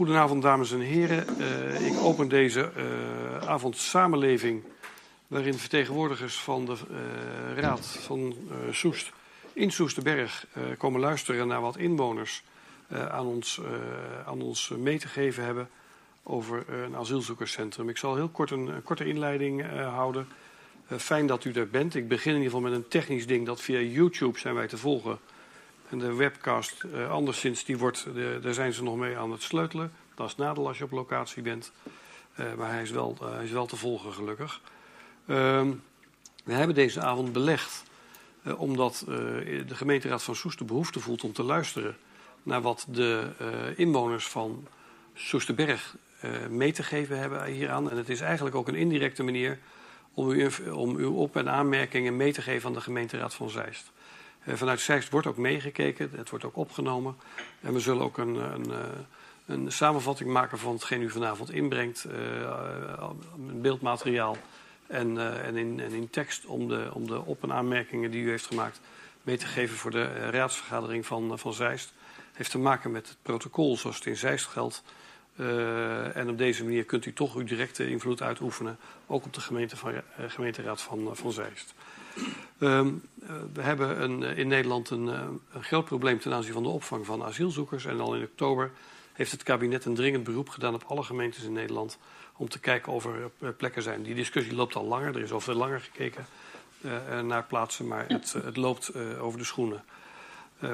goedenavond, dames en heren. Uh, ik open deze uh, avond samenleving, waarin vertegenwoordigers van de uh, Raad van Soest in Soesterberg komen luisteren naar wat inwoners aan, ons, aan ons mee te geven hebben over een asielzoekerscentrum. Ik zal heel kort een, een korte inleiding houden. fijn dat u er bent. Ik begin in ieder geval met een technisch ding dat via YouTube zijn wij te volgen en de webcast, uh, anderszins, die wordt, de, daar zijn ze nog mee aan het sleutelen. Dat is nadeel als je op locatie bent. Uh, maar hij is, wel, uh, hij is wel te volgen, gelukkig. Ehm, we hebben deze avond belegd omdat de gemeenteraad van Soest de behoefte voelt om te luisteren naar wat de inwoners van Soesterberg mee te geven hebben hieraan. En het is eigenlijk ook een indirecte manier om, u, om uw op- en aanmerkingen mee te geven aan de gemeenteraad van Zeist. Uh, vanuit Zeist wordt ook meegekeken, het wordt ook opgenomen. En we zullen ook een, een, eh, een samenvatting maken van hetgeen u vanavond inbrengt, beeldmateriaal en, en, in, en, in, tekst om de, om de op- en aanmerkingen die u heeft gemaakt mee te geven voor de raadsvergadering van, van Zeist. Heeft te maken met het protocol zoals het in Zeist geldt. En op deze manier kunt u toch uw directe invloed uitoefenen, ook op de gemeente van, gemeenteraad van, uh, van Zeist. Um, we hebben een, in Nederland een, een, groot probleem ten aanzien van de opvang van asielzoekers. En al in oktober heeft het kabinet een dringend beroep gedaan op alle gemeentes in Nederland om te kijken of er plekken zijn. Die discussie loopt al langer, er is al veel langer gekeken naar plaatsen, maar het, het loopt over de schoenen.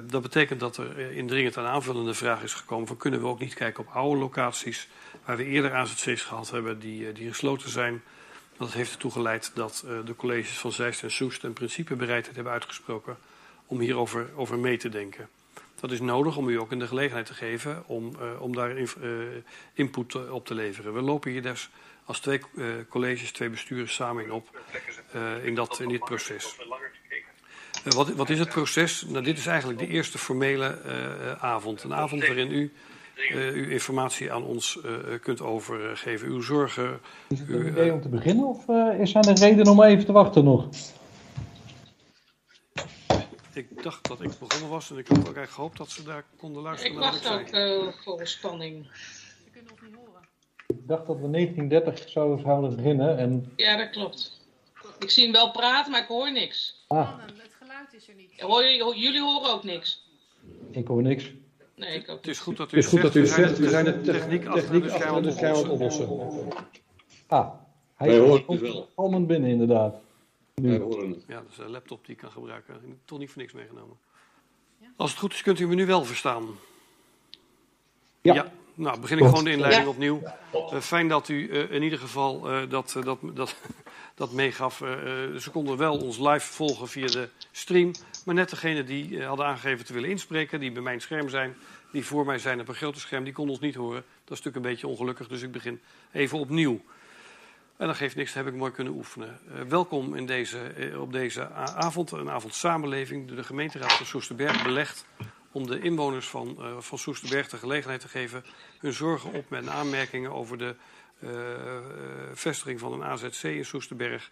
Dat betekent dat er indringend een aanvullende vraag is gekomen van kunnen we ook niet kijken op oude locaties waar we eerder AZC's gehad hebben die, die gesloten zijn. Dat heeft ertoe geleid dat uh, de colleges van Zeist en Soest een principebereidheid hebben uitgesproken om hierover over mee te denken. Dat is nodig om u ook in de gelegenheid te geven om, uh, om daar uh, input op te leveren. We lopen hier dus als twee colleges, twee besturen samen in op in, dat, in dit proces. Wat, wat, is het proces? Nou, dit is eigenlijk de eerste formele avond. Een avond waarin u uh, uw informatie aan ons kunt overgeven. Uw zorgen. Is het een idee om te beginnen of is er een reden om even te wachten nog? Ik dacht dat ik begonnen was en ik had ook eigenlijk gehoopt dat ze daar konden luisteren. Ik wacht ook uh, voor spanning. Ze kunnen ons niet horen. Ik dacht dat we 1930 zouden, zouden beginnen. En... Ja, dat klopt. Ik zie hem wel praten, maar ik hoor niks. Ah. Het geluid is er niet. Hoor, jullie horen ook niks? Ik hoor niks. Nee, ik ook Het is goed dat u Het is goed zegt, dat u we zijn zegt, we zijn de techniek, techniek, achter de techniek schermen achter de schermen aan het oplossen. Ah, hij is het wel. allemaal binnen inderdaad. Wij Nu. horen het. Ja, dat is een laptop die ik kan gebruiken. Ik heb toch niet voor niks meegenomen. Als het goed is, kunt u me nu wel verstaan. Ja. Nou, begin ik gewoon de inleiding Ja. opnieuw. Eh, fijn dat u eh, in ieder geval eh, dat, dat, dat, dat meegaf. Eh, ze konden wel ons live volgen via de stream. Maar net degene die eh, hadden aangegeven te willen inspreken, die bij mijn scherm zijn, die voor mij zijn op een grote scherm, die konden ons niet horen. Dat is natuurlijk een beetje ongelukkig, dus ik begin even opnieuw. En dat geeft niks, heb ik mooi kunnen oefenen. Eh, welkom in deze, eh, op deze avond, een avond samenleving. door De gemeenteraad van Soesterberg belegd om de inwoners van, van Soesterberg de gelegenheid te geven hun zorgen op met aanmerkingen over de vestiging van een AZC in Soesterberg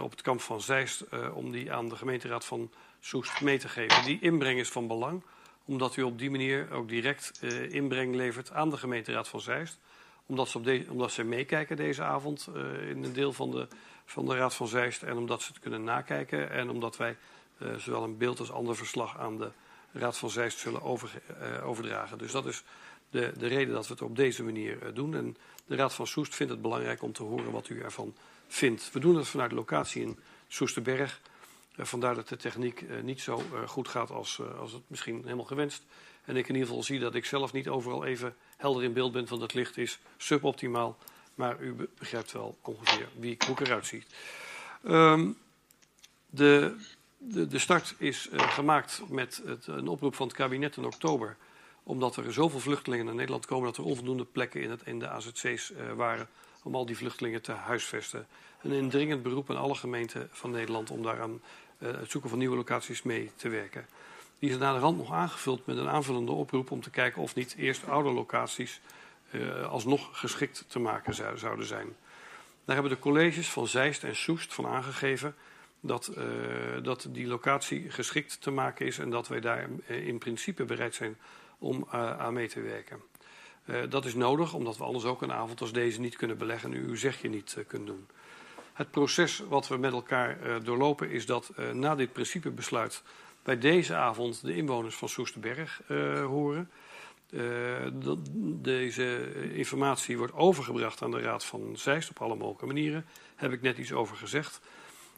op het kamp van Zeist, om die aan de gemeenteraad van Soest mee te geven. Die inbreng is van belang, omdat u op die manier ook direct eh, inbreng levert aan de gemeenteraad van Zeist omdat ze, op de, omdat ze meekijken deze avond uh, in een deel van de, van de Raad van Zeist. En omdat ze het kunnen nakijken. En omdat wij uh, zowel een beeld als ander verslag aan de Raad van Zeist zullen over, overdragen. Dus dat is de, de reden dat we het op deze manier doen. En de Raad van Soest vindt het belangrijk om te horen wat u ervan vindt. We doen het vanuit locatie in Soesterberg. Vandaar dat de techniek niet zo goed gaat als, als het misschien helemaal gewenst. En ik in ieder geval zie dat ik zelf niet overal even helder in beeld ben van dat licht is suboptimaal. Maar u be- begrijpt wel ongeveer wie ik, hoe ik eruit zie. Ehm, de, de, de start is eh, gemaakt met het, een oproep van het kabinet in oktober. Omdat er zoveel vluchtelingen naar Nederland komen dat er onvoldoende plekken in, het, in de AZC's eh, waren om al die vluchtelingen te huisvesten. Een indringend beroep aan alle gemeenten van Nederland om daaraan eh, het zoeken van nieuwe locaties mee te werken. Die is naar de rand nog aangevuld met een aanvullende oproep om te kijken of niet eerst oude locaties uh, alsnog geschikt te maken zou, zouden zijn. Daar hebben de colleges van Zeist en Soest van aangegeven dat, uh, dat die locatie geschikt te maken is en dat wij daar in principe bereid zijn om aan mee te werken. Eh, dat is nodig omdat we anders ook een avond als deze niet kunnen beleggen en uw zegje niet kunt doen. Het proces wat we met elkaar uh, doorlopen is dat na dit principebesluit bij deze avond de inwoners van Soesterberg horen. deze informatie wordt overgebracht aan de Raad van Zeist op alle mogelijke manieren. Daar heb ik net iets over gezegd.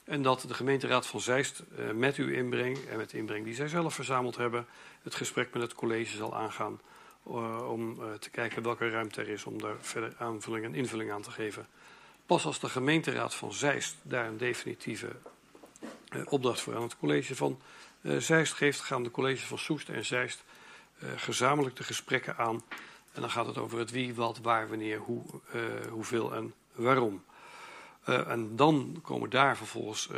En dat de gemeenteraad van Zeist met uw inbreng en met de inbreng die zij zelf verzameld hebben, het gesprek met het college zal aangaan om te kijken welke ruimte er is om daar verder aanvulling en invulling aan te geven. Pas als de gemeenteraad van Zeist daar een definitieve uh, opdracht voor aan het college van Zeist geeft, gaan de college van Soest en Zeist gezamenlijk de gesprekken aan. En dan gaat het over het wie, wat, waar, wanneer, hoe, hoeveel en waarom. en dan komen daar vervolgens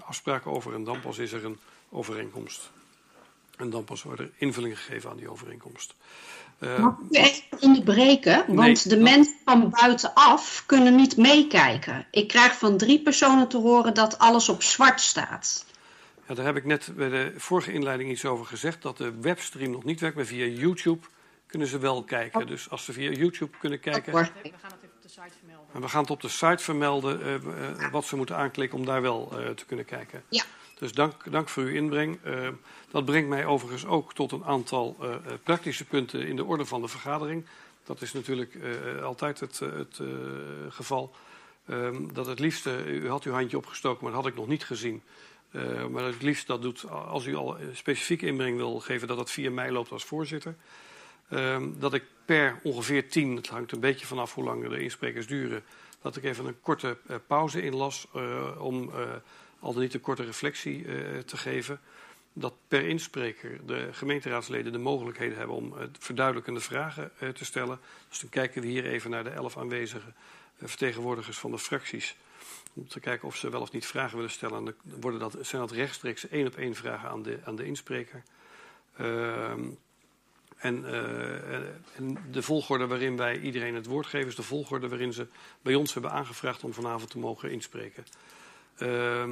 afspraken over en dan pas is er een overeenkomst. En dan pas wordt er invulling gegeven aan die overeenkomst. Uh, Mag ik even onderbreken? Want nee, de dat... mensen van buitenaf kunnen niet meekijken. Ik krijg van drie personen te horen dat alles op zwart staat. Ja, daar heb ik net bij de vorige inleiding iets over gezegd. Dat de webstream nog niet werkt, maar via YouTube kunnen ze wel kijken. Oh. Dus als ze via YouTube kunnen kijken... We gaan het even op de site vermelden. En we gaan het op de site vermelden uh, uh, wat ze moeten aanklikken om daar wel te kunnen kijken. Ja. Dus dank, dank voor uw inbreng. Uh, dat brengt mij overigens ook tot een aantal uh, praktische punten in de orde van de vergadering. Dat is natuurlijk altijd het, het geval. Ehm, dat het liefste, u had uw handje opgestoken, maar dat had ik nog niet gezien. maar het liefst dat doet, als u al specifieke inbreng wil geven, dat dat via mij loopt als voorzitter. Ehm, dat ik per ongeveer tien, het hangt een beetje vanaf hoe lang de insprekers duren, dat ik even een korte pauze inlas om al dan niet een korte reflectie uh, te geven. Dat per inspreker de gemeenteraadsleden de mogelijkheden hebben om verduidelijkende vragen uh, te stellen. Dus dan kijken we hier even naar de elf aanwezige vertegenwoordigers van de fracties. Om te kijken of ze wel of niet vragen willen stellen. En dan worden dat, zijn dat rechtstreeks één op één vragen aan de, aan de inspreker. Ehm, en, en, de volgorde waarin wij iedereen het woord geven is de volgorde waarin ze bij ons hebben aangevraagd om vanavond te mogen inspreken. Uh,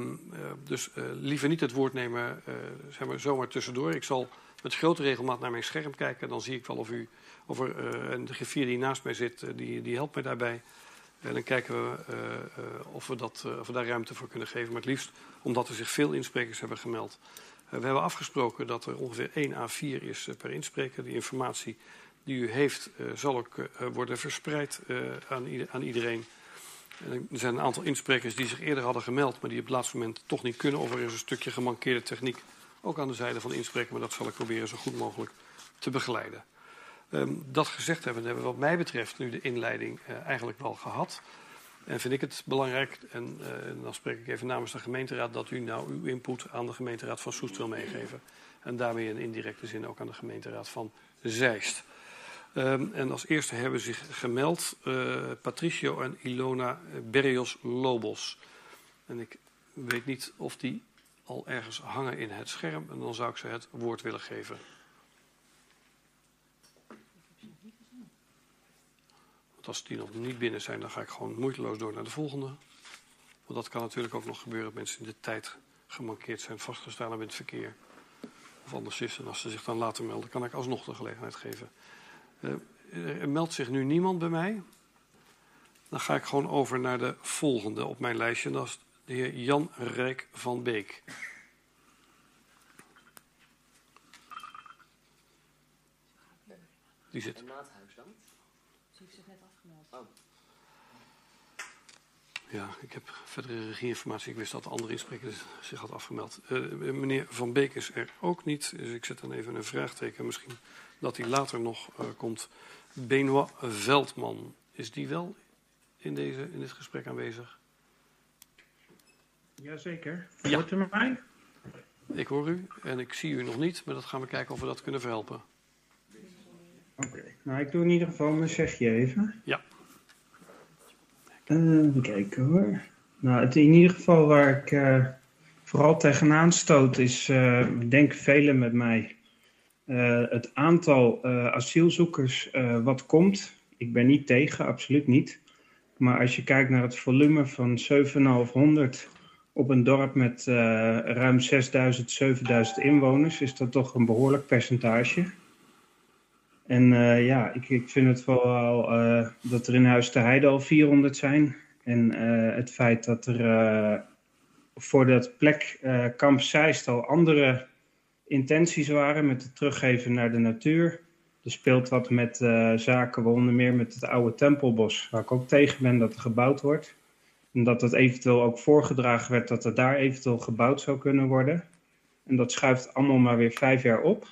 dus uh, liever niet het woord nemen uh, zeg maar, zomaar tussendoor. Ik zal met grote regelmaat naar mijn scherm kijken. Dan zie ik wel of u, of er, en de griffier die naast mij zit, die, die helpt mij daarbij. En dan kijken we of, we dat, of we daar ruimte voor kunnen geven. Maar het liefst omdat er zich veel insprekers hebben gemeld. we hebben afgesproken dat er ongeveer 1 A4 is per inspreker. Die informatie die u heeft zal ook worden verspreid aan, aan iedereen. Er zijn een aantal insprekers die zich eerder hadden gemeld, maar die op het laatste moment toch niet kunnen. Of er is een stukje gemankeerde techniek, ook aan de zijde van de inspreker. Maar dat zal ik proberen zo goed mogelijk te begeleiden. Um, dat gezegd hebben, hebben we wat mij betreft nu de inleiding uh, eigenlijk wel gehad. En vind ik het belangrijk, en, uh, en, dan spreek ik even namens de gemeenteraad, dat u nou uw input aan de gemeenteraad van Soest wil meegeven. En daarmee in indirecte zin ook aan de gemeenteraad van Zeist. Um, en als eerste hebben zich gemeld uh, Patricio en Ilona Berrios Lobos. En ik weet niet of die al ergens hangen in het scherm. En dan zou ik ze het woord willen geven. Want als die nog niet binnen zijn, dan ga ik gewoon moeiteloos door naar de volgende. Want dat kan natuurlijk ook nog gebeuren dat mensen in de tijd gemankeerd zijn, vastgestaan hebben in het verkeer. Of anderszins, en als ze zich dan later melden, kan ik alsnog de gelegenheid geven. Uh, er meldt zich nu niemand bij mij. Dan ga ik gewoon over naar de volgende op mijn lijstje. Dat is de heer Jan Rijk van Beek. Die zit. Ze heeft zich net afgemeld. Oh. Ja, ik heb verdere regieinformatie. Ik wist dat de andere inspreker zich had afgemeld. Uh, meneer Van Beek is er ook niet. Dus ik zet dan even een vraagteken. Misschien dat hij later nog uh, komt. Benoit Veldman, is die wel in, deze, in dit gesprek aanwezig? Jazeker. Hoort u mij? Ik hoor u en ik zie u nog niet, maar dat gaan we kijken of we dat kunnen verhelpen. Oké, okay. nou ik doe in ieder geval mijn zegje even. Ja. Uh, even kijken hoor. Nou, het in ieder geval waar ik uh, vooral tegenaan stoot is, uh, denk velen met mij, het aantal uh, asielzoekers uh, wat komt. Ik ben niet tegen, absoluut niet. Maar als je kijkt naar het volume van 7500 op een dorp met ruim 6000, 7000 inwoners, is dat toch een behoorlijk percentage. En eh, ja, ik, ik vind het vooral dat er in Huis de Heide al 400 zijn. En het feit dat er voor dat plek Kamp Zeist al andere intenties waren met het teruggeven naar de natuur. Er speelt wat met zaken, waaronder meer met het oude Tempelbos, waar ik ook tegen ben dat er gebouwd wordt. En dat het eventueel ook voorgedragen werd dat er daar eventueel gebouwd zou kunnen worden. En dat schuift allemaal maar weer vijf jaar op.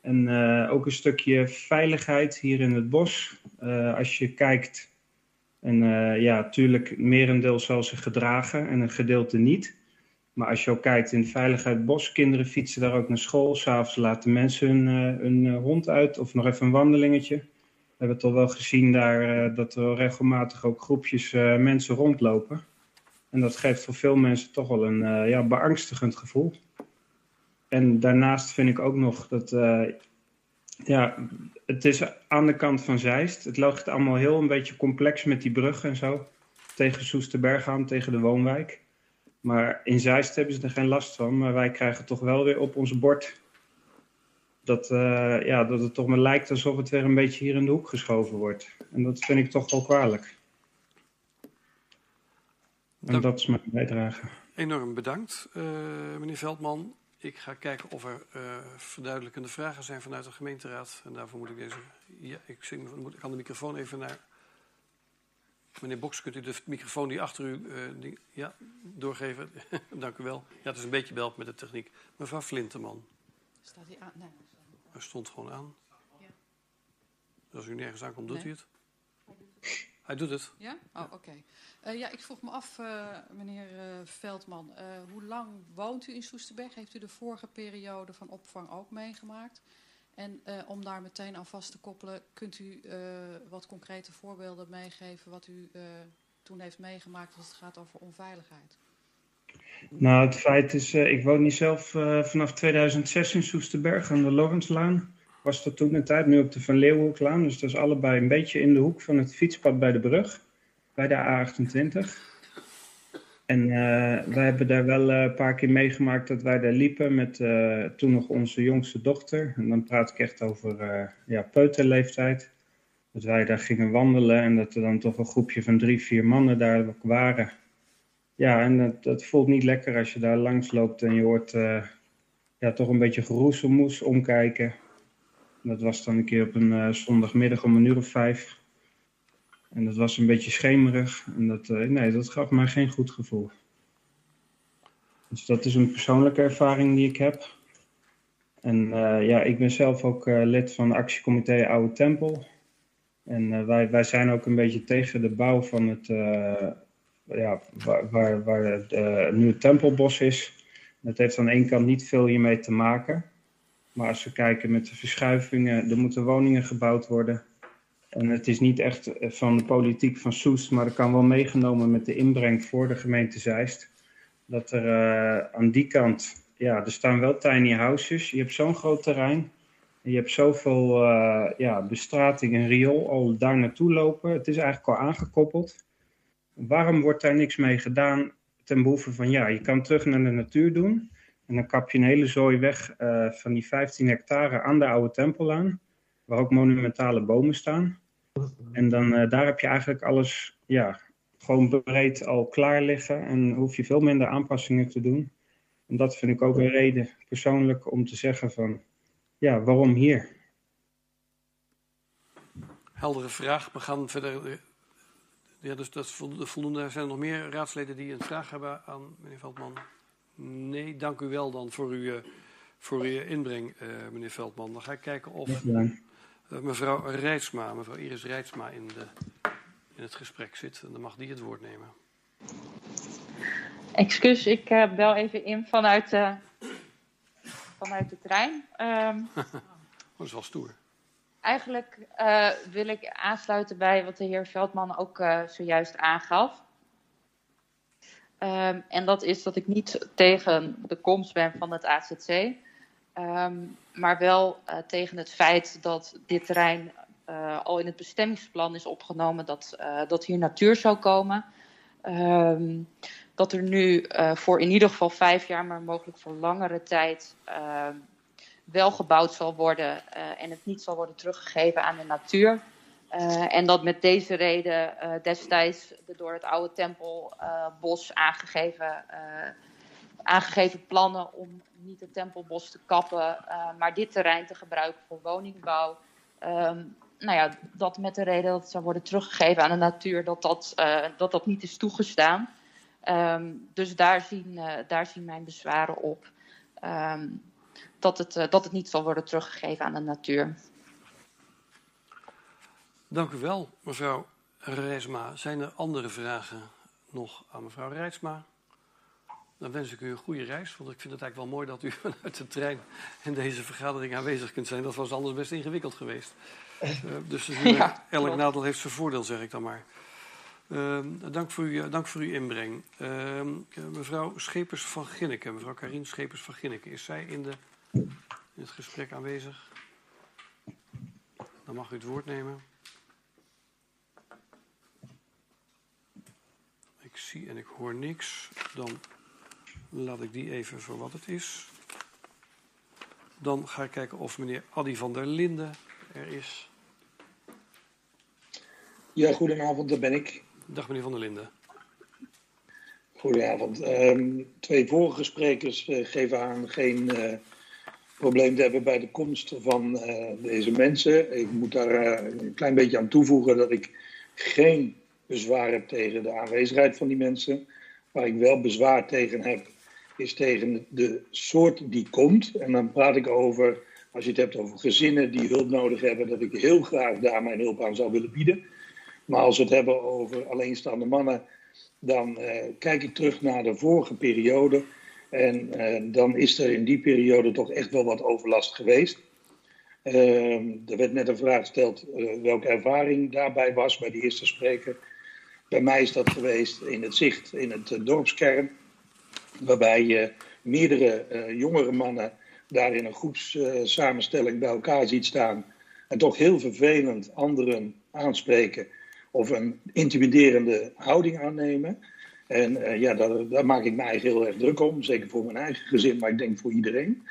En uh, ook een stukje veiligheid hier in het bos. Uh, als je kijkt, en ja, natuurlijk, merendeel zal zich gedragen en een gedeelte niet. Maar als je ook kijkt in veiligheid bos, kinderen fietsen daar ook naar school. S'avonds laten mensen hun, hun hond uit of nog even een wandelingetje. We hebben toch wel gezien daar dat er regelmatig ook groepjes mensen rondlopen. En dat geeft voor veel mensen toch wel een ja, beangstigend gevoel en daarnaast vind ik ook nog dat, ja, het is aan de kant van Zeist. Het loopt allemaal heel een beetje complex met die brug en zo. Tegen Soesterberg aan, tegen de woonwijk. Maar in Zeist hebben ze er geen last van. Maar wij krijgen toch wel weer op ons bord dat, uh, ja, dat het toch maar lijkt alsof het weer een beetje hier in de hoek geschoven wordt. En dat vind ik toch wel kwalijk. En Dank. dat is mijn bijdrage. Enorm bedankt, uh, meneer Veldman. Ik ga kijken of er uh, verduidelijkende vragen zijn vanuit de gemeenteraad. En daarvoor moet ik deze... Ja, ik, zing, moet, ik kan de microfoon even naar... Meneer Boks, kunt u de microfoon die achter u uh, die, ja, doorgeven? Dank u wel. Ja, het is een beetje belp met de techniek. Mevrouw Flinteman. Staat hij aan? Nee. Hij stond gewoon aan. Ja. Als u nergens aankomt, doet Nee. hij het? Hij doet het. Ja? Oh, oké. Eh, ja, ik vroeg me af, eh, meneer eh, Veldman, eh, hoe lang woont u in Soesterberg? Heeft u de vorige periode van opvang ook meegemaakt? En eh, om daar meteen aan vast te koppelen, kunt u eh, wat concrete voorbeelden meegeven wat u eh, toen heeft meegemaakt als het gaat over onveiligheid? Nou, het feit is, ik woon niet zelf vanaf 2006 in Soesterberg aan de Lorenslaan. Was dat toen een tijd, nu op de Van Leeuwenhoeklaan. Dus dat is allebei een beetje in de hoek van het fietspad bij de brug, bij de A28. En uh, wij hebben daar wel een paar keer meegemaakt dat wij daar liepen met toen nog onze jongste dochter. En dan praat ik echt over ja, peuterleeftijd. Dat wij daar gingen wandelen en dat er dan toch een groepje van drie, vier mannen daar waren. Ja, en dat, dat voelt niet lekker als je daar langs loopt en je hoort ja, toch een beetje geroezelmoes omkijken. Dat was dan een keer op een zondagmiddag om een uur of vijf. En dat was een beetje schemerig. En dat, uh, nee, dat gaf mij geen goed gevoel. Dus dat is een persoonlijke ervaring die ik heb. En ja, ik ben zelf ook lid van actiecomité Oude Tempel. En wij, wij zijn ook een beetje tegen de bouw van het ja, waar, waar, waar het nu het Tempelbos is. Dat heeft aan de ene kant niet veel hiermee te maken. Maar als we kijken met de verschuivingen, er moeten woningen gebouwd worden. En het is niet echt van de politiek van Soest, maar dat kan wel meegenomen met de inbreng voor de gemeente Zeist. Dat er uh, aan die kant, ja, er staan wel tiny houses. Je hebt zo'n groot terrein. Je hebt zoveel uh, ja, bestrating en riool al daar naartoe lopen. Het is eigenlijk al aangekoppeld. Waarom wordt daar niks mee gedaan ten behoeve van, ja, je kan terug naar de natuur doen. En dan kap je een hele zooi weg van die 15 hectare aan de oude tempellaan. Waar ook monumentale bomen staan. En dan, uh, daar heb je eigenlijk alles, ja, gewoon breed al klaar liggen. En hoef je veel minder aanpassingen te doen. En dat vind ik ook een reden persoonlijk om te zeggen van, ja, waarom hier? Heldere vraag. We gaan verder ja, dus dat is voldoende. Zijn er nog meer raadsleden die een vraag hebben aan meneer Veldman? Nee, dank u wel dan voor uw, voor uw inbreng, uh, meneer Veldman. Dan ga ik kijken of mevrouw Rijtsma, mevrouw Iris Rijtsma in, de, in het gesprek zit. En dan mag die het woord nemen. Excuus, ik uh, bel even in vanuit, vanuit de trein. Um, dat is wel stoer. Eigenlijk uh, wil ik aansluiten bij wat de heer Veldman ook zojuist aangaf. Um, en dat is dat ik niet tegen de komst ben van het AZC. Um, maar wel uh, tegen het feit dat dit terrein al in het bestemmingsplan is opgenomen dat, dat hier natuur zou komen. Um, dat er nu voor in ieder geval vijf jaar, maar mogelijk voor langere tijd wel gebouwd zal worden en het niet zal worden teruggegeven aan de natuur. en dat met deze reden destijds de door het oude tempelbos aangegeven, aangegeven plannen om niet het tempelbos te kappen, maar dit terrein te gebruiken voor woningbouw. Ehm, nou ja, dat met de reden dat het zou worden teruggegeven aan de natuur, dat dat, uh, dat, dat niet is toegestaan. Um, dus daar zien, uh, daar zien mijn bezwaren op. Um, dat, het, dat het niet zal worden teruggegeven aan de natuur. Dank u wel, mevrouw Rijsma. Zijn er andere vragen nog aan mevrouw Rijsma? Dan wens ik u een goede reis, want ik vind het eigenlijk wel mooi dat u vanuit de trein in deze vergadering aanwezig kunt zijn. Dat was anders best ingewikkeld geweest. Uh, dus ja, elk nadeel heeft zijn voordeel, zeg ik dan maar. Uh, dank, voor uw, dank voor uw inbreng. Uh, mevrouw Schepers van Ginneken, mevrouw Karien Schepers van Ginneken, is zij in, de, in het gesprek aanwezig? Dan mag u het woord nemen. Ik zie en ik hoor niks. Dan laat ik die even voor wat het is. Dan ga ik kijken of meneer Addy van der Linden er is. Ja, goedenavond, daar ben ik. Dag meneer van der Linden. Goedenavond. Um, twee vorige sprekers uh, geven aan geen uh, probleem te hebben bij de komst van uh, deze mensen. Ik moet daar een klein beetje aan toevoegen dat ik geen bezwaar heb tegen de aanwezigheid van die mensen. Waar ik wel bezwaar tegen heb, is tegen de soort die komt. En dan praat ik over, als je het hebt over gezinnen die hulp nodig hebben, dat ik heel graag daar mijn hulp aan zou willen bieden. Maar als we het hebben over alleenstaande mannen, dan uh, kijk ik terug naar de vorige periode. En uh, dan is er in die periode toch echt wel wat overlast geweest. Uh, er werd net een vraag gesteld uh, welke ervaring daarbij was bij de eerste spreker. Bij mij is dat geweest in het zicht in het dorpskern waarbij je meerdere uh, jongere mannen daar in een groepssamenstelling uh, bij elkaar ziet staan en toch heel vervelend anderen aanspreken of een intimiderende houding aannemen. En uh, ja, daar, maak ik me eigenlijk heel erg druk om, zeker voor mijn eigen gezin, maar ik denk voor iedereen.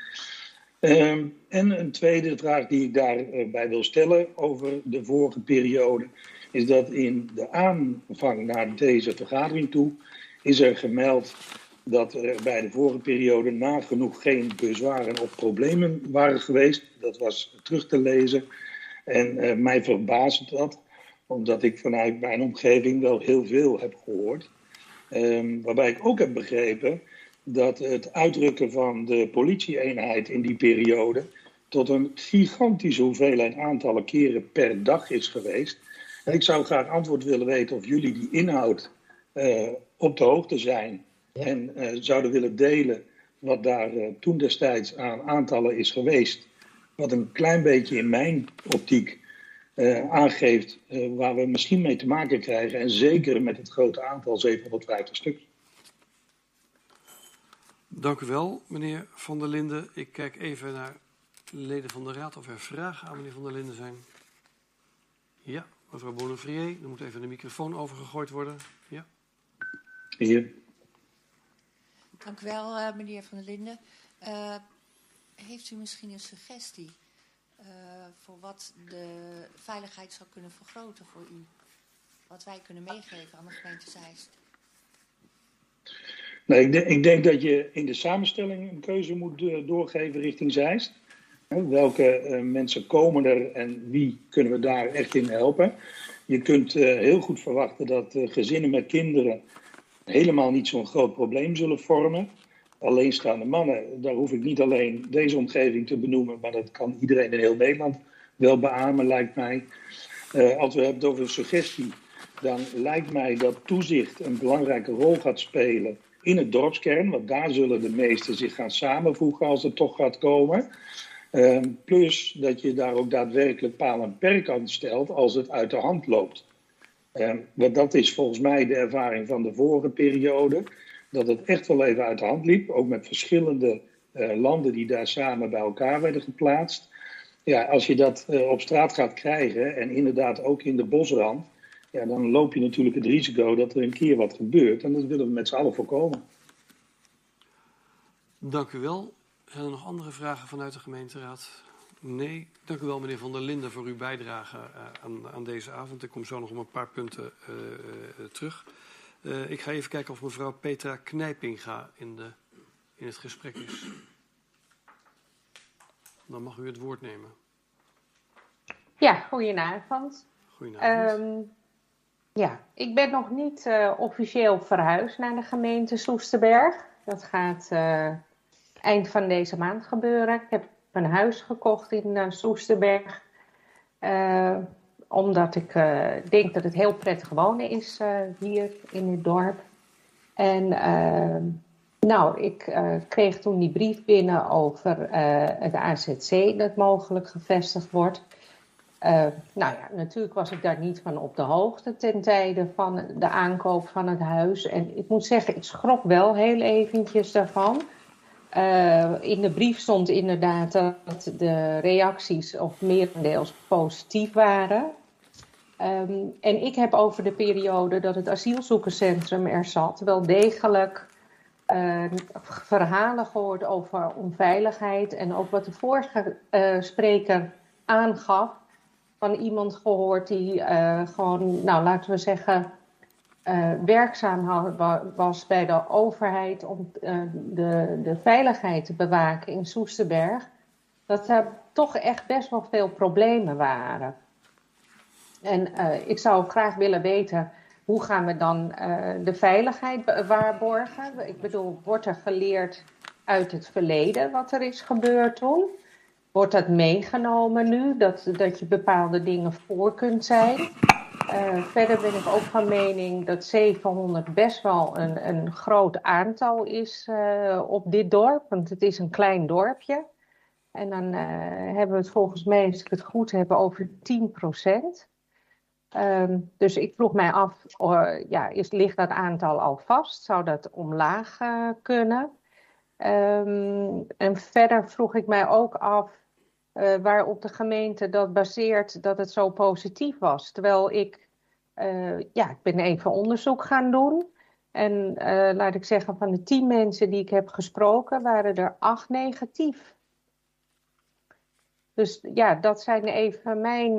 Um, en een tweede vraag die ik daarbij wil stellen over de vorige periode, is dat in de aanvang naar deze vergadering toe is er gemeld dat er bij de vorige periode nagenoeg geen bezwaren of problemen waren geweest. Dat was terug te lezen. En uh, mij verbaast dat, omdat ik vanuit mijn omgeving wel heel veel heb gehoord. Um, waarbij ik ook heb begrepen dat het uitdrukken van de politieeenheid in die periode tot een gigantische hoeveelheid aantallen keren per dag is geweest. En ik zou graag antwoord willen weten of jullie die inhoud uh, op de hoogte zijn en uh, zouden willen delen wat daar uh, toen destijds aan aantallen is geweest. Wat een klein beetje in mijn optiek uh, aangeeft waar we misschien mee te maken krijgen. En zeker met het grote aantal 750 stuks. Dank u wel, meneer Van der Linden. Ik kijk even naar leden van de Raad of er vragen aan meneer Van der Linden zijn. Ja, mevrouw Bonnefrier, er moet even de microfoon overgegooid worden. Ja. Hier. Dank u wel, uh, meneer Van der Linden. Uh, heeft u misschien een suggestie uh, voor wat de veiligheid zou kunnen vergroten voor u? Wat wij kunnen meegeven aan de gemeente Zeist? Nee, ik, de, ik denk dat je in de samenstelling een keuze moet doorgeven richting Zeist. Welke mensen komen er en wie kunnen we daar echt in helpen? Je kunt heel goed verwachten dat gezinnen met kinderen helemaal niet zo'n groot probleem zullen vormen. Alleenstaande mannen, daar hoef ik niet alleen deze omgeving te benoemen, maar dat kan iedereen in heel Nederland wel beamen, lijkt mij. Uh, als we hebben over suggestie, dan lijkt mij dat toezicht een belangrijke rol gaat spelen in het dorpskern, want daar zullen de meesten zich gaan samenvoegen als het toch gaat komen. Uh, plus dat je daar ook daadwerkelijk paal en perk aan stelt als het uit de hand loopt. Uh, want dat is volgens mij de ervaring van de vorige periode. Dat het echt wel even uit de hand liep. Ook met verschillende uh, landen die daar samen bij elkaar werden geplaatst. Ja, als je dat uh, op straat gaat krijgen en inderdaad ook in de bosrand. Ja, dan loop je natuurlijk het risico dat er een keer wat gebeurt. En dat willen we met z'n allen voorkomen. Dank u wel. Zijn er nog andere vragen vanuit de gemeenteraad? Nee. Dank u wel, meneer Van der Linden, voor uw bijdrage uh, aan, aan, deze avond. Ik kom zo nog op een paar punten uh, uh, terug. ik ga even kijken of mevrouw Petra Knijpinga in, de, in het gesprek is. Dan mag u het woord nemen. Ja, goedenavond. Goedenavond. Um, ja, ik ben nog niet uh, officieel verhuisd naar de gemeente Soesterberg. Dat gaat eind van deze maand gebeuren. Ik heb een huis gekocht in uh, Soesterberg. omdat ik denk dat het heel prettig wonen is hier in het dorp. En nou, ik kreeg toen die brief binnen over het AZC dat mogelijk gevestigd wordt. Nou ja, natuurlijk was ik daar niet van op de hoogte ten tijde van de aankoop van het huis. En ik moet zeggen, ik schrok wel heel eventjes daarvan. Uh, in de brief stond inderdaad dat de reacties of merendeels positief waren. Um, en ik heb over de periode dat het asielzoekerscentrum er zat wel degelijk uh, verhalen gehoord over onveiligheid. En ook wat de vorige spreker aangaf van iemand gehoord die uh, gewoon, nou laten we zeggen, uh, werkzaam was bij de overheid om uh, de, de veiligheid te bewaken in Soesterberg. Dat er toch echt best wel veel problemen waren. En ik zou graag willen weten, hoe gaan we dan de veiligheid waarborgen? Ik bedoel, wordt er geleerd uit het verleden wat er is gebeurd toen? Wordt dat meegenomen nu, dat, dat je bepaalde dingen voor kunt zijn? Uh, verder ben ik ook van mening dat 700 best wel een, een groot aantal is uh, op dit dorp, want het is een klein dorpje. En dan uh, hebben we het volgens mij, als ik het goed heb, over 10 procent. Um, dus ik vroeg mij af, ja, is, ligt dat aantal al vast? Zou dat omlaag kunnen? Um, en verder vroeg ik mij ook af uh, waarop de gemeente dat baseert dat het zo positief was. Terwijl ik, uh, ja, ik ben even onderzoek gaan doen. En uh, laat ik zeggen, van de tien mensen die ik heb gesproken, waren er acht negatief. Dus ja, dat zijn even mijn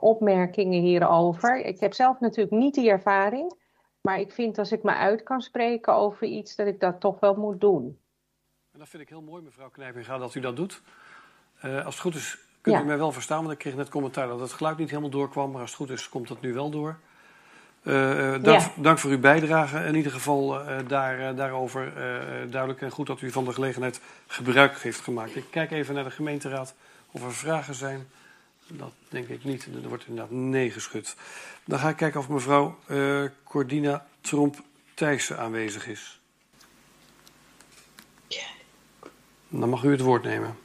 opmerkingen hierover. Ik heb zelf natuurlijk niet die ervaring. Maar ik vind als ik me uit kan spreken over iets, dat ik dat toch wel moet doen. En dat vind ik heel mooi, mevrouw Knijpinga, dat u dat doet. Uh, als het goed is, kunt ja. u mij wel verstaan, want ik kreeg net commentaar dat het geluid niet helemaal doorkwam. Maar als het goed is, komt dat nu wel door. Uh, dank, ja. dank, voor uw bijdrage. In ieder geval uh, daar, daarover duidelijk en goed dat u van de gelegenheid gebruik heeft gemaakt. Ik kijk even naar de gemeenteraad of er vragen zijn. Dat denk ik niet. Er wordt inderdaad nee geschud. Dan ga ik kijken of mevrouw Cordina Tromp-Thijssen aanwezig is. Dan mag u het woord nemen.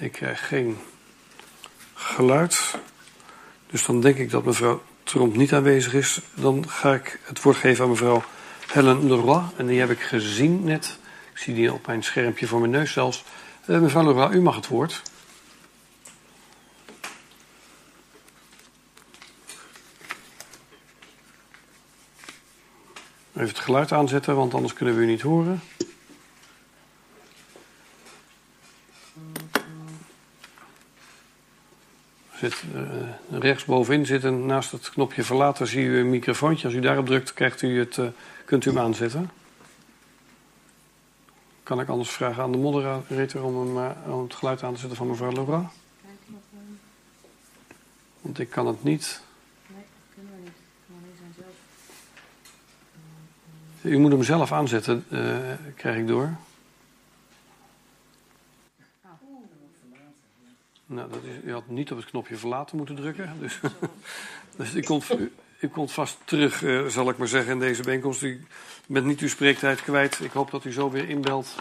Ik krijg geen geluid. Dus dan denk ik dat mevrouw Tromp niet aanwezig is. Dan ga ik het woord geven aan mevrouw Helen Leroy. En die heb ik gezien net. Ik zie die op mijn schermpje voor mijn neus zelfs. Uh, mevrouw Leroy, u mag het woord. Even het geluid aanzetten, want anders kunnen we u niet horen. Zit, uh, rechtsbovenin zit een, naast het knopje verlaten zie u een microfoontje. Als u daarop drukt, krijgt u het, uh, kunt u hem aanzetten. Kan ik anders vragen aan de moderator om, hem, uh, om het geluid aan te zetten van mevrouw Leroy? Want ik kan het niet. Nee, dat kunnen we niet. zelf. U moet hem zelf aanzetten, krijg ik door. Nou, dat is, u had niet op het knopje verlaten moeten drukken. Dus, dus ik, komt, u, komt vast terug, uh, zal ik maar zeggen, in deze bijeenkomst. U bent niet uw spreektijd kwijt. Ik hoop dat u zo weer inbelt.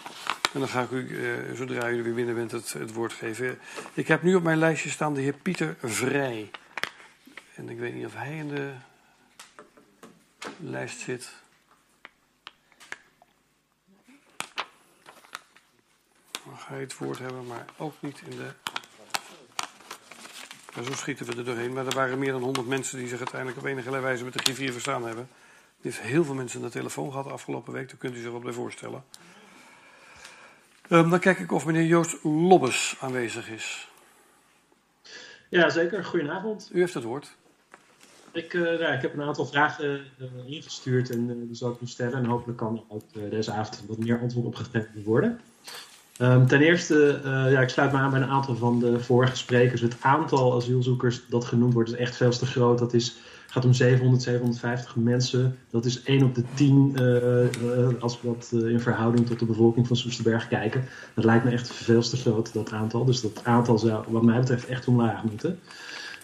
En dan ga ik u, uh, zodra u er weer binnen bent, het, het woord geven. Ik heb nu op mijn lijstje staan de heer Pieter Vrij. En ik weet niet of hij in de lijst zit. Dan ga je het woord hebben, maar ook niet in de zo schieten we er doorheen. Maar er waren meer dan 100 mensen die zich uiteindelijk op enige wijze met de griffier verstaan hebben. heeft heel veel mensen de telefoon gehad afgelopen week. Daar kunt u zich wat bij voorstellen. Um, dan kijk ik of meneer Joost Lobbes aanwezig is. Ja, zeker. Goedenavond. U heeft het woord. Ik, uh, nou, ik heb een aantal vragen uh, ingestuurd en uh, die zal ik nu stellen. En hopelijk kan er ook deze avond wat meer antwoord op gegeven worden. Um, ten eerste, ja, ik sluit me aan bij een aantal van de vorige sprekers. Het aantal asielzoekers dat genoemd wordt is echt veel te groot. Dat is gaat om 700, 750 mensen. Dat is 1 op de 10 uh, uh, als we dat in verhouding tot de bevolking van Soesterberg kijken. Dat lijkt me echt veel te groot, dat aantal. Dus dat aantal zou wat mij betreft echt omlaag moeten.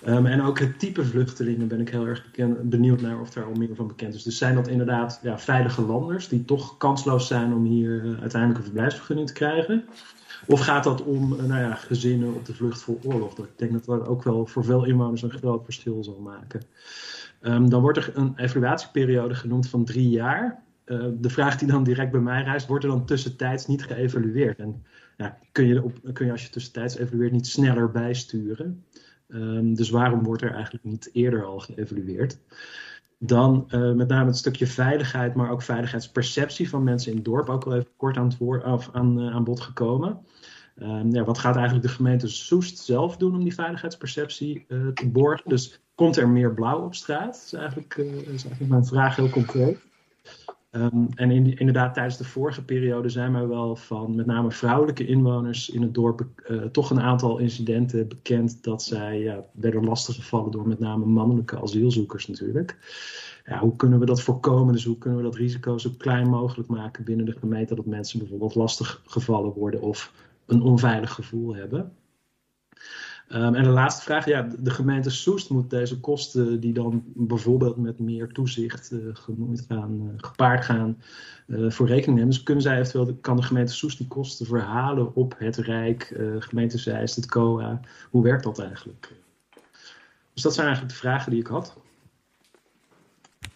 Um, en ook het type vluchtelingen ben ik heel erg benieuwd naar of daar al meer van bekend is. Dus zijn dat inderdaad ja, veilige landers die toch kansloos zijn om hier uiteindelijk een verblijfsvergunning te krijgen? Of gaat dat om nou ja, gezinnen op de vlucht voor oorlog? Ik denk dat dat ook wel voor veel inwoners een groot verschil zal maken. Um, dan wordt er een evaluatieperiode genoemd van drie jaar. Uh, de vraag die dan direct bij mij reist, wordt er dan tussentijds niet geëvalueerd? En ja, kun, je op, kun je als je tussentijds evalueert niet sneller bijsturen? Um, dus waarom wordt er eigenlijk niet eerder al geëvalueerd? Dan uh, met name het stukje veiligheid, maar ook veiligheidsperceptie van mensen in het dorp, ook al even kort aan, aan, uh, aan bod gekomen. Um, ja, wat gaat eigenlijk de gemeente Soest zelf doen om die veiligheidsperceptie uh, te borgen? Dus komt er meer blauw op straat? Dat is eigenlijk mijn vraag heel concreet. Um, en in, inderdaad, tijdens de vorige periode zijn mij wel van met name vrouwelijke inwoners in het dorp uh, toch een aantal incidenten bekend dat zij ja, werden lastiggevallen door met name mannelijke asielzoekers natuurlijk. Hoe kunnen we dat voorkomen? Dus hoe kunnen we dat risico zo klein mogelijk maken binnen de gemeente dat mensen bijvoorbeeld lastig gevallen worden of een onveilig gevoel hebben? Um, en de laatste vraag, ja, de gemeente Soest moet deze kosten die dan bijvoorbeeld met meer toezicht uh, gemoeid gaan, uh, gepaard gaan, uh, voor rekening nemen. Dus kunnen zij eventueel, kan de gemeente Soest die kosten verhalen op het Rijk, gemeente Zeist, het COA? Hoe werkt dat eigenlijk? Dus dat zijn eigenlijk de vragen die ik had.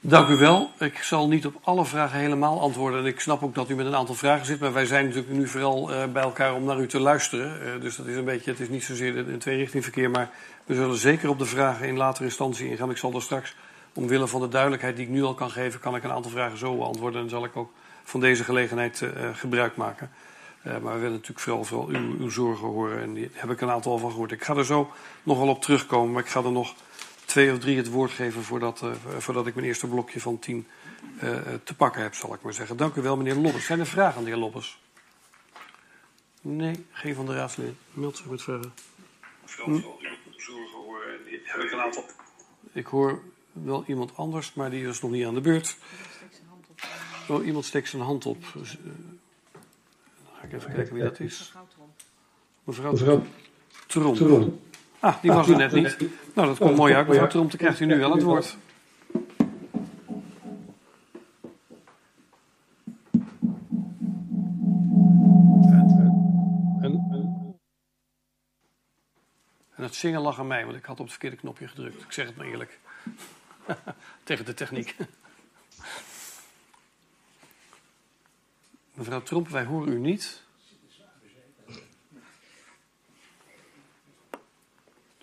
Dank u wel. Ik zal niet op alle vragen helemaal antwoorden. Ik snap ook dat u met een aantal vragen zit, maar wij zijn natuurlijk nu vooral uh, bij elkaar om naar u te luisteren. Uh, dus dat is een beetje, het is niet zozeer een tweerichtingverkeer, maar we zullen zeker op de vragen in latere instantie ingaan. Ik zal er straks, omwille van de duidelijkheid die ik nu al kan geven, kan ik een aantal vragen zo beantwoorden. En zal ik ook van deze gelegenheid uh, gebruik maken. maar we willen natuurlijk vooral, vooral uw, uw zorgen horen en die heb ik een aantal van gehoord. Ik ga er zo nogal op terugkomen, maar ik ga er nog twee of drie het woord geven voordat, uh, voordat ik mijn eerste blokje van tien uh, te pakken heb, zal ik maar zeggen. Dank u wel, meneer Lobbes. Zijn er vragen aan de heer Lobbes? Nee, geen van de raadsleden. Meld zich met vragen. Hm? Zorgen heb ik een aantal. Ik hoor wel iemand anders, maar die is nog niet aan de beurt. Oh, iemand steekt zijn hand op. Dus, uh, dan ga ik even kijken wie dat is. Mevrouw, Mevrouw. Trom. Ah, die was er net niet. Nou, dat komt mooi uit. Mevrouw Tromp, dan krijgt u nu wel het woord. En het zingen lag aan mij, want ik had op het verkeerde knopje gedrukt. Ik zeg het maar eerlijk. Tegen de techniek. Mevrouw Tromp, wij horen u niet.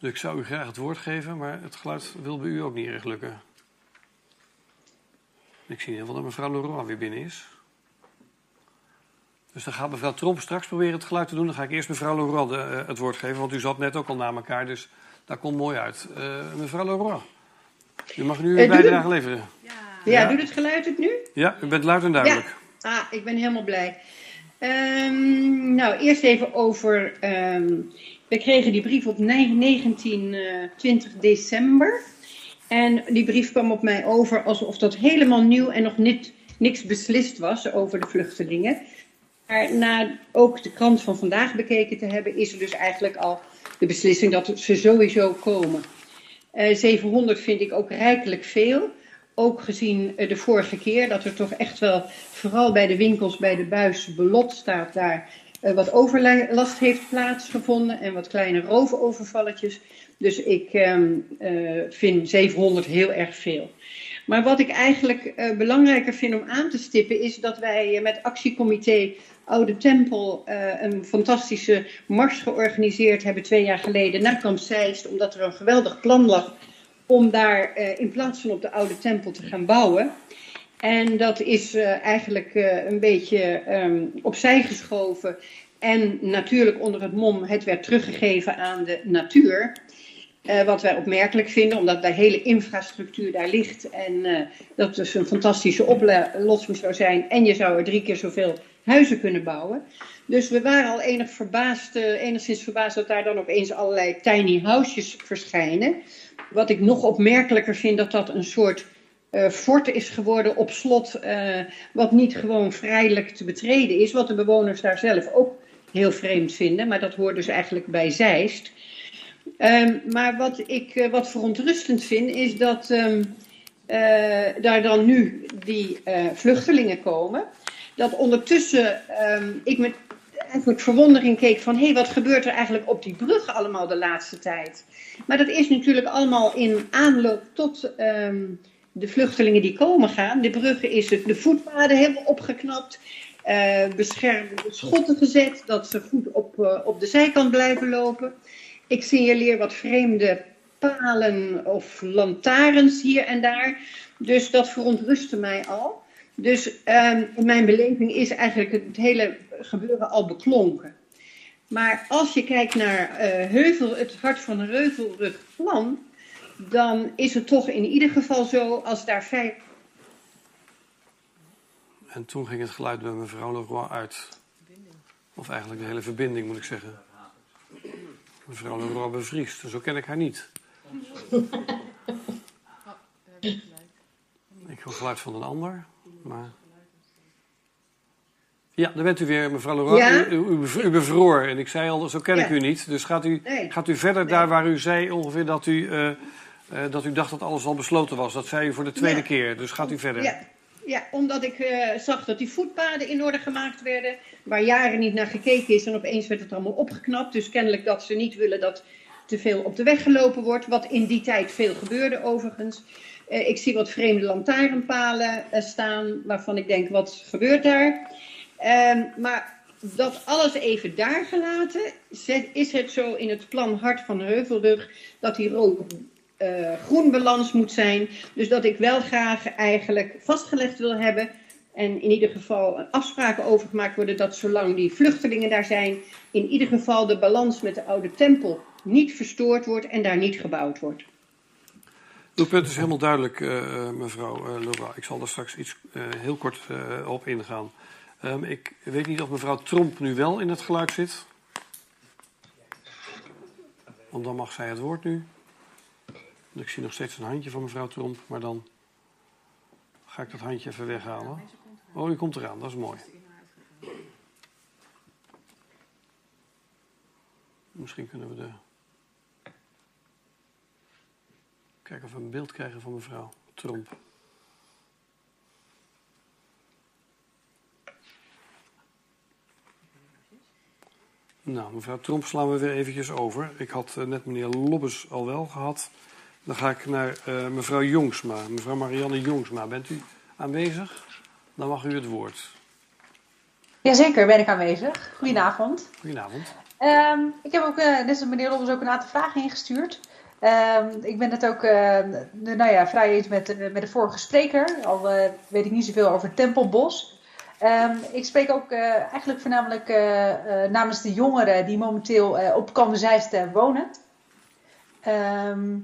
Dus ik zou u graag het woord geven, maar het geluid wil bij u ook niet erg lukken. Ik zie in ieder geval dat mevrouw Leroy weer binnen is. Dus dan gaat mevrouw Tromp straks proberen het geluid te doen. Dan ga ik eerst mevrouw Leroy de, uh, het woord geven, want u zat net ook al na elkaar. Dus dat komt mooi uit. Uh, mevrouw Leroy, u mag nu uw uh, bijdrage leveren. Ja. ja, ja, doet het geluid het nu? Ja, u bent luid en duidelijk. Ja. Ah, ik ben helemaal blij. Um, nou, eerst even over... Um, we kregen die brief op 19, uh, 20 december. En die brief kwam op mij over alsof dat helemaal nieuw en nog niet, niks beslist was over de vluchtelingen. Maar na ook de krant van vandaag bekeken te hebben, is er dus eigenlijk al de beslissing dat ze sowieso komen. Uh, 700 vind ik ook rijkelijk veel. Ook gezien uh, de vorige keer dat er toch echt wel, vooral bij de winkels bij de buis, belot staat daar wat overlast heeft plaatsgevonden en wat kleine roofovervalletjes. Dus ik um, uh, vind 700 heel erg veel. Maar wat ik eigenlijk uh, belangrijker vind om aan te stippen is dat wij met actiecomité Oude Tempel een fantastische mars georganiseerd hebben twee jaar geleden naar Kamp Zeist. Omdat er een geweldig plan lag om daar in plaats van op de Oude Tempel te gaan bouwen. En dat is eh, eigenlijk eh, een beetje ehm, opzij geschoven. En natuurlijk onder het mom, het werd teruggegeven aan de natuur. Eh, wat wij opmerkelijk vinden, omdat de hele infrastructuur daar ligt. En dat dus een fantastische oplossing zou zijn. En je zou er drie keer zoveel huizen kunnen bouwen. Dus we waren al enig verbaasd, enigszins verbaasd dat daar dan opeens allerlei tiny houses verschijnen. Wat ik nog opmerkelijker vind, dat dat een soort eh fort is geworden op slot. eh, wat niet gewoon vrijelijk te betreden is. Wat de bewoners daar zelf ook heel vreemd vinden. Maar dat hoort dus eigenlijk bij Zeist. Ehm, maar wat ik eh, wat verontrustend vind, is dat ehm, eh, daar dan nu die vluchtelingen komen. Dat ondertussen ehm, ik met eigenlijk verwondering keek van... hé, hey, wat gebeurt er eigenlijk op die brug allemaal de laatste tijd? Maar dat is natuurlijk allemaal in aanloop tot de vluchtelingen die komen gaan. De bruggen is het, de voetpaden helemaal opgeknapt... eh beschermde schotten gezet, dat ze goed op, eh, op de zijkant blijven lopen. Ik signaleer wat vreemde palen of lantaarns hier en daar. Dus dat verontrustte mij al. Dus ehm, in mijn beleving is eigenlijk het hele gebeuren al beklonken. Maar als je kijkt naar eh, Heuvel, het Hart van Heuvelrug plan, dan is het toch in ieder geval zo als daar vijf En toen ging het geluid bij mevrouw Leroy uit. Of eigenlijk de hele verbinding, moet ik zeggen. Mevrouw Leroy bevriest. Zo ken ik haar niet. Ik hoor geluid van een ander. Maar... Ja, daar bent u weer, mevrouw Leroy. Ja? U, u, u bev- u bevroor. En ik zei al, zo ken ik u niet. Dus gaat u, Nee. gaat u verder daar waar u zei ongeveer dat u, eh, dat u dacht dat alles al besloten was. Dat zei u voor de tweede Ja. keer. Dus gaat u verder. Ja, ja omdat ik eh, zag dat die voetpaden in orde gemaakt werden, waar jaren niet naar gekeken is en opeens werd het allemaal opgeknapt. Dus kennelijk dat ze niet willen dat te veel op de weg gelopen wordt, wat in die tijd veel gebeurde overigens. Eh, ik zie wat vreemde lantaarnpalen eh, staan, waarvan ik denk, wat gebeurt daar? Ehm, maar dat alles even daar gelaten, is het zo in het plan Hart van Heuvelrug dat die rood eh, groen balans moet zijn. Dus dat ik wel graag eigenlijk vastgelegd wil hebben. En in ieder geval afspraken over gemaakt worden dat zolang die vluchtelingen daar zijn, in ieder geval de balans met de oude tempel niet verstoord wordt en daar niet gebouwd wordt. Uw punt is helemaal duidelijk, eh, eh, mevrouw uh. Ik zal daar straks iets eh, heel kort eh, op ingaan. Ehm, ik weet niet of mevrouw Tromp nu wel in het geluid zit. Want dan mag zij het woord nu. Want ik zie nog steeds een handje van mevrouw Tromp, maar dan ga ik dat handje even weghalen. Oh, u komt eraan, dat is mooi. Misschien kunnen we de Kijken of we een beeld krijgen van mevrouw Tromp. Nou, mevrouw Tromp slaan we weer eventjes over. Ik had eh, net meneer Lobbes al wel gehad. Dan ga ik naar eh, mevrouw Jongsma. Mevrouw Marianne Jongsma, bent u aanwezig? Dan mag u het woord. Jazeker, ben ik aanwezig. Goedenavond. Goedenavond. Ehm, ik heb ook, eh, net als meneer Lobbes, ook een aantal vragen ingestuurd. Ehm, ik ben het ook eh, nou ja, vrij eens met, eh, met de vorige spreker. Al weet ik niet zoveel over Tempelbos. Ehm, ik spreek ook eigenlijk voornamelijk namens de jongeren die momenteel op eh, wonen. Ehm,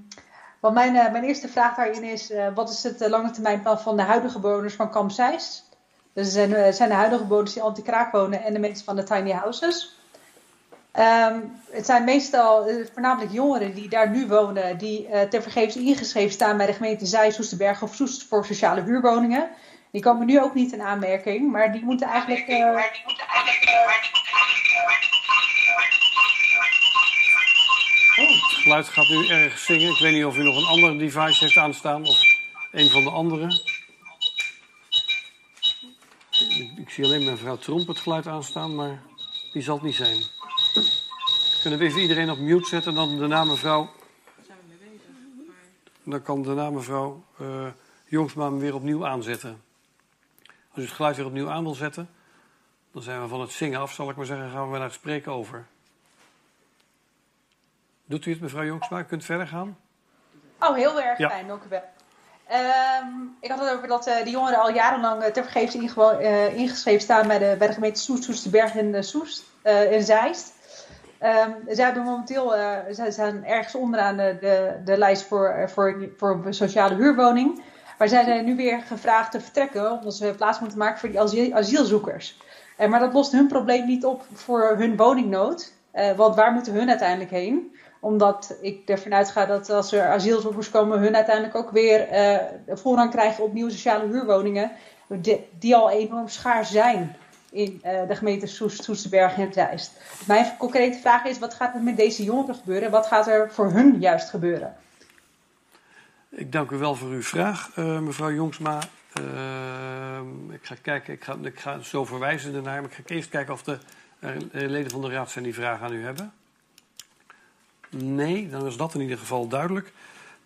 want mijn, eh, mijn eerste vraag daarin is: eh, wat is het uh, lange termijnplan van de huidige bewoners van Kamp Zeist? Dus zijn, zijn de huidige bewoners die anti-kraak wonen en de mensen van de tiny houses. Um, het zijn meestal voornamelijk jongeren die daar nu wonen, die uh, tevergeefs ingeschreven staan bij de gemeente Zij, Soesterberg of Soest voor sociale huurwoningen. Die komen nu ook niet in aanmerking, maar die moeten eigenlijk. Het geluid gaat nu erg zingen. Ik weet niet of u nog een ander device heeft aanstaan of een van de andere. Ik, zie alleen mevrouw Tromp het geluid aanstaan, maar die zal het niet zijn. Kunnen we even iedereen op mute zetten en dan daarna mevrouw... Dan kan daarna mevrouw uh, Jongsma hem weer opnieuw aanzetten. Als u het geluid weer opnieuw aan wil zetten, dan zijn we van het zingen af, zal ik maar zeggen, gaan we naar het spreken over. Doet u het, mevrouw Jongsma? U kunt verder gaan. Oh, heel erg ja. fijn, dank u wel. Ehm, ik had het over dat uh, die jongeren al jarenlang uh, tevergeefs uh, ingeschreven staan bij de, bij de gemeente Soest, Soesterberg en Soest in Zeist. Um, zij hebben momenteel, zij zijn ergens onderaan de, de, de lijst voor, voor, voor een sociale huurwoning. Maar zij zijn nu weer gevraagd te vertrekken, omdat ze plaats moeten maken voor die asiel, asielzoekers. maar dat lost hun probleem niet op voor hun woningnood. want waar moeten hun uiteindelijk heen? Omdat ik ervan uitga dat als er asielzoekers komen, hun uiteindelijk ook weer uh, voorrang krijgen op nieuwe sociale huurwoningen. Die, die al enorm schaars zijn in uh, de gemeente Soest, Soesterberg en Zeist. Mijn concrete vraag is, wat gaat er met deze jongeren gebeuren? Wat gaat er voor hun juist gebeuren? Ik dank u wel voor uw vraag, uh, mevrouw Jongsma. ik ga kijken, ik ga, ik ga zo verwijzen ernaar, maar ik ga eerst kijken of de leden van de raad zijn die vragen aan u hebben. Nee, dan is dat in ieder geval duidelijk.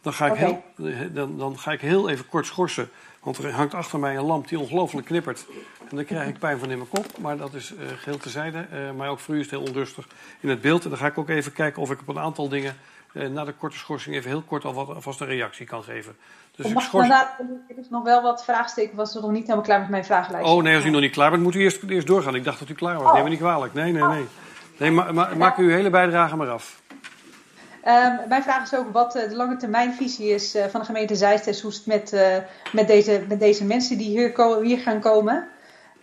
Dan ga, ik okay. heel, dan, dan ga ik heel even kort schorsen. Want er hangt achter mij een lamp die ongelooflijk knippert. En dan krijg ik pijn van in mijn kop. Maar dat is uh, geheel terzijde. Uh, maar ook voor u is het heel onrustig in het beeld. En dan ga ik ook even kijken of ik op een aantal dingen... Uh, na de korte schorsing even heel kort al wat, alvast een reactie kan geven. Dus ik schors... Ik heb nog wel wat vraagsteken. was nog niet helemaal klaar met mijn vragenlijst. Oh nee, als u nog niet klaar bent, moet u eerst, eerst doorgaan. Ik dacht dat u klaar was. Oh. Neem me niet kwalijk. Nee, nee, nee. Nee, ma ma maak uw hele bijdrage maar af. Um, mijn vraag is ook wat uh, de lange termijnvisie is uh, van de gemeente Zeist en Soest met, uh, met, deze, met deze mensen die hier, hier gaan komen.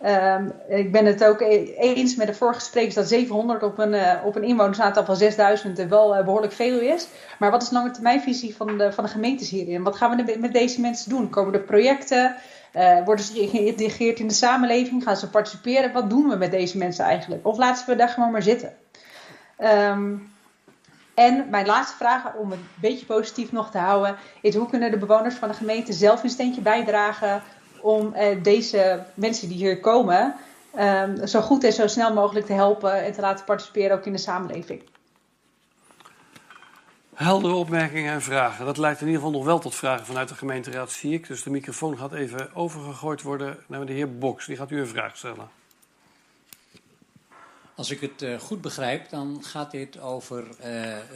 Um, ik ben het ook e-, eens met de vorige sprekers dat 700 op een, op een inwonersaantal van 6000 wel behoorlijk veel is. Maar wat is de lange termijnvisie van de, van de gemeentes hierin? Wat gaan we met deze mensen doen? Komen er projecten? worden ze geïntegreerd in de samenleving? Gaan ze participeren? Wat doen we met deze mensen eigenlijk? Of laten we daar gewoon maar zitten? Um, en mijn laatste vraag, om het een beetje positief nog te houden, is hoe kunnen de bewoners van de gemeente zelf een steentje bijdragen om eh, deze mensen die hier komen um, zo goed en zo snel mogelijk te helpen en te laten participeren ook in de samenleving. Heldere opmerkingen en vragen. Dat leidt in ieder geval nog wel tot vragen vanuit de gemeenteraad, zie ik. Dus de microfoon gaat even overgegooid worden naar de heer Boks. Die gaat u een vraag stellen. Als ik het uh, goed begrijp, dan gaat dit over uh,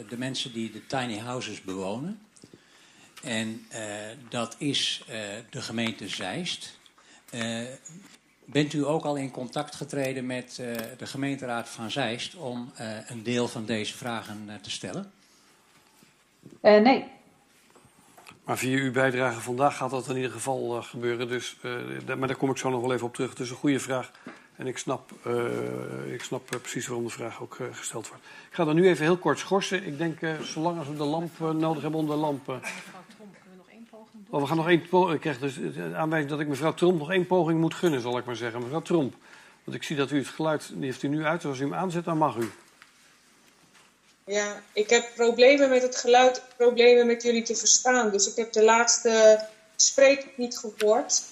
de mensen die de tiny houses bewonen. En uh, dat is de gemeente Zeist. bent u ook al in contact getreden met de gemeenteraad van Zeist om een deel van deze vragen te stellen? nee. Maar via uw bijdrage vandaag gaat dat in ieder geval gebeuren. Dus, maar daar kom ik zo nog wel even op terug. Dus een goede vraag en ik snap, uh, ik snap precies waarom de vraag ook uh, gesteld wordt. Ik ga dan nu even heel kort schorsen. Ik denk, uh, zolang als we de lamp nodig hebben om de lamp... Mevrouw Tromp, kunnen we nog één poging doen? Oh, we gaan nog één poging. Ik krijg dus de aanwijzing dat ik mevrouw Tromp nog één poging moet gunnen, zal ik maar zeggen. Mevrouw Tromp, want ik zie dat u het geluid, die heeft u nu uit. Dus als u hem aanzet, dan mag u. Ja, ik heb problemen met het geluid, problemen met jullie te verstaan. Dus ik heb de laatste spreker niet gehoord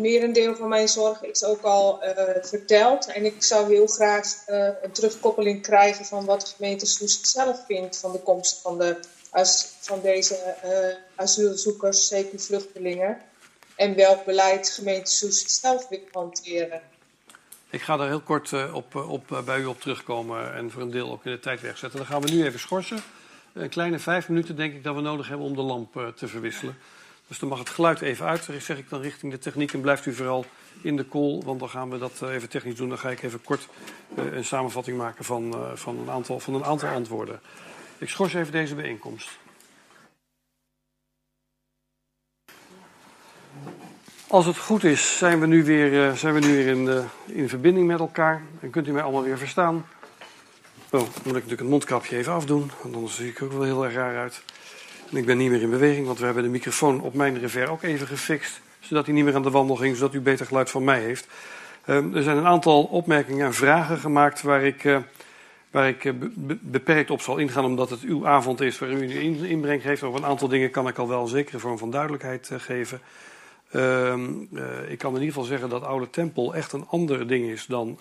merendeel van mijn zorg is ook al uh, verteld. En ik zou heel graag uh, een terugkoppeling krijgen van wat de gemeente Soest zelf vindt van de komst van, de, van deze uh, asielzoekers, zeker vluchtelingen. En welk beleid de gemeente Soest zelf wil hanteren. Ik ga daar heel kort op, op, bij u op terugkomen en voor een deel ook in de tijd wegzetten. Dan gaan we nu even schorsen. Een kleine vijf minuten denk ik dat we nodig hebben om de lamp te verwisselen. Dus dan mag het geluid even uit, zeg ik dan richting de techniek. En blijft u vooral in de call, want dan gaan we dat eh, even technisch doen. Dan ga ik even kort uh, een samenvatting maken van, uh, van, een aantal, van een aantal antwoorden. Ik schors even deze bijeenkomst. Als het goed is, zijn we nu weer, zijn we nu weer in, in verbinding met elkaar. En kunt u mij allemaal weer verstaan. Oh, dan moet ik natuurlijk het mondkapje even afdoen, want anders zie ik ook wel heel erg raar uit. En ik ben niet meer in beweging, want we hebben de microfoon op mijn revers ook even gefixt. Zodat hij niet meer aan de wandel ging, zodat u beter geluid van mij heeft. Uh, er zijn een aantal opmerkingen en vragen gemaakt waar ik, uh, waar ik uh, beperkt op zal ingaan, omdat het uw avond is waar u in, inbreng geeft. Over een aantal dingen kan ik al wel een zekere vorm van duidelijkheid eh, geven. Ehm, ik kan in ieder geval zeggen dat Oude Tempel echt een ander ding is dan,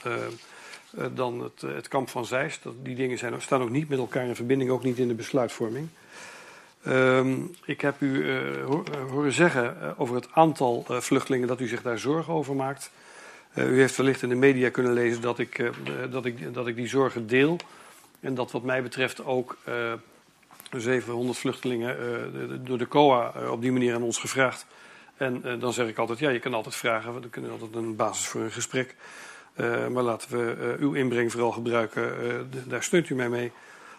dan het, het, kamp van Zeist. Die dingen zijn, staan ook niet met elkaar in verbinding, ook niet in de besluitvorming. Um, ik heb u uh, horen zeggen uh, over het aantal vluchtelingen dat u zich daar zorgen over maakt. u heeft wellicht in de media kunnen lezen dat ik, dat ik, dat ik die zorgen deel. En dat wat mij betreft ook 700 vluchtelingen door de COA op die manier aan ons gevraagd. En dan zeg ik altijd, ja, je kan altijd vragen. We kunnen altijd een basis voor een gesprek. maar laten we uw inbreng vooral gebruiken. daar steunt u mij mee.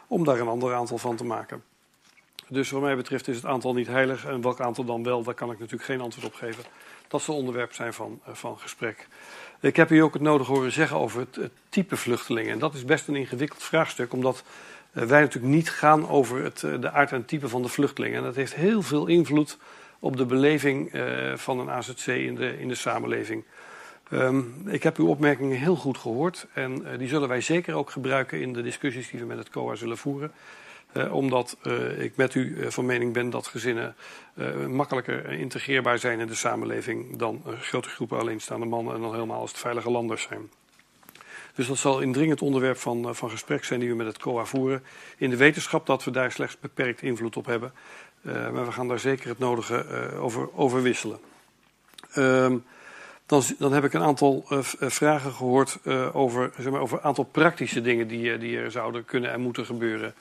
Om daar een ander aantal van te maken. Dus wat mij betreft is het aantal niet heilig. En welk aantal dan wel, daar kan ik natuurlijk geen antwoord op geven. Dat zal onderwerp zijn van, van gesprek. Ik heb u ook het nodig horen zeggen over het, type vluchtelingen. En dat is best een ingewikkeld vraagstuk, omdat uh, wij natuurlijk niet gaan over het, uh, de aard en type van de vluchtelingen. En dat heeft heel veel invloed op de beleving van een AZC in de, in de samenleving. Um, ik heb uw opmerkingen heel goed gehoord en die zullen wij zeker ook gebruiken in de discussies die we met het COA zullen voeren. Uh, omdat uh, ik met u uh, van mening ben dat gezinnen makkelijker integreerbaar zijn in de samenleving dan grote groepen alleenstaande mannen en dan helemaal als het veilige landers zijn. Dus dat zal een dringend onderwerp van, van gesprek zijn die we met het COA voeren. In de wetenschap dat we daar slechts beperkt invloed op hebben. maar we gaan daar zeker het nodige over, over wisselen. Ehm, dan, dan, heb ik een aantal vragen gehoord over, zeg maar, over een aantal praktische dingen die, die er zouden kunnen en moeten gebeuren.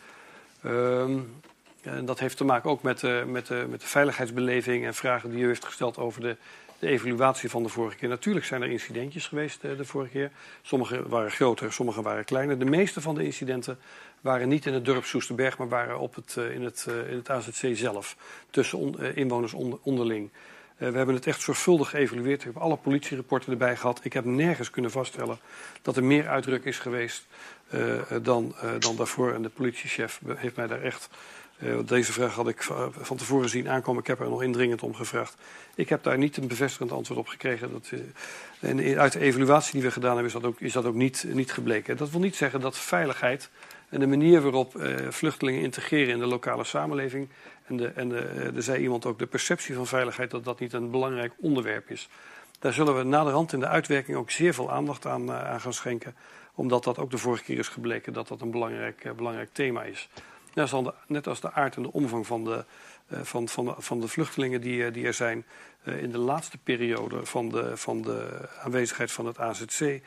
En dat heeft te maken ook met, met, uh, met de veiligheidsbeleving en vragen die u heeft gesteld over de, de evaluatie van de vorige keer. Natuurlijk zijn er incidentjes geweest uh, de vorige keer. Sommige waren groter, sommige waren kleiner. De meeste van de incidenten waren niet in het dorp Soesterberg, maar waren op het, in, het, in het AZC zelf. Tussen on, inwoners onder, onderling. We hebben het echt zorgvuldig geëvalueerd. Ik heb alle politierapporten erbij gehad. Ik heb nergens kunnen vaststellen dat er meer uitdruk is geweest uh, dan, uh, dan daarvoor. En de politiechef heeft mij daar echt. Deze vraag had ik van tevoren zien aankomen. Ik heb er nog indringend om gevraagd. Ik heb daar niet een bevestigend antwoord op gekregen. Dat, uit de evaluatie die we gedaan hebben, is dat ook, is dat ook niet, niet gebleken. Dat wil niet zeggen dat veiligheid en de manier waarop vluchtelingen integreren in de lokale samenleving. En, de, de, er zei iemand ook de perceptie van veiligheid, dat dat niet een belangrijk onderwerp is. Daar zullen we naderhand in de uitwerking ook zeer veel aandacht aan, aan gaan schenken omdat dat ook de vorige keer is gebleken dat dat een belangrijk, uh, belangrijk thema is. Net als, de, net als de aard en de omvang van de, van, van, van de vluchtelingen die, die er zijn in de laatste periode van de, van de aanwezigheid van het AZC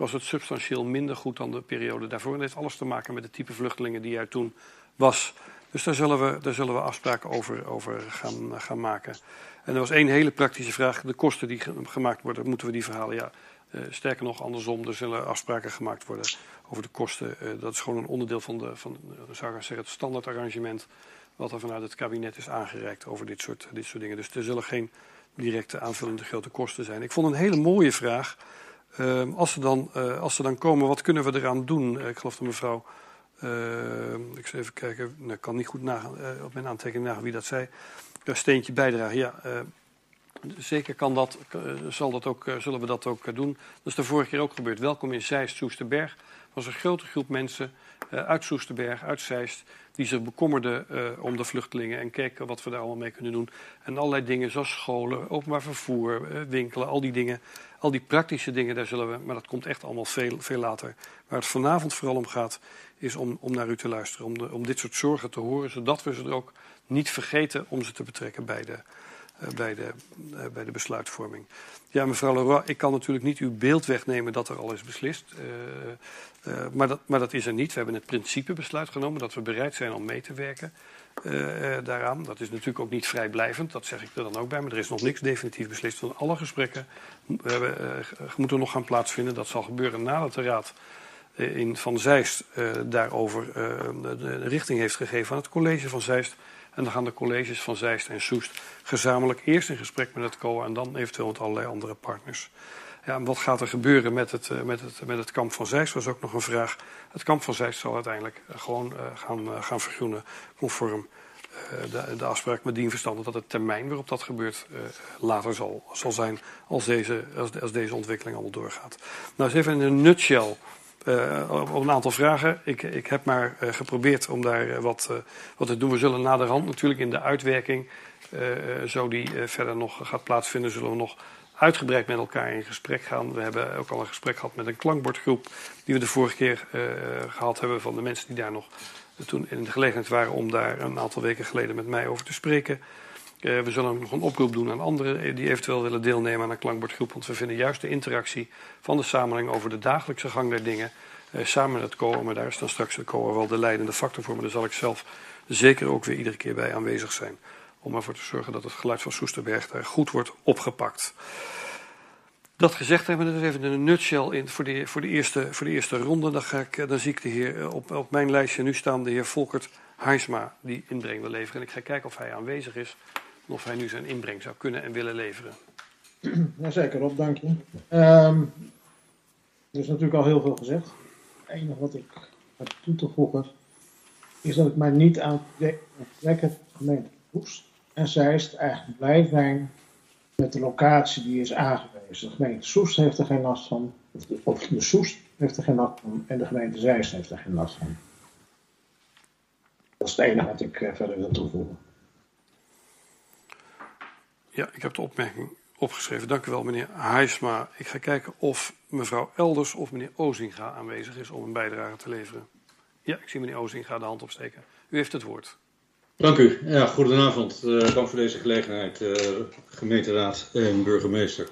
was het substantieel minder goed dan de periode daarvoor. En dat heeft alles te maken met de type vluchtelingen die er toen was. Dus daar zullen we, daar zullen we afspraken over, over gaan, gaan maken. En er was één hele praktische vraag. De kosten die gemaakt worden, moeten we die verhalen? Ja, uh, sterker nog, andersom, er zullen afspraken gemaakt worden over de kosten. Uh, dat is gewoon een onderdeel van, de, van uh, zou ik zeggen, het standaardarrangement. wat er vanuit het kabinet is aangereikt over dit soort, dit soort dingen. Dus er zullen geen directe aanvullende grote kosten zijn. Ik vond een hele mooie vraag. Ehm, als, ze dan, als ze dan komen, wat kunnen we eraan doen? ik geloof dat mevrouw. Ehm, ik zal even kijken, nou, ik kan niet goed nagaan, op mijn aantekening nagaan wie dat zei. Een steentje bijdragen. Ja, Zeker kan dat, zal dat ook, zullen we dat ook doen. Dat is de vorige keer ook gebeurd. Welkom in Zeist, Soesterberg. Er was een grote groep mensen uit Soesterberg, uit Zeist... die zich bekommerden om de vluchtelingen en keken wat we daar allemaal mee kunnen doen. En allerlei dingen zoals scholen, openbaar vervoer, winkelen, al die dingen. Al die praktische dingen, daar zullen we... maar dat komt echt allemaal veel, veel later. Waar het vanavond vooral om gaat, is om, om naar u te luisteren. Om, de, om dit soort zorgen te horen, zodat we ze er ook niet vergeten om ze te betrekken bij de eh, bij, de, uh, bij de besluitvorming. Ja, mevrouw Leroy, ik kan natuurlijk niet uw beeld wegnemen dat er al is beslist. Uh, maar, dat, maar dat is er niet. We hebben het principebesluit genomen dat we bereid zijn om mee te werken daaraan. Dat is natuurlijk ook niet vrijblijvend, dat zeg ik er dan ook bij. Maar er is nog niks definitief beslist. Van alle gesprekken we hebben, moeten nog gaan plaatsvinden. Dat zal gebeuren nadat de Raad in, van Zeist daarover de richting heeft gegeven aan het college van Zeist en dan gaan de colleges van Zeist en Soest gezamenlijk eerst in gesprek met het COA en dan eventueel met allerlei andere partners. Ja, wat gaat er gebeuren met het, eh, met, het, met het kamp van Zeist was ook nog een vraag. Het kamp van Zeist zal uiteindelijk eh, gewoon uh, gaan, uh, gaan vergroenen conform de, de afspraak met dien verstand dat het termijn waarop dat gebeurt later zal, zal zijn als deze, als, als deze ontwikkeling allemaal doorgaat. Nou, eens even in een nutshell op een aantal vragen. Ik, ik heb maar geprobeerd om daar wat, wat te doen. We zullen naderhand natuurlijk in de uitwerking, zo die verder nog gaat plaatsvinden, zullen we nog uitgebreid met elkaar in gesprek gaan. We hebben ook al een gesprek gehad met een klankbordgroep die we de vorige keer gehad hebben van de mensen die daar nog toen in de gelegenheid waren om daar een aantal weken geleden met mij over te spreken. Uh, we zullen nog een oproep doen aan anderen die eventueel willen deelnemen aan een klankbordgroep. Want we vinden juist de interactie van de samenleving over de dagelijkse gang der dingen eh, samen met het COA. Daar is dan straks het COA wel de leidende factor voor. Maar daar zal ik zelf zeker ook weer iedere keer bij aanwezig zijn. Om ervoor te zorgen dat het geluid van Soesterberg daar goed wordt opgepakt. Dat gezegd hebben we, is even een nutshell in voor de, voor de, eerste, voor de eerste ronde. Dan, ga ik, eh, dan zie ik de heer eh, op, op mijn lijstje nu staan, de heer Volkert Heisma, die inbreng wil leveren. En ik ga kijken of hij aanwezig is en of hij nu zijn inbreng zou kunnen en willen leveren. Jazeker, Rob, dank je. Um, er is natuurlijk al heel veel gezegd. Het enige wat ik heb toe te voegen is dat ik mij niet aan het gemeente Oest en Zeist eigenlijk blij zijn met de locatie die is aangewezen. De gemeente Soest heeft er geen last van, of de Soest heeft er geen last van en de gemeente Zeist heeft er geen last van. Dat is het enige wat ik eh, verder wil toevoegen. Ja, ik heb de opmerking opgeschreven. Dank u wel, meneer Heisma. Ik ga kijken of mevrouw Elders of meneer Ozinga aanwezig is om een bijdrage te leveren. Ja, ik zie meneer Ozinga de hand opsteken. U heeft het woord. Dank u. Ja, goedenavond. Uh, dank voor deze gelegenheid, uh, gemeenteraad en burgemeester.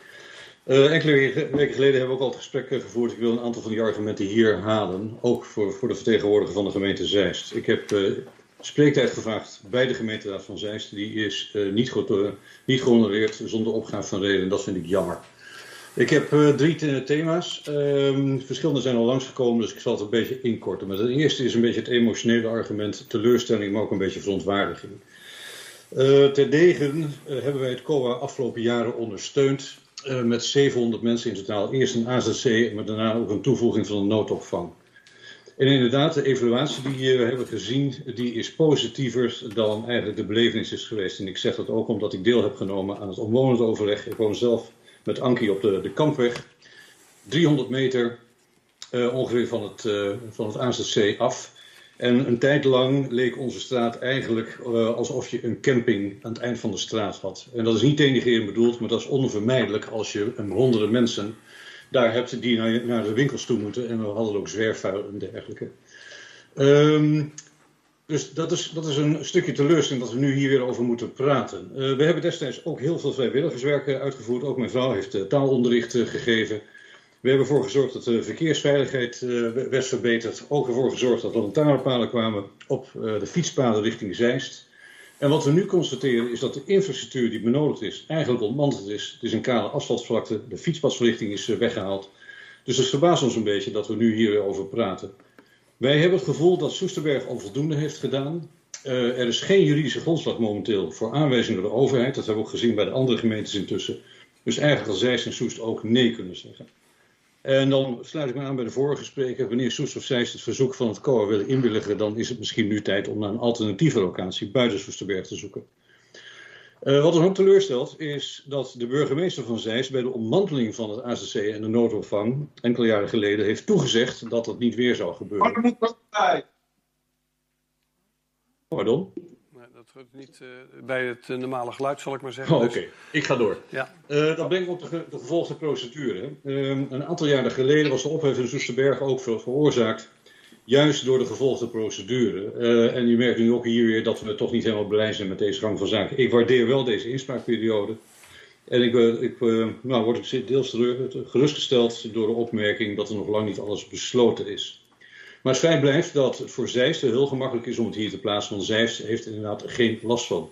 Uh, enkele weken geleden hebben we ook al het gesprek gevoerd. Ik wil een aantal van die argumenten hier halen, ook voor, voor de vertegenwoordiger van de gemeente Zeist. Ik heb spreektijd gevraagd bij de gemeenteraad van Zeist. Die is niet, niet gehonoreerd zonder opgave van reden. Dat vind ik jammer. Ik heb uh, drie thema's. Uh, verschillende zijn al langsgekomen, dus ik zal het een beetje inkorten. Maar het eerste is een beetje het emotionele argument, teleurstelling, maar ook een beetje verontwaardiging. Uh, ter degen uh, hebben wij het COA afgelopen jaren ondersteund met 700 mensen in totaal. Eerst een AZC, maar daarna ook een toevoeging van een noodopvang. En inderdaad, de evaluatie die we hebben gezien, die is positiever dan eigenlijk de belevenis is geweest. En ik zeg dat ook omdat ik deel heb genomen aan het omwonend overleg. Ik woon zelf met Ankie op de, de Kampweg. 300 meter uh, ongeveer van het, uh, van het AZC af. En een tijd lang leek onze straat eigenlijk uh, alsof je een camping aan het eind van de straat had. En dat is niet denigrerend bedoeld, maar dat is onvermijdelijk als je een honderden mensen daar hebt die naar, naar de winkels toe moeten. En we hadden ook zwerfvuil en dergelijke. Um, dus dat is, dat is een stukje teleurstelling dat we nu hier weer over moeten praten. Uh, we hebben destijds ook heel veel vrijwilligerswerk uitgevoerd. Ook mijn vrouw heeft uh, taalonderricht gegeven. We hebben ervoor gezorgd dat de verkeersveiligheid werd verbeterd. Ook ervoor gezorgd dat lantaarnpalen kwamen op de fietspaden richting Zeist. En wat we nu constateren is dat de infrastructuur die benodigd is eigenlijk ontmanteld is. Het is een kale asfaltvlakte, de fietspadsverlichting is weggehaald. Dus het verbaast ons een beetje dat we nu hier weer over praten. Wij hebben het gevoel dat Soesterberg onvoldoende heeft gedaan. Uh, er is geen juridische grondslag momenteel voor aanwijzing door de overheid. Dat hebben we ook gezien bij de andere gemeentes intussen. Dus eigenlijk als Zeist en Soest ook nee kunnen zeggen. En dan sluit ik me aan bij de vorige spreker. Wanneer Soest of Zeist het verzoek van het COA willen inwilligen, dan is het misschien nu tijd om naar een alternatieve locatie buiten Soesterberg te zoeken. Uh, wat ons ook teleurstelt is dat de burgemeester van Zeist bij de ontmanteling van het ACC en de noodopvang enkele jaren geleden heeft toegezegd dat dat niet weer zou gebeuren. Pardon? Nee, dat hoort niet uh, bij het normale geluid, zal ik maar zeggen. Oh, Oké, okay. ik ga door. Ja. Uh, dat brengt op de, ge de gevolgde procedure. een aantal jaren geleden was de ophef in Soesterberg ook ver veroorzaakt Juist door de gevolgde procedure. Uh, en u merkt nu ook hier weer dat we toch niet helemaal blij zijn met deze gang van zaken. Ik waardeer wel deze inspraakperiode. En ik, uh, ik uh, nou, word deels gerustgesteld door de opmerking dat er nog lang niet alles besloten is. Maar het feit blijft dat het voor Zeist heel gemakkelijk is om het hier te plaatsen, want Zeist heeft inderdaad geen last van.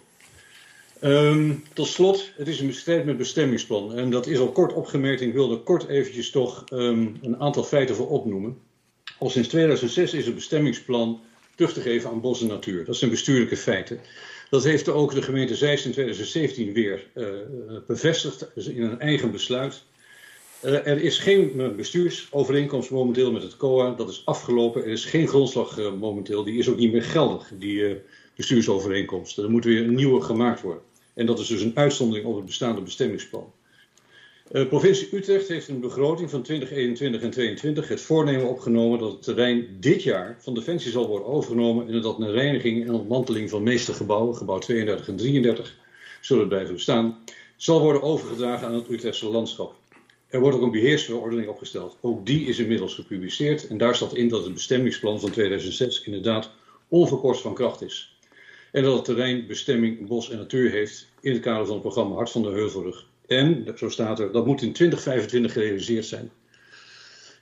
Um, tot slot, het is een strijd met bestemmingsplan. En dat is al kort opgemerkt. Ik wilde kort eventjes toch um, een aantal feiten voor opnoemen. Al sinds 2006 is het bestemmingsplan terug te geven aan bos en natuur. Dat zijn bestuurlijke feiten. Dat heeft ook de gemeente Zeist in 2017 weer uh, bevestigd in een eigen besluit. Uh, er is geen bestuursovereenkomst momenteel met het COA. Dat is afgelopen. Er is geen grondslag momenteel. Die is ook niet meer geldig, die bestuursovereenkomst. Er moet weer een nieuwe gemaakt worden. En dat is dus een uitzondering op het bestaande bestemmingsplan. De uh, provincie Utrecht heeft in de begroting van 2021 en 2022 het voornemen opgenomen dat het terrein dit jaar van Defensie zal worden overgenomen en dat een reiniging en ontmanteling van meeste gebouwen, gebouw 32 en 33, zullen blijven bestaan, zal worden overgedragen aan het Utrechtse landschap. Er wordt ook een beheersverordening opgesteld. Ook die is inmiddels gepubliceerd en daar staat in dat het bestemmingsplan van 2006 inderdaad onverkort van kracht is. En dat het terrein bestemming bos en natuur heeft in het kader van het programma Hart van de Heuvelrug. En, zo staat er, dat moet in 2025 gerealiseerd zijn.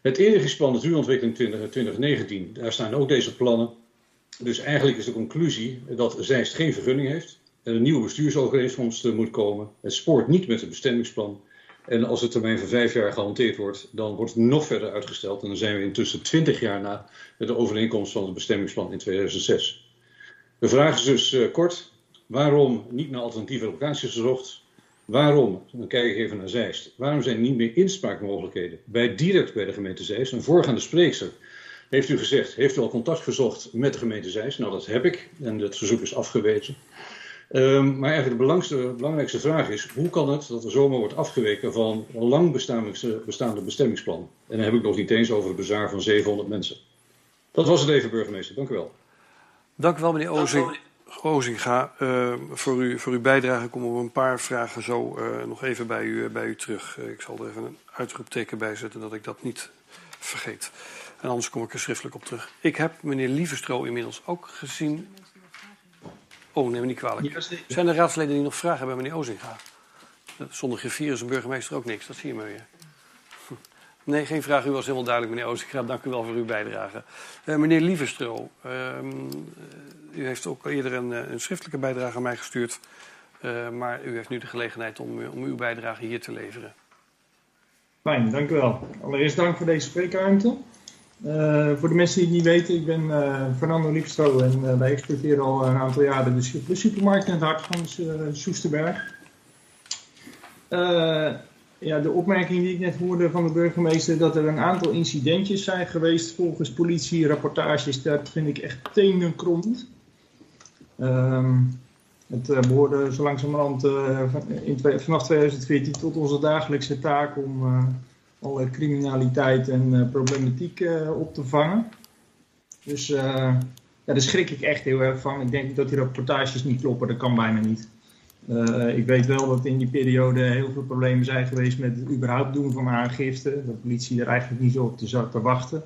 Het inrichtingsplan natuurontwikkeling 20, 2019, daar staan ook deze plannen. Dus eigenlijk is de conclusie dat Zeist geen vergunning heeft. Er een nieuwe bestuursovereenkomst moet komen. Het spoort niet met het bestemmingsplan. En als de termijn van vijf jaar gehanteerd wordt, dan wordt het nog verder uitgesteld. En dan zijn we intussen twintig jaar na de overeenkomst van het bestemmingsplan in 2006. De vraag is dus uh, kort, waarom niet naar alternatieve locaties gezocht? Waarom, dan kijk ik even naar Zeist, waarom zijn er niet meer inspraakmogelijkheden bij direct bij de gemeente Zeist? Een voorgaande spreekster heeft u gezegd, heeft u al contact gezocht met de gemeente Zeist? Nou, dat heb ik en dat verzoek is afgewezen. Um, maar eigenlijk de belangrijkste vraag is, hoe kan het dat er zomaar wordt afgeweken van een lang bestaande bestemmingsplan? En dan heb ik nog niet eens over het bezaar van 700 mensen. Dat was het even, burgemeester. Dank u wel. Dank u wel, meneer Ozing. Ozinga, uh, voor, u, voor uw bijdrage komen we een paar vragen zo uh, nog even bij u, bij u terug. Ik zal er even een uitroepteken bij zetten dat ik dat niet vergeet. En anders kom ik er schriftelijk op terug. Ik heb meneer Lievestro inmiddels ook gezien. Oh, neem me niet kwalijk. Zijn er raadsleden die nog vragen hebben, meneer Ozinga? Zonder griffier is een burgemeester ook niks, dat zie je maar weer. Nee, geen vraag. U was helemaal duidelijk, meneer Ozinga. Dank u wel voor uw bijdrage. Uh, meneer Lievestro, uh, u heeft ook eerder een, een, schriftelijke bijdrage aan mij gestuurd. Uh, maar u heeft nu de gelegenheid om, om uw bijdrage hier te leveren. Fijn, dank u wel. Allereerst dank voor deze spreekruimte. Voor de mensen die het niet weten, ik ben Fernando Liefstro en wij exporteren al een aantal jaren de, de supermarkt in het hart van Soesterberg. ja, de opmerking die ik net hoorde van de burgemeester dat er een aantal incidentjes zijn geweest volgens politie, rapportages, dat vind ik echt tenenkrommend. Um, het behoorde zo langzamerhand in, vanaf 2014 tot onze dagelijkse taak om alle criminaliteit en problematiek op te vangen. Dus ja, daar schrik ik echt heel erg van. Ik denk dat die rapportages niet kloppen, dat kan bijna niet. ik weet wel dat in die periode heel veel problemen zijn geweest met het überhaupt doen van aangifte. Dat de politie er eigenlijk niet zo op te te wachten.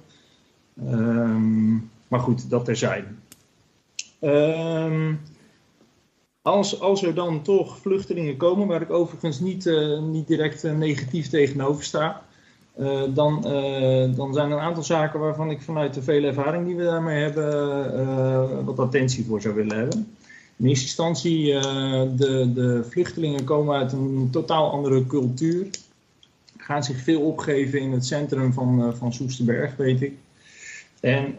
Um, maar goed, dat terzijde. Um, als, als er dan toch vluchtelingen komen, waar ik overigens niet, uh, niet direct uh, negatief tegenover sta, uh, dan, dan zijn er een aantal zaken waarvan ik vanuit de vele ervaring die we daarmee hebben, wat attentie voor zou willen hebben. In eerste instantie, de, de vluchtelingen komen uit een totaal andere cultuur. Gaan zich veel opgeven in het centrum van, van Soesterberg, weet ik. En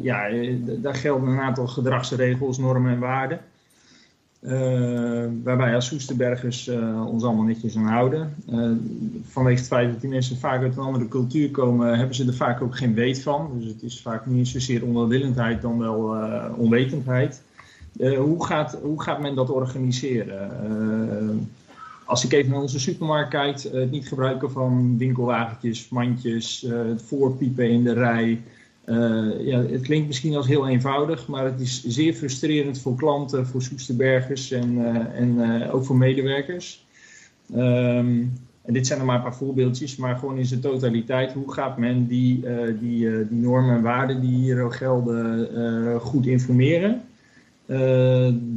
ja, daar gelden een aantal gedragsregels, normen en waarden. Uh, waarbij als Soesterbergers uh, ons allemaal netjes aan houden. Vanwege het feit dat die mensen vaak uit een andere cultuur komen, hebben ze er vaak ook geen weet van. Dus het is vaak niet zozeer onwillendheid dan wel onwetendheid. hoe, gaat, hoe gaat men dat organiseren? als ik even naar onze supermarkt kijk, het niet gebruiken van winkelwagentjes, mandjes, het voorpiepen in de rij. Uh, ja, het klinkt misschien als heel eenvoudig, maar het is zeer frustrerend voor klanten, voor Soesterbergers en, uh, en uh, ook voor medewerkers. Um, en dit zijn er maar een paar voorbeeldjes, maar gewoon in zijn totaliteit, hoe gaat men die, die, die normen en waarden die hier gelden goed informeren?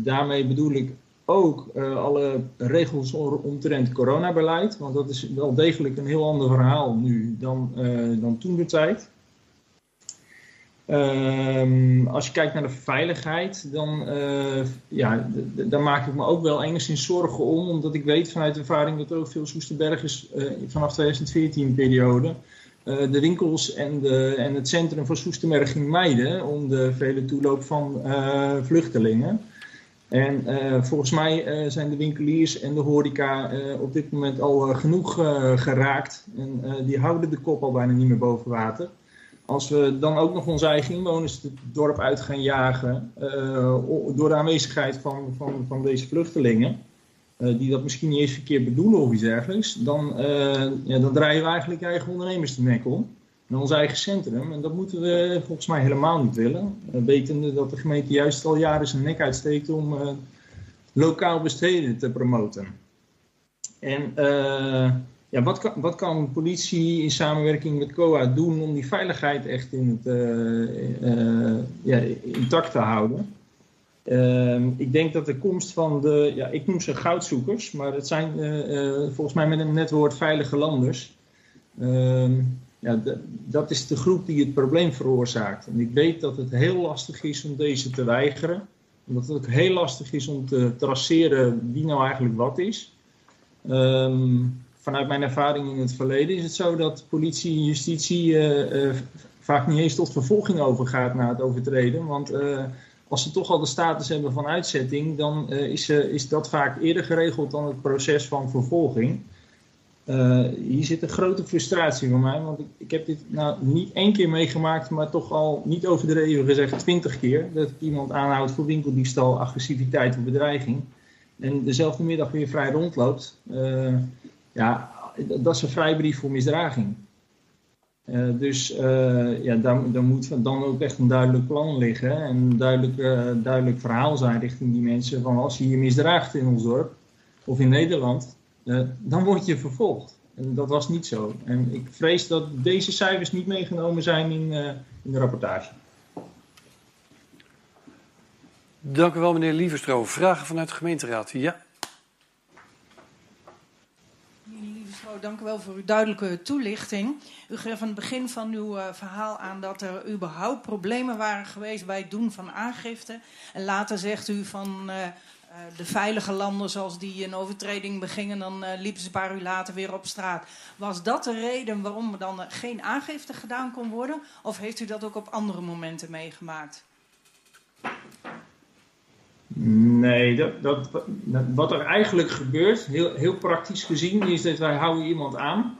daarmee bedoel ik ook alle regels omtrent coronabeleid, want dat is wel degelijk een heel ander verhaal nu dan, dan toen de tijd. Um, als je kijkt naar de veiligheid, dan uh, ja, daar maak ik me ook wel enigszins zorgen om. Omdat ik weet vanuit ervaring dat er ook veel Soesterbergers uh, vanaf 2014 periode uh, de winkels en, de, en het centrum van Soesterberg ging mijden om de vele toeloop van vluchtelingen. En volgens mij zijn de winkeliers en de horeca op dit moment al genoeg geraakt. En die houden de kop al bijna niet meer boven water. Als we dan ook nog onze eigen inwoners het dorp uit gaan jagen uh, door de aanwezigheid van, van, van deze vluchtelingen, uh, die dat misschien niet eens verkeerd bedoelen of iets dergelijks, dan, uh, ja, dan draaien we eigenlijk eigen ondernemers de nek om. In ons eigen centrum. En dat moeten we volgens mij helemaal niet willen. wetende dat de gemeente juist al jaren zijn nek uitsteekt om lokaal besteden te promoten. En ja, wat, kan, wat kan politie in samenwerking met COA doen om die veiligheid echt in het, uh, uh, ja, intact te houden? Uh, ik denk dat de komst van de, ja, ik noem ze goudzoekers, maar het zijn uh, volgens mij met een net woord veilige landers. Ehm, ja, dat is de groep die het probleem veroorzaakt. En ik weet dat het heel lastig is om deze te weigeren. Omdat het ook heel lastig is om te traceren wie nou eigenlijk wat is. Ehm, vanuit mijn ervaring in het verleden is het zo dat politie en justitie eh, eh, vaak niet eens tot vervolging overgaat na het overtreden. Want eh, als ze toch al de status hebben van uitzetting, dan is, is dat vaak eerder geregeld dan het proces van vervolging. Hier zit een grote frustratie van mij, want ik, ik heb dit nou niet één keer meegemaakt, maar toch al niet overdreven gezegd twintig keer. Dat ik iemand aanhoud voor winkeldiefstal, agressiviteit of bedreiging. En dezelfde middag weer vrij rondloopt. Ja, dat is een vrijbrief voor misdraging. Eh, dus eh, ja, daar, daar moet dan ook echt een duidelijk plan liggen en een duidelijk, eh, duidelijk verhaal zijn richting die mensen van als je je misdraagt in ons dorp of in Nederland, dan word je vervolgd. En dat was niet zo. En ik vrees dat deze cijfers niet meegenomen zijn in, in de rapportage. Dank u wel, meneer Lieverstro. Vragen vanuit de gemeenteraad? Ja. Meneer Lievestro, dank u wel voor uw duidelijke toelichting. U geeft aan het begin van uw eh, verhaal aan dat er überhaupt problemen waren geweest bij het doen van aangifte. En later zegt u van eh, eh, de veilige landen zoals die een overtreding begingen, dan eh, liepen ze een paar uur later weer op straat. Was dat de reden waarom er dan geen aangifte gedaan kon worden? Of heeft u dat ook op andere momenten meegemaakt? Nee, dat, dat, wat er eigenlijk gebeurt, heel, heel praktisch gezien, is dat wij houden iemand aan.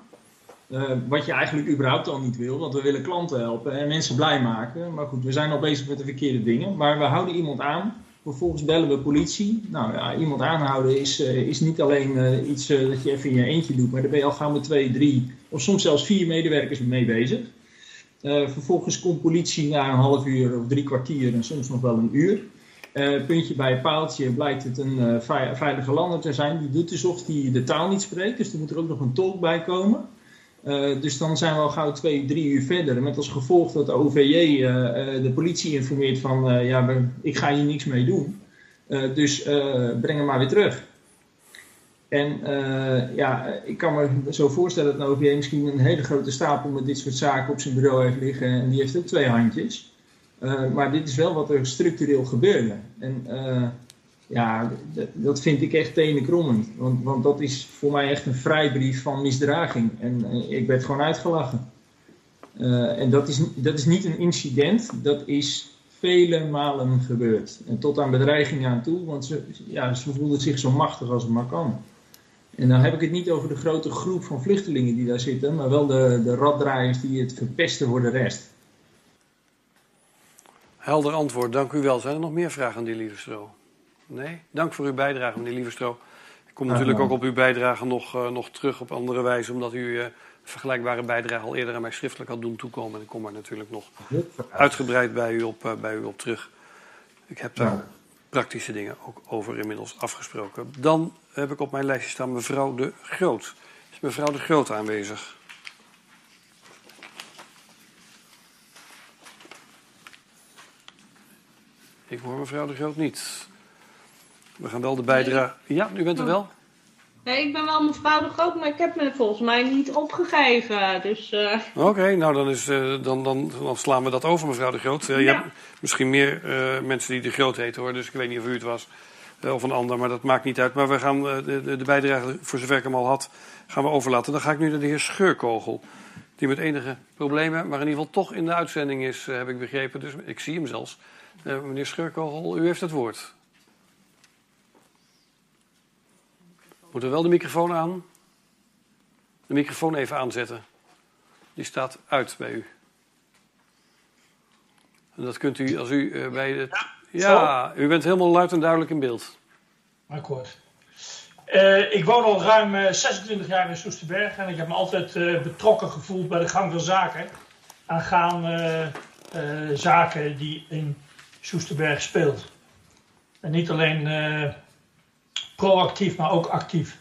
Eh, wat je eigenlijk überhaupt al niet wil, want we willen klanten helpen en mensen blij maken. Maar goed, we zijn al bezig met de verkeerde dingen. Maar we houden iemand aan. Vervolgens bellen we politie. Nou ja, iemand aanhouden is, eh, is niet alleen eh, iets dat je even in je eentje doet, maar daar ben je al gauw met twee, drie of soms zelfs vier medewerkers mee bezig. Vervolgens komt politie na een half uur of drie kwartier en soms nog wel een uur. Eh, puntje bij paaltje blijkt het een eh, vei- veilige lander te zijn. Die doet alsof hij de taal niet spreekt. Dus er moet er ook nog een tolk bij komen. Eh, dus dan zijn we al gauw twee, drie uur verder. Met als gevolg dat de OVJ de politie informeert van... ja, ik ga hier niks mee doen. Dus breng hem maar weer terug. En ja, ik kan me zo voorstellen dat een OVJ misschien een hele grote stapel met dit soort zaken op zijn bureau heeft liggen. En die heeft ook twee handjes. Eh, maar dit is wel wat er structureel gebeurde. En eh, ja, dat vind ik echt tenenkrommend. Want, want dat is voor mij echt een vrijbrief van misdraging. En eh, ik werd gewoon uitgelachen. En dat is, dat is niet een incident, dat is vele malen gebeurd. En tot aan bedreigingen aan toe, want ze, ja, ze voelden zich zo machtig als het maar kan. En dan heb ik het niet over de grote groep van vluchtelingen die daar zitten, maar wel de, de raddraaiers die het verpesten voor de rest. Helder antwoord, dank u wel. Zijn er nog meer vragen aan die Lieverstro? Nee? Dank voor uw bijdrage, meneer Lieverstro. Ik kom natuurlijk ook op uw bijdrage nog, eh, nog terug op andere wijze, omdat u eh, vergelijkbare bijdrage al eerder aan mij schriftelijk had doen toekomen. En ik kom er natuurlijk nog uitgebreid bij u op, eh, bij u op terug. Ik heb daar praktische dingen ook over inmiddels afgesproken. Dan heb ik op mijn lijstje staan mevrouw De Groot. Is mevrouw De Groot aanwezig? Ik hoor mevrouw De Groot niet. We gaan wel de bijdrage... Ja, u bent er wel? Nee, ik ben wel mevrouw de Groot, maar ik heb me volgens mij niet opgegeven. Dus eh, Oké, nou dan, is, eh, dan, dan, dan slaan we dat over, mevrouw De Groot. Eh, Je hebt misschien meer mensen die De Groot heten hoor, dus ik weet niet of u het was of een ander, maar dat maakt niet uit. Maar we gaan de, de, de bijdrage, voor zover ik hem al had, gaan we overlaten. Dan ga ik nu naar de heer Scheurkogel, die met enige problemen, maar in ieder geval toch in de uitzending is, heb ik begrepen. Dus ik zie hem zelfs. Eh, meneer Scheurkogel, u heeft het woord. Moet er wel de microfoon aan? De microfoon even aanzetten. Die staat uit bij u. En dat kunt u als u eh, bij het. Ja, u bent helemaal luid en duidelijk in beeld. Akkoord. Eh, ik woon al ruim eh, 26 jaar in Soesterberg en ik heb me altijd eh, betrokken gevoeld bij de gang van zaken. Aangaande eh, eh, zaken die in Soesterberg speelt. En niet alleen eh, proactief, maar ook actief.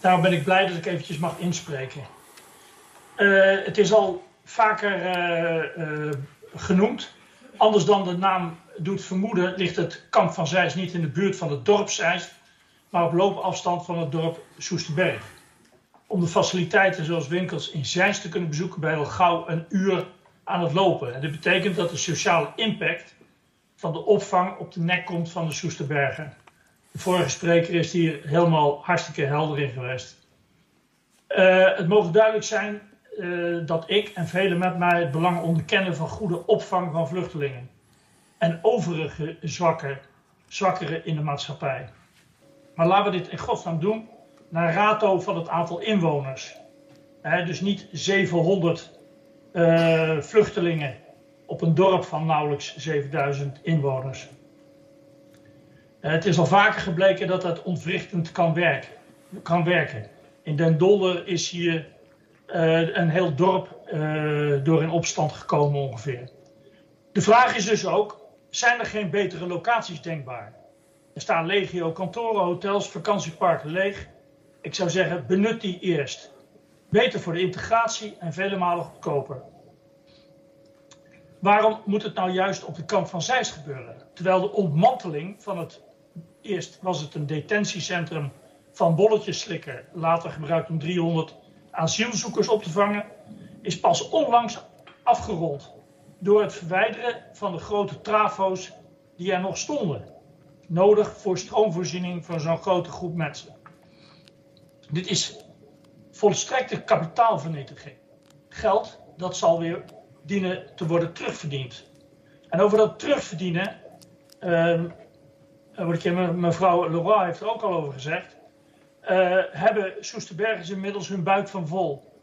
Daarom ben ik blij dat ik eventjes mag inspreken. Eh, het is al vaker eh, genoemd. Anders dan de naam doet vermoeden, ligt het kamp van Zeist niet in de buurt van het dorp Zeist, maar op loopafstand van het dorp Soesterberg. om de faciliteiten zoals winkels in Zeist te kunnen bezoeken bij al gauw een uur aan het lopen. En dit betekent dat de sociale impact van de opvang op de nek komt van de Soesterbergen. De vorige spreker is hier helemaal hartstikke helder in geweest. Uh, het mogen duidelijk zijn uh, dat ik en velen met mij het belang onderkennen van goede opvang van vluchtelingen. En overige zwakke, zwakkeren in de maatschappij. Maar laten we dit in godsnaam doen naar rato van het aantal inwoners. Dus niet 700 uh, vluchtelingen op een dorp van nauwelijks 7000 inwoners. Uh, het is al vaker gebleken dat dat ontwrichtend kan werken. Kan werken. In Den Dolder is hier uh, een heel dorp door in opstand gekomen ongeveer. De vraag is dus ook, zijn er geen betere locaties denkbaar? Er staan legio kantoren, hotels, vakantieparken leeg. Ik zou zeggen, benut die eerst. Beter voor de integratie en vele malen goedkoper. Waarom moet het nou juist op de kant van Zeist gebeuren? Terwijl de ontmanteling van het... Eerst was het een detentiecentrum van bolletjeslikker, later gebruikt om 300 asielzoekers op te vangen, is pas onlangs afgerond door het verwijderen van de grote trafo's die er nog stonden. Nodig voor stroomvoorziening van zo'n grote groep mensen. Dit is volstrekte kapitaalvernietiging. Geld dat zal weer dienen te worden terugverdiend. En over dat terugverdienen, uh, wat mevrouw Leroy heeft er ook al over gezegd, uh, hebben Soesterbergers inmiddels hun buik van vol.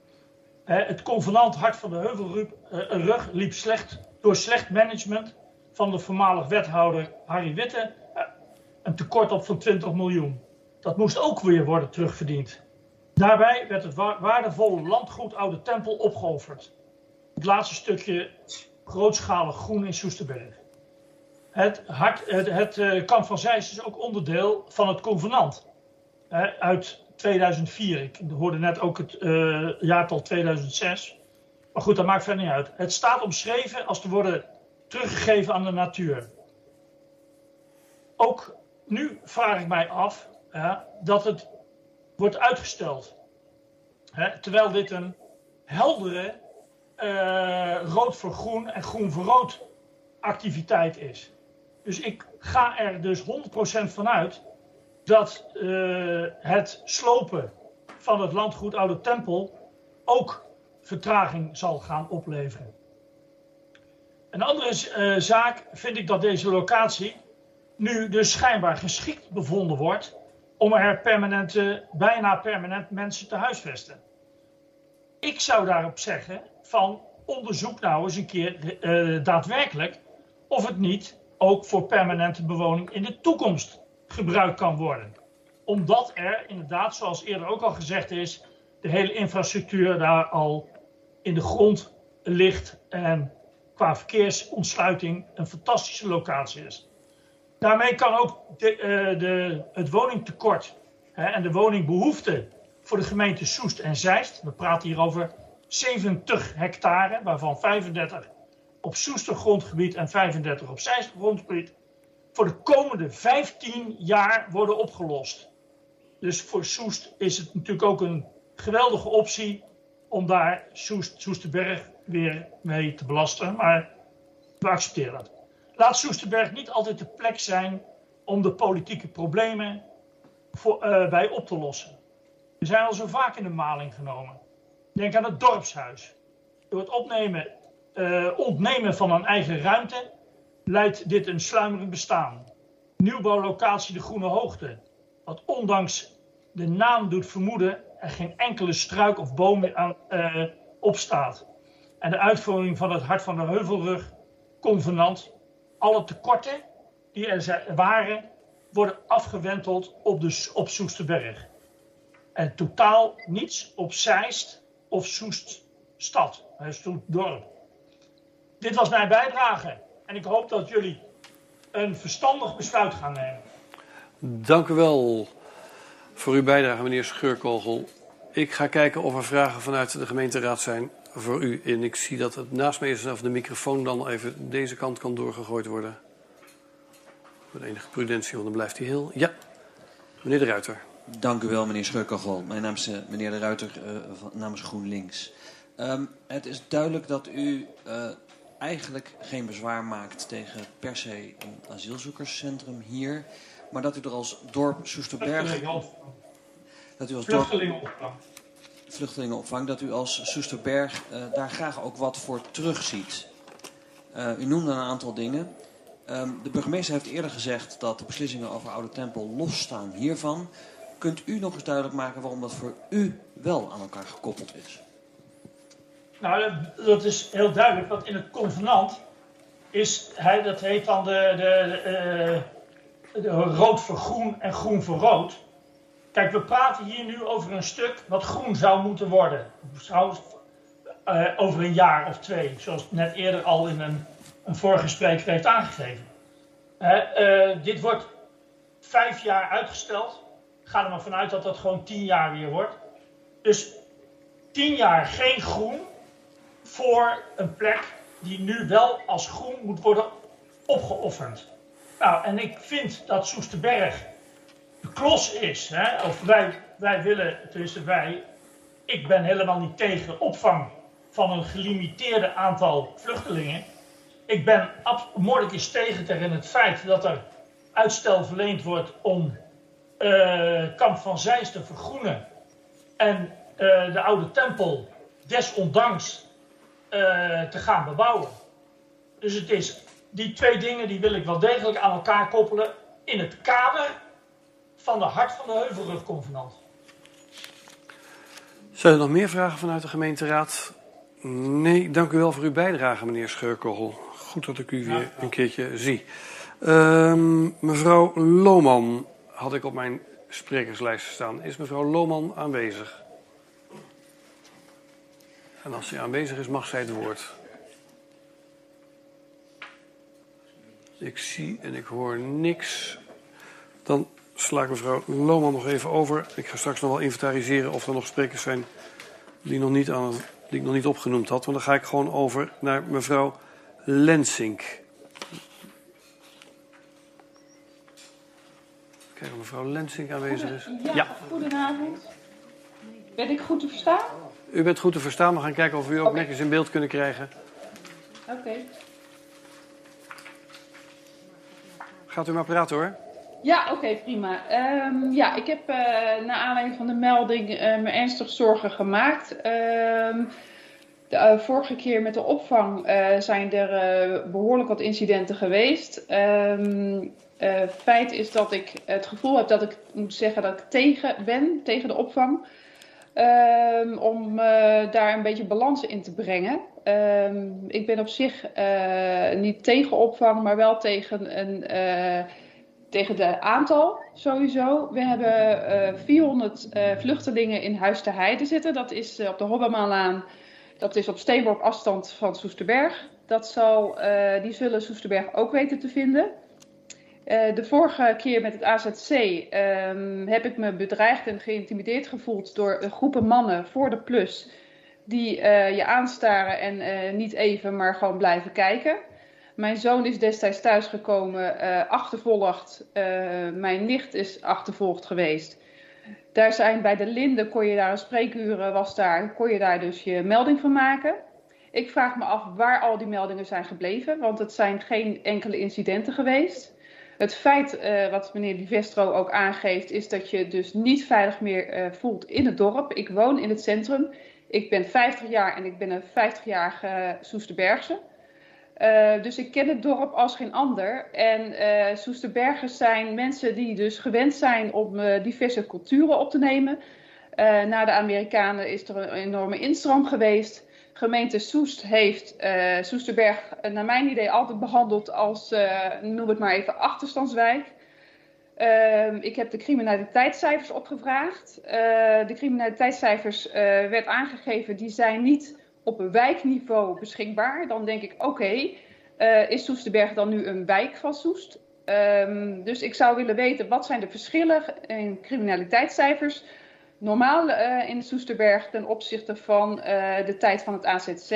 Het convenant Hart van de Heuvelrug liep slecht door slecht management van de voormalig wethouder Harry Witte een tekort op van 20 miljoen. Dat moest ook weer worden terugverdiend. Daarbij werd het waardevolle landgoed Oude Tempel opgeofferd. Het laatste stukje grootschalig groen in Soesterberg. Het, hart, het, het uh, kamp van Zeist is ook onderdeel van het convenant uit 2004. Ik hoorde net ook het uh, jaartal 2006. Maar goed, dat maakt verder niet uit. Het staat omschreven als te worden teruggegeven aan de natuur. Ook nu vraag ik mij af dat het wordt uitgesteld. Hè, terwijl dit een heldere rood voor groen en groen voor rood activiteit is. Dus ik ga er dus 100% vanuit dat uh, het slopen van het landgoed Oude Tempel ook vertraging zal gaan opleveren. Een andere uh, zaak vind ik dat deze locatie nu dus schijnbaar geschikt bevonden wordt om er permanente, bijna permanent mensen te huisvesten. Ik zou daarop zeggen van onderzoek nou eens een keer uh, daadwerkelijk of het niet ook voor permanente bewoning in de toekomst gebruikt kan worden. Omdat er inderdaad, zoals eerder ook al gezegd is, de hele infrastructuur daar al in de grond ligt en qua verkeersontsluiting een fantastische locatie is. Daarmee kan ook de, de, het woningtekort hè, en de woningbehoefte voor de gemeente Soest en Zeist, we praten hier over 70 hectare, waarvan 35 op Soester grondgebied en 35 op Zeist grondgebied, voor de komende 15 jaar worden opgelost. Dus voor Soest is het natuurlijk ook een geweldige optie om daar Soest, Soesterberg weer mee te belasten. Maar we accepteren dat. Laat Soesterberg niet altijd de plek zijn om de politieke problemen voor, uh, bij op te lossen. We zijn al zo vaak in de maling genomen. Denk aan het dorpshuis. Door het opnemen, uh, ontnemen van een eigen ruimte leidt dit een sluimerend bestaan. Nieuwbouwlocatie de Groene Hoogte, wat ondanks de naam doet vermoeden er geen enkele struik of boom aan, uh, op staat. En de uitvoering van het Hart van de Heuvelrug, convenant, alle tekorten die er waren, worden afgewenteld op, de, op Soesterberg. En totaal niets op Zeist of Soeststad, Soestdorp. Dit was mijn bijdrage en ik hoop dat jullie een verstandig besluit gaan nemen. Dank u wel voor uw bijdrage, meneer Scheurkogel. Ik ga kijken of er vragen vanuit de gemeenteraad zijn voor u. En ik zie dat het naast mij is of de microfoon dan even deze kant kan doorgegooid worden. Met enige prudentie, want dan blijft hij heel. Ja, meneer de Ruiter. Dank u wel, meneer Scheurkagel. Mijn naam is uh, meneer De Ruiter uh, van, namens GroenLinks. Um, het is duidelijk dat u uh, eigenlijk geen bezwaar maakt tegen per se een asielzoekerscentrum hier, maar dat u er als dorp Soesterberg... Dat u als dorp... Vluchtelingenopvang. Vluchtelingenopvang, dat u als Soesterberg daar graag ook wat voor terugziet. u noemde een aantal dingen. Um, de burgemeester heeft eerder gezegd dat de beslissingen over Oude Tempel losstaan hiervan. Kunt u nog eens duidelijk maken waarom dat voor u wel aan elkaar gekoppeld is? Nou, dat is heel duidelijk, want in het convenant is, hij, dat heet dan de, de, de, rood voor groen en groen voor rood. Kijk, we praten hier nu over een stuk wat groen zou moeten worden. Zou, uh, over een jaar of twee, zoals net eerder al in een, een vorige spreker heeft aangegeven. Uh, dit wordt vijf jaar uitgesteld ga er maar vanuit dat dat gewoon tien jaar weer wordt. Dus tien jaar geen groen voor een plek die nu wel als groen moet worden opgeofferd. Nou, en ik vind dat Soesterberg de klos is. Hè? Of wij, wij willen, tussen wij, ik ben helemaal niet tegen opvang van een gelimiteerde aantal vluchtelingen. Ik ben moordelijk tegen tegen het feit dat er uitstel verleend wordt om kamp van Zeist te vergroenen en uh, de oude tempel desondanks uh, te gaan bebouwen. Dus het is, die twee dingen die wil ik wel degelijk aan elkaar koppelen in het kader van de Hart van de Heuvelrugconvenant. Zijn er nog meer vragen vanuit de gemeenteraad? Nee, dank u wel voor uw bijdrage, meneer Scheurkogel. Goed dat ik u weer een keertje zie. Uh, mevrouw Lohman, had ik op mijn sprekerslijst staan. Is mevrouw Lohman aanwezig? En als ze aanwezig is, mag zij het woord. Ik zie en ik hoor niks. Dan sla ik mevrouw Lohman nog even over. Ik ga straks nog wel inventariseren of er nog sprekers zijn die, nog niet aan, die ik nog niet opgenoemd had. Want dan ga ik gewoon over naar mevrouw Lensink. Kijken of mevrouw Lensing aanwezig is. Ja, ja, goedenavond. Ben ik goed te verstaan? U bent goed te verstaan. We gaan kijken of we u ook okay. netjes in beeld kunnen krijgen. Oké. Okay. Gaat u maar praten hoor. Ja, oké, okay, prima. Um, ja, ik heb uh, naar aanleiding van de melding uh, me ernstig zorgen gemaakt. Um, de uh, vorige keer met de opvang zijn er behoorlijk wat incidenten geweest. Um, uh, feit is dat ik het gevoel heb dat ik moet zeggen dat ik tegen ben, tegen de opvang. Um, om uh, daar een beetje balans in te brengen. Um, ik ben op zich uh, niet tegen opvang, maar wel tegen, een, tegen de aantal sowieso. We hebben 400 vluchtelingen in Huis te Heide zitten. Dat is op de Hobbemalaan. Dat is op steenworp afstand van Soesterberg. Dat zal, die zullen Soesterberg ook weten te vinden. Uh, de vorige keer met het AZC um, heb ik me bedreigd en geïntimideerd gevoeld door groepen mannen voor de plus die uh, je aanstaren en niet even, maar gewoon blijven kijken. Mijn zoon is destijds thuisgekomen, achtervolgd. mijn nicht is achtervolgd geweest. Daar zijn bij de Linde, kon je daar een spreekuur was daar, kon je daar dus je melding van maken. Ik vraag me af waar al die meldingen zijn gebleven, want het zijn geen enkele incidenten geweest. Het feit, uh, wat meneer Di Vestro ook aangeeft, is dat je dus niet veilig meer uh, voelt in het dorp. Ik woon in het centrum. Ik ben 50 jaar en ik ben een 50-jarige Soesterbergse. Uh, dus ik ken het dorp als geen ander. En Soesterbergers zijn mensen die dus gewend zijn om diverse culturen op te nemen. na de Amerikanen is er een enorme instroom geweest gemeente Soest heeft uh, Soesterberg, uh, naar mijn idee, altijd behandeld als, uh, noem het maar even, achterstandswijk. Ehm, ik heb de criminaliteitscijfers opgevraagd. de criminaliteitscijfers werd aangegeven, die zijn niet op een wijkniveau beschikbaar. Dan denk ik, oké, is Soesterberg dan nu een wijk van Soest? Um, dus ik zou willen weten, wat zijn de verschillen in criminaliteitscijfers normaal uh, in Soesterberg ten opzichte van uh, de tijd van het AZC.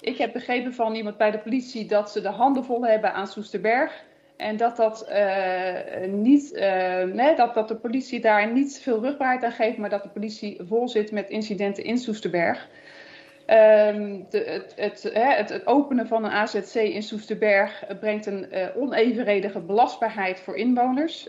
Ik heb begrepen van iemand bij de politie dat ze de handen vol hebben aan Soesterberg En dat, dat, uh, niet, uh, dat, dat de politie daar niet veel rugbaarheid aan geeft, maar dat de politie vol zit met incidenten in Soesterberg. Um, de, het, het, het, openen van een AZC in Soesterberg brengt een uh, onevenredige belastbaarheid voor inwoners.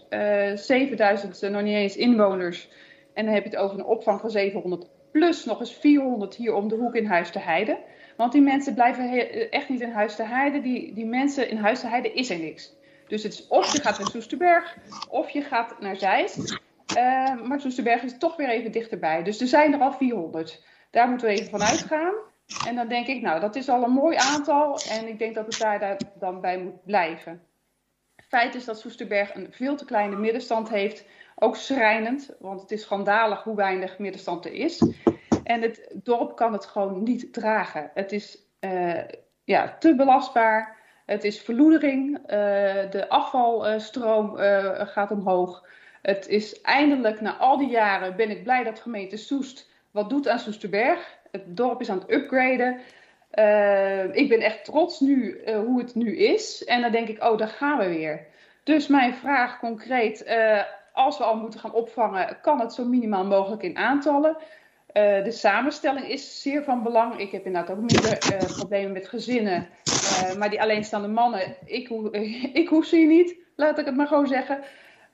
7000 nog niet eens inwoners. En dan heb je het over een opvang van 700 plus nog eens 400 hier om de hoek in Huis te Heide. Want die mensen blijven echt niet in Huis te Heide. Die, die mensen in Huis te Heide is er niks. Dus het is of je gaat naar Soesterberg of je gaat naar Zeist. Uh, maar Soesterberg is toch weer even dichterbij. Dus er zijn er al 400. Daar moeten we even van uitgaan. En dan denk ik, nou, dat is al een mooi aantal. En ik denk dat het daar, daar dan bij moet blijven. Feit is dat Soesterberg een veel te kleine middenstand heeft. Ook schrijnend, want het is schandalig hoe weinig middenstand er is. En het dorp kan het gewoon niet dragen. Het is uh, ja, te belastbaar. Het is verloedering. Uh, de afvalstroom uh, gaat omhoog. Het is eindelijk, na al die jaren, ben ik blij dat gemeente Soest wat doet aan Soesterberg. Het dorp is aan het upgraden. Ik ben echt trots nu hoe het nu is. En dan denk ik, oh, daar gaan we weer. Dus mijn vraag concreet, als we al moeten gaan opvangen, kan het zo minimaal mogelijk in aantallen. de samenstelling is zeer van belang. Ik heb inderdaad ook minder problemen met gezinnen. maar die alleenstaande mannen, ik, ik hoef ze niet, laat ik het maar gewoon zeggen.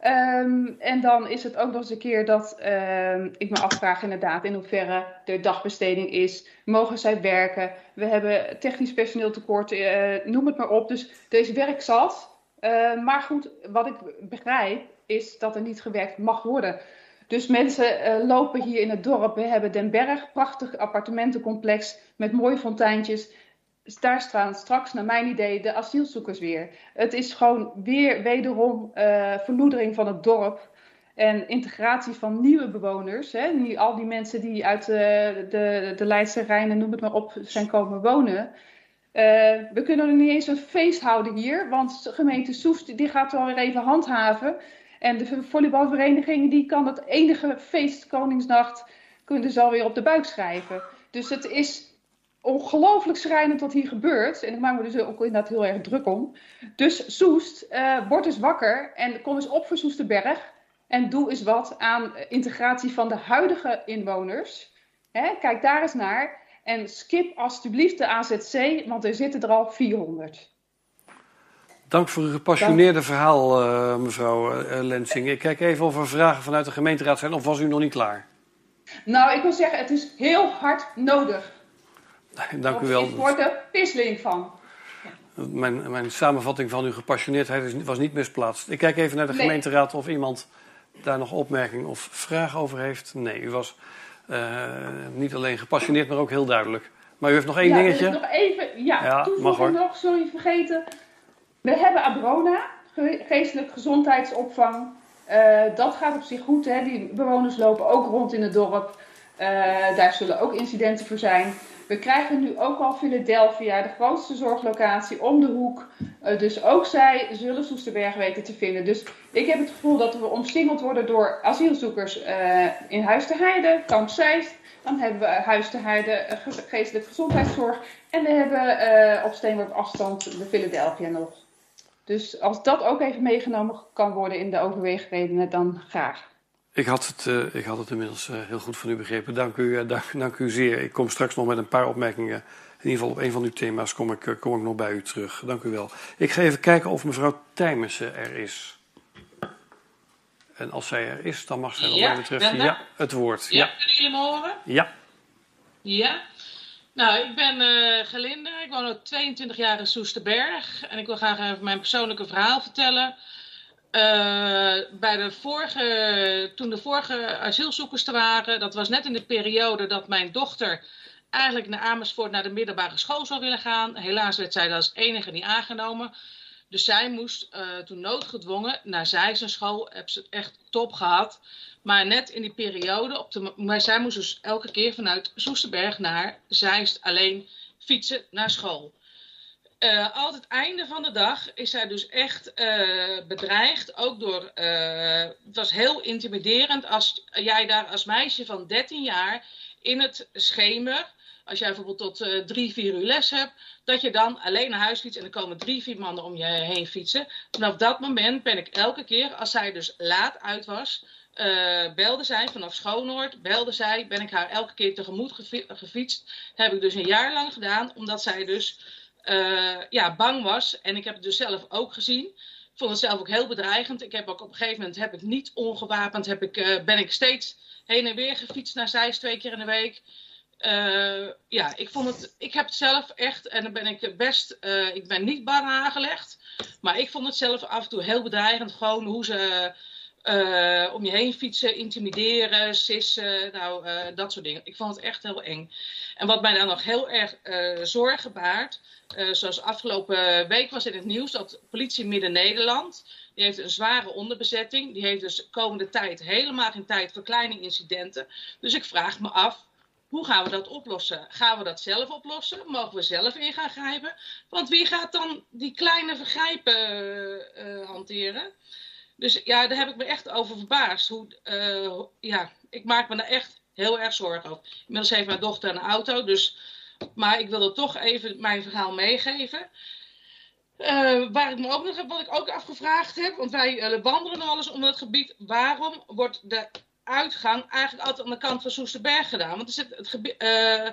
Um, en dan is het ook nog eens een keer dat um, ik me afvraag inderdaad in hoeverre er dagbesteding is. Mogen zij werken? We hebben technisch personeel tekort, noem het maar op. Dus er is werk zat. Maar goed, wat ik begrijp is dat er niet gewerkt mag worden. Dus mensen uh, lopen hier in het dorp. We hebben Den Berg, prachtig appartementencomplex met mooie fonteintjes daar staan straks, naar mijn idee, de asielzoekers weer. Het is gewoon weer wederom uh, van het dorp. En integratie van nieuwe bewoners. Hè? Al die mensen die uit de, de, de Leidse Rijnen, noem het maar op, zijn komen wonen. We kunnen er niet eens een feest houden hier. Want de gemeente Soest die gaat wel weer even handhaven. En de volleybalvereniging die kan het enige feest, Koningsnacht, kunnen ze alweer op de buik schrijven. Dus het is ongelooflijk schrijnend wat hier gebeurt. En ik maak me dus ook inderdaad heel erg druk om. Dus Soest, uh, word eens wakker en kom eens op voor Soesterberg. En doe eens wat aan integratie van de huidige inwoners. Hè, kijk daar eens naar. En skip alstublieft de AZC, want er zitten er al 400. Dank voor uw gepassioneerde Dank. verhaal, uh, mevrouw uh, Lensing. Ik kijk even of er vragen vanuit de gemeenteraad zijn, of was u nog niet klaar? Nou, ik wil zeggen, het is heel hard nodig. Dank u wel. Ik word er pisseling van. Mijn, mijn samenvatting van uw gepassioneerdheid was niet misplaatst. Ik kijk even naar de nee. gemeenteraad of iemand daar nog opmerking of vraag over heeft. Nee, u was uh, niet alleen gepassioneerd, maar ook heel duidelijk. Maar u heeft nog één ja, dingetje. Nog even, ja, ja toevoeging nog, sorry, vergeten. We hebben Abrona, geestelijk gezondheidsopvang. Uh, dat gaat op zich goed. Hè? Die bewoners lopen ook rond in het dorp. Uh, daar zullen ook incidenten voor zijn. We krijgen nu ook al Philadelphia, de grootste zorglocatie om de hoek. Uh, dus ook zij zullen Soesterberg weten te vinden. Dus ik heb het gevoel dat we omsingeld worden door asielzoekers in Huis te Heide, Kamp. Dan hebben we Huis te Heide, geestelijke gezondheidszorg. En we hebben op steenworp afstand de Philadelphia nog. Dus als dat ook even meegenomen kan worden in de overweegredenen, dan graag. Ik had, het, uh, ik had het inmiddels uh, heel goed van u begrepen. Dank u, uh, dank, dank u zeer. Ik kom straks nog met een paar opmerkingen. In ieder geval op een van uw thema's kom ik, kom ik nog bij u terug. Dank u wel. Ik ga even kijken of mevrouw Tijmissen er is. En als zij er is, dan mag zij ja, wat mij betreft ja, het woord. Ja, ja. kunnen jullie me horen? Ja. Ja. Nou, ik ben uh, Gelinde. Ik woon al 22 jaar in Soesterberg. En ik wil graag even mijn persoonlijke verhaal vertellen. Uh, bij de vorige, toen de vorige asielzoekers er waren, dat was net in de periode dat mijn dochter eigenlijk naar Amersfoort naar de middelbare school zou willen gaan. Helaas werd zij als enige niet aangenomen. Dus zij moest uh, toen noodgedwongen naar Zeist school. Heb ze echt top gehad. Maar net in die periode, op de, maar zij moest dus elke keer vanuit Soesterberg naar Zeist alleen fietsen naar school. Uh, al het einde van de dag is zij dus echt uh, bedreigd. Ook door. Uh, het was heel intimiderend als jij daar als meisje van 13 jaar in het schemer als jij bijvoorbeeld tot drie, vier uur les hebt, dat je dan alleen naar huis fietst en er komen drie, vier mannen om je heen fietsen. Vanaf dat moment ben ik elke keer, als zij dus laat uit was, uh, belde zij vanaf Schoonoord, belde zij, ben ik haar elke keer tegemoet gefietst. heb ik dus een jaar lang gedaan, omdat zij dus uh, ja, bang was. En ik heb het dus zelf ook gezien. Ik vond het zelf ook heel bedreigend. Ik heb ook op een gegeven moment, heb ik niet ongewapend, heb ik, uh, ben ik steeds heen en weer gefietst naar Zeist twee keer in de week. Ja, ik vond het, ik heb het zelf echt, en dan ben ik best, ik ben niet bang aangelegd, maar ik vond het zelf af en toe heel bedreigend, gewoon hoe ze uh, om je heen fietsen, intimideren, sissen, nou, dat soort dingen. Ik vond het echt heel eng. En wat mij dan nog heel erg zorgen baart, zoals afgelopen week was in het nieuws dat politie Midden-Nederland, die heeft een zware onderbezetting, die heeft dus de komende tijd helemaal geen tijd voor kleine incidenten. Dus ik vraag me af, hoe gaan we dat oplossen? Gaan we dat zelf oplossen? Mogen we zelf in gaan grijpen? Want wie gaat dan die kleine vergrijpen uh, hanteren? Dus ja, daar heb ik me echt over verbaasd. Hoe, uh, ja, ik maak me daar echt heel erg zorgen over. Inmiddels heeft mijn dochter een auto, dus, maar ik wilde toch even mijn verhaal meegeven. Uh, waar ik me ook nog wat ik ook afgevraagd heb, want wij uh, wandelen alles om het gebied. Waarom wordt de uitgang eigenlijk altijd aan de kant van Soesterberg gedaan. Want het, het, uh,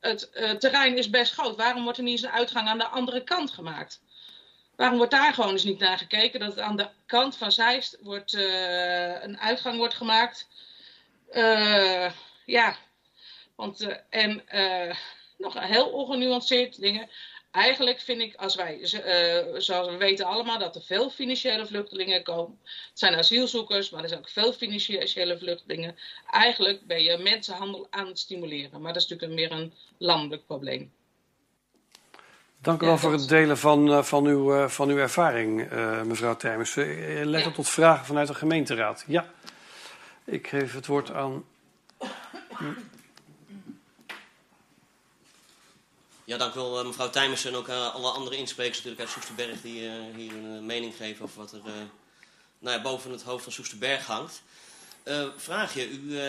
het terrein is best groot. Waarom wordt er niet eens een uitgang aan de andere kant gemaakt? Waarom wordt daar gewoon eens niet naar gekeken? Dat aan de kant van Zeist wordt, uh, een uitgang wordt gemaakt. ja, want en nog heel ongenuanceerd dingen. Eigenlijk vind ik, als wij, zoals we weten allemaal, dat er veel financiële vluchtelingen komen. Het zijn asielzoekers, maar er zijn ook veel financiële vluchtelingen. Eigenlijk ben je mensenhandel aan het stimuleren. Maar dat is natuurlijk meer een landelijk probleem. Dank u wel voor het delen van, uh, van, uw, uh, van uw ervaring, mevrouw Termers. Let op tot vragen vanuit de gemeenteraad. Ja, ik geef het woord aan Ja, dank u wel mevrouw Tijmers en ook uh, alle andere insprekers natuurlijk uit Soesterberg die uh, hier een mening geven over wat er uh, nou ja, boven het hoofd van Soesterberg hangt. vraag je, u,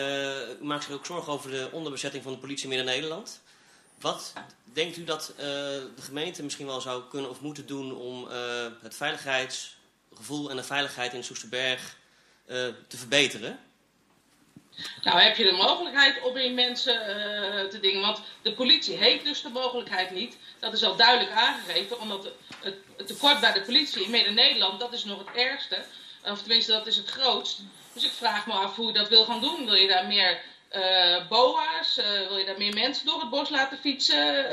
u, maakt zich ook zorgen over de onderbezetting van de politie Midden-Nederland. Wat denkt u dat de gemeente misschien wel zou kunnen of moeten doen om het veiligheidsgevoel en de veiligheid in Soesterberg te verbeteren? Nou, heb je de mogelijkheid om in mensen te dingen? Want de politie heeft dus de mogelijkheid niet. Dat is al duidelijk aangegeven, omdat het, het tekort bij de politie in Midden-Nederland, dat is nog het ergste. Of tenminste, dat is het grootst. Dus ik vraag me af hoe je dat wil gaan doen. Wil je daar meer uh, boa's? Uh, wil je daar meer mensen door het bos laten fietsen?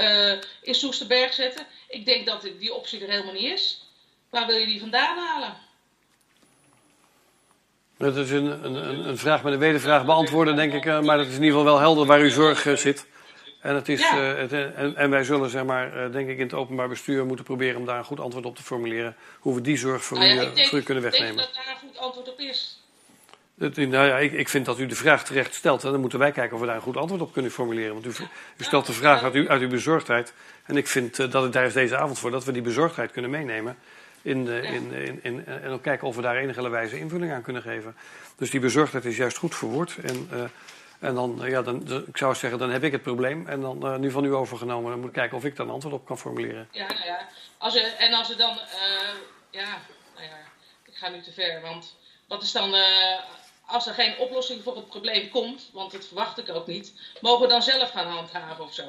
in Soesterberg zetten? Ik denk dat die optie er helemaal niet is. Waar wil je die vandaan halen? Dat is een, een, een vraag met een wedervraag beantwoorden, denk ik. Maar dat is in ieder geval wel helder waar uw zorg uh, zit. En, het is, ja. uh, het, en, en, wij zullen, zeg maar, uh, denk ik, in het openbaar bestuur moeten proberen om daar een goed antwoord op te formuleren. Hoe we die zorg voor, nou ja, u, denk, voor u kunnen wegnemen. Ik denk dat daar een goed antwoord op is. Nou ja, ik, ik, vind dat u de vraag terecht stelt. En dan moeten wij kijken of we daar een goed antwoord op kunnen formuleren. Want u, u stelt de vraag uit, u, uit uw bezorgdheid. En ik vind dat het daar is deze avond voor dat we die bezorgdheid kunnen meenemen. In, de, in, in, in, en ook kijken of we daar enige wijze invulling aan kunnen geven. Dus die bezorgdheid is juist goed verwoord. En, uh, en dan, ja, dan, dan, ik zou zeggen, dan heb ik het probleem. En dan nu van u overgenomen. Dan moet ik kijken of ik daar een antwoord op kan formuleren. Ja, nou ja. Als er, en als er dan, ja, nou ja, ik ga nu te ver. Want wat is dan, als er geen oplossing voor het probleem komt, want dat verwacht ik ook niet, mogen we dan zelf gaan handhaven of zo?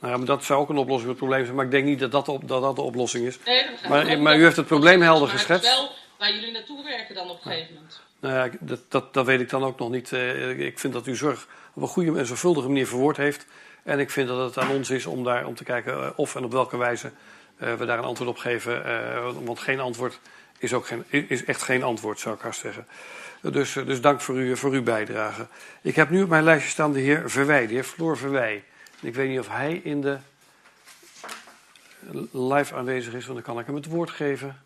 Nou ja, maar dat zou ook een oplossing voor het probleem zijn. Maar ik denk niet dat dat, op, dat, dat de oplossing is. Nee, dat maar, maar u heeft het probleem helder maar geschetst. Het is wel waar jullie naartoe werken dan op een gegeven moment. Nou ja, dat, dat, dat weet ik dan ook nog niet. Uh, ik vind dat u zorg op een goede en zorgvuldige manier verwoord heeft. En ik vind dat het aan ons is om, daar, om te kijken uh, of en op welke wijze uh, we daar een antwoord op geven. want geen antwoord is, ook geen, is echt geen antwoord, zou ik haast zeggen. Dus, dus dank voor, u, voor uw bijdrage. Ik heb nu op mijn lijstje staan de heer Verwij, de heer Floor Verwij. Ik weet niet of hij in de live aanwezig is, want dan kan ik hem het woord geven.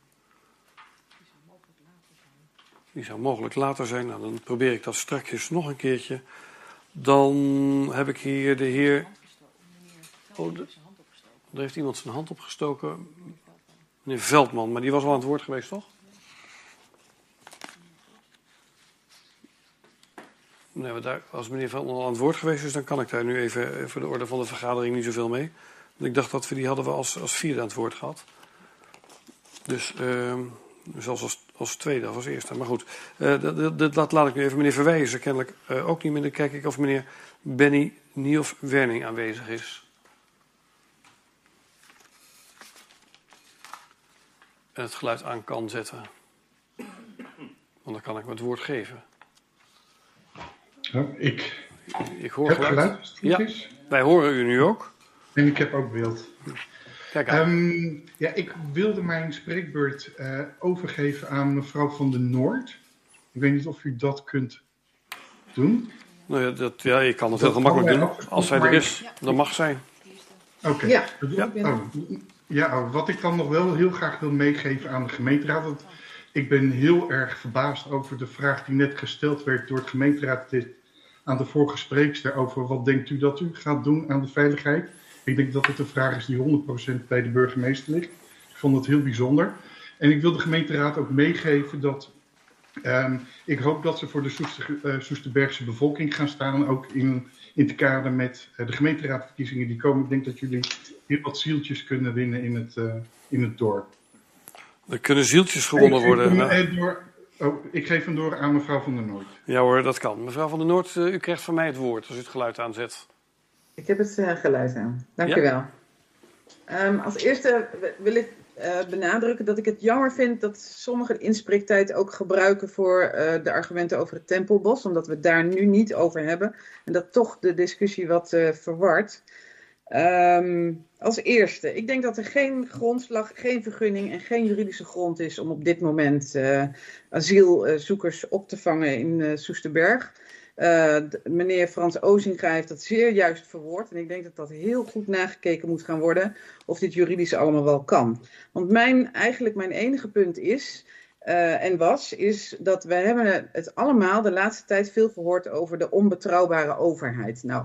Die zou mogelijk later zijn. Nou, dan probeer ik dat straks nog een keertje. Dan heb ik hier de heer. Oh, de... er heeft iemand zijn hand opgestoken. Meneer Veldman, maar die was al aan het woord geweest, toch? Nee, als meneer Van al aan het woord geweest is, dan kan ik daar nu even eh, voor de orde van de vergadering niet zoveel mee. Want ik dacht dat we die hadden we als, als vierde aan het woord gehad. Dus uh, zelfs als, als tweede of als eerste. Maar goed, dat, dat, dat, laat ik nu even. Meneer Verwijzen kennelijk uh, ook niet meer. Dan kijk ik of meneer Benny Nielf Werning aanwezig is. En het geluid aan kan zetten. Want dan kan ik hem het woord geven. Oh, ik, ik hoor heb geluid. geluid ja, is. wij horen u nu ook. En ik heb ook beeld. Kijk aan. Um, ja, ik wilde mijn spreekbeurt uh, overgeven aan mevrouw van de Noord. Ik weet niet of u dat kunt doen. Nou ja, dat, ja je kan het heel gemakkelijk doen. Als zij er is, dan mag zij. Oké. Okay. Ja. Ja. Oh, ja, wat ik dan nog wel heel graag wil meegeven aan de gemeenteraad. Dat ik ben heel erg verbaasd over de vraag die net gesteld werd door het gemeenteraad aan de vorige spreekster over wat denkt u dat u gaat doen aan de veiligheid. Ik denk dat het een vraag is die 100% bij de burgemeester ligt. Ik vond het heel bijzonder. En ik wil de gemeenteraad ook meegeven dat um, ik hoop dat ze voor de uh, Soesterbergse bevolking gaan staan. Ook in, in te kader met uh, de gemeenteraadverkiezingen die komen. Ik denk dat jullie heel wat zieltjes kunnen winnen in het, uh, in het dorp. Er kunnen zieltjes gewonnen ik worden. Eh, door, oh, ik geef hem door aan mevrouw van der Noord. Ja hoor, dat kan. Mevrouw van der Noord, uh, u krijgt van mij het woord als u het geluid aanzet. Ik heb het uh, geluid aan. Dank ja? u wel. Um, als eerste wil ik uh, benadrukken dat ik het jammer vind dat sommigen de inspreektijd ook gebruiken voor uh, de argumenten over het Tempelbos, omdat we het daar nu niet over hebben en dat toch de discussie wat uh, verwart. Um, als eerste, ik denk dat er geen grondslag, geen vergunning en geen juridische grond is om op dit moment asielzoekers op te vangen in Soesterberg. Uh, meneer Frans Ozinga heeft dat zeer juist verwoord. En ik denk dat dat heel goed nagekeken moet gaan worden of dit juridisch allemaal wel kan. Want mijn, eigenlijk mijn enige punt is, en was, is dat we hebben het allemaal de laatste tijd veel gehoord over de onbetrouwbare overheid. Nou,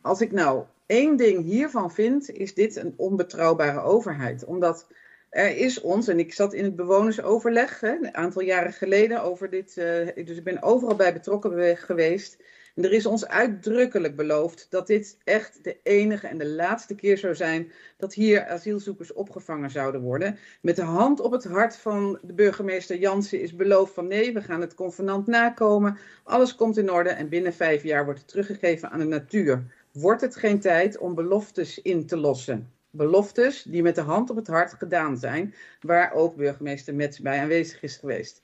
als ik nou één ding hiervan vind, is dit een onbetrouwbare overheid. Omdat er is ons, en ik zat in het bewonersoverleg een aantal jaren geleden over dit, uh, dus ik ben overal bij betrokken geweest. En er is ons uitdrukkelijk beloofd dat dit echt de enige en de laatste keer zou zijn dat hier asielzoekers opgevangen zouden worden. Met de hand op het hart van de burgemeester Jansen is beloofd van nee, we gaan het convenant nakomen. Alles komt in orde en binnen vijf jaar wordt het teruggegeven aan de natuur. Wordt het geen tijd om beloftes in te lossen? beloftes die met de hand op het hart gedaan zijn, waar ook burgemeester Mets bij aanwezig is geweest.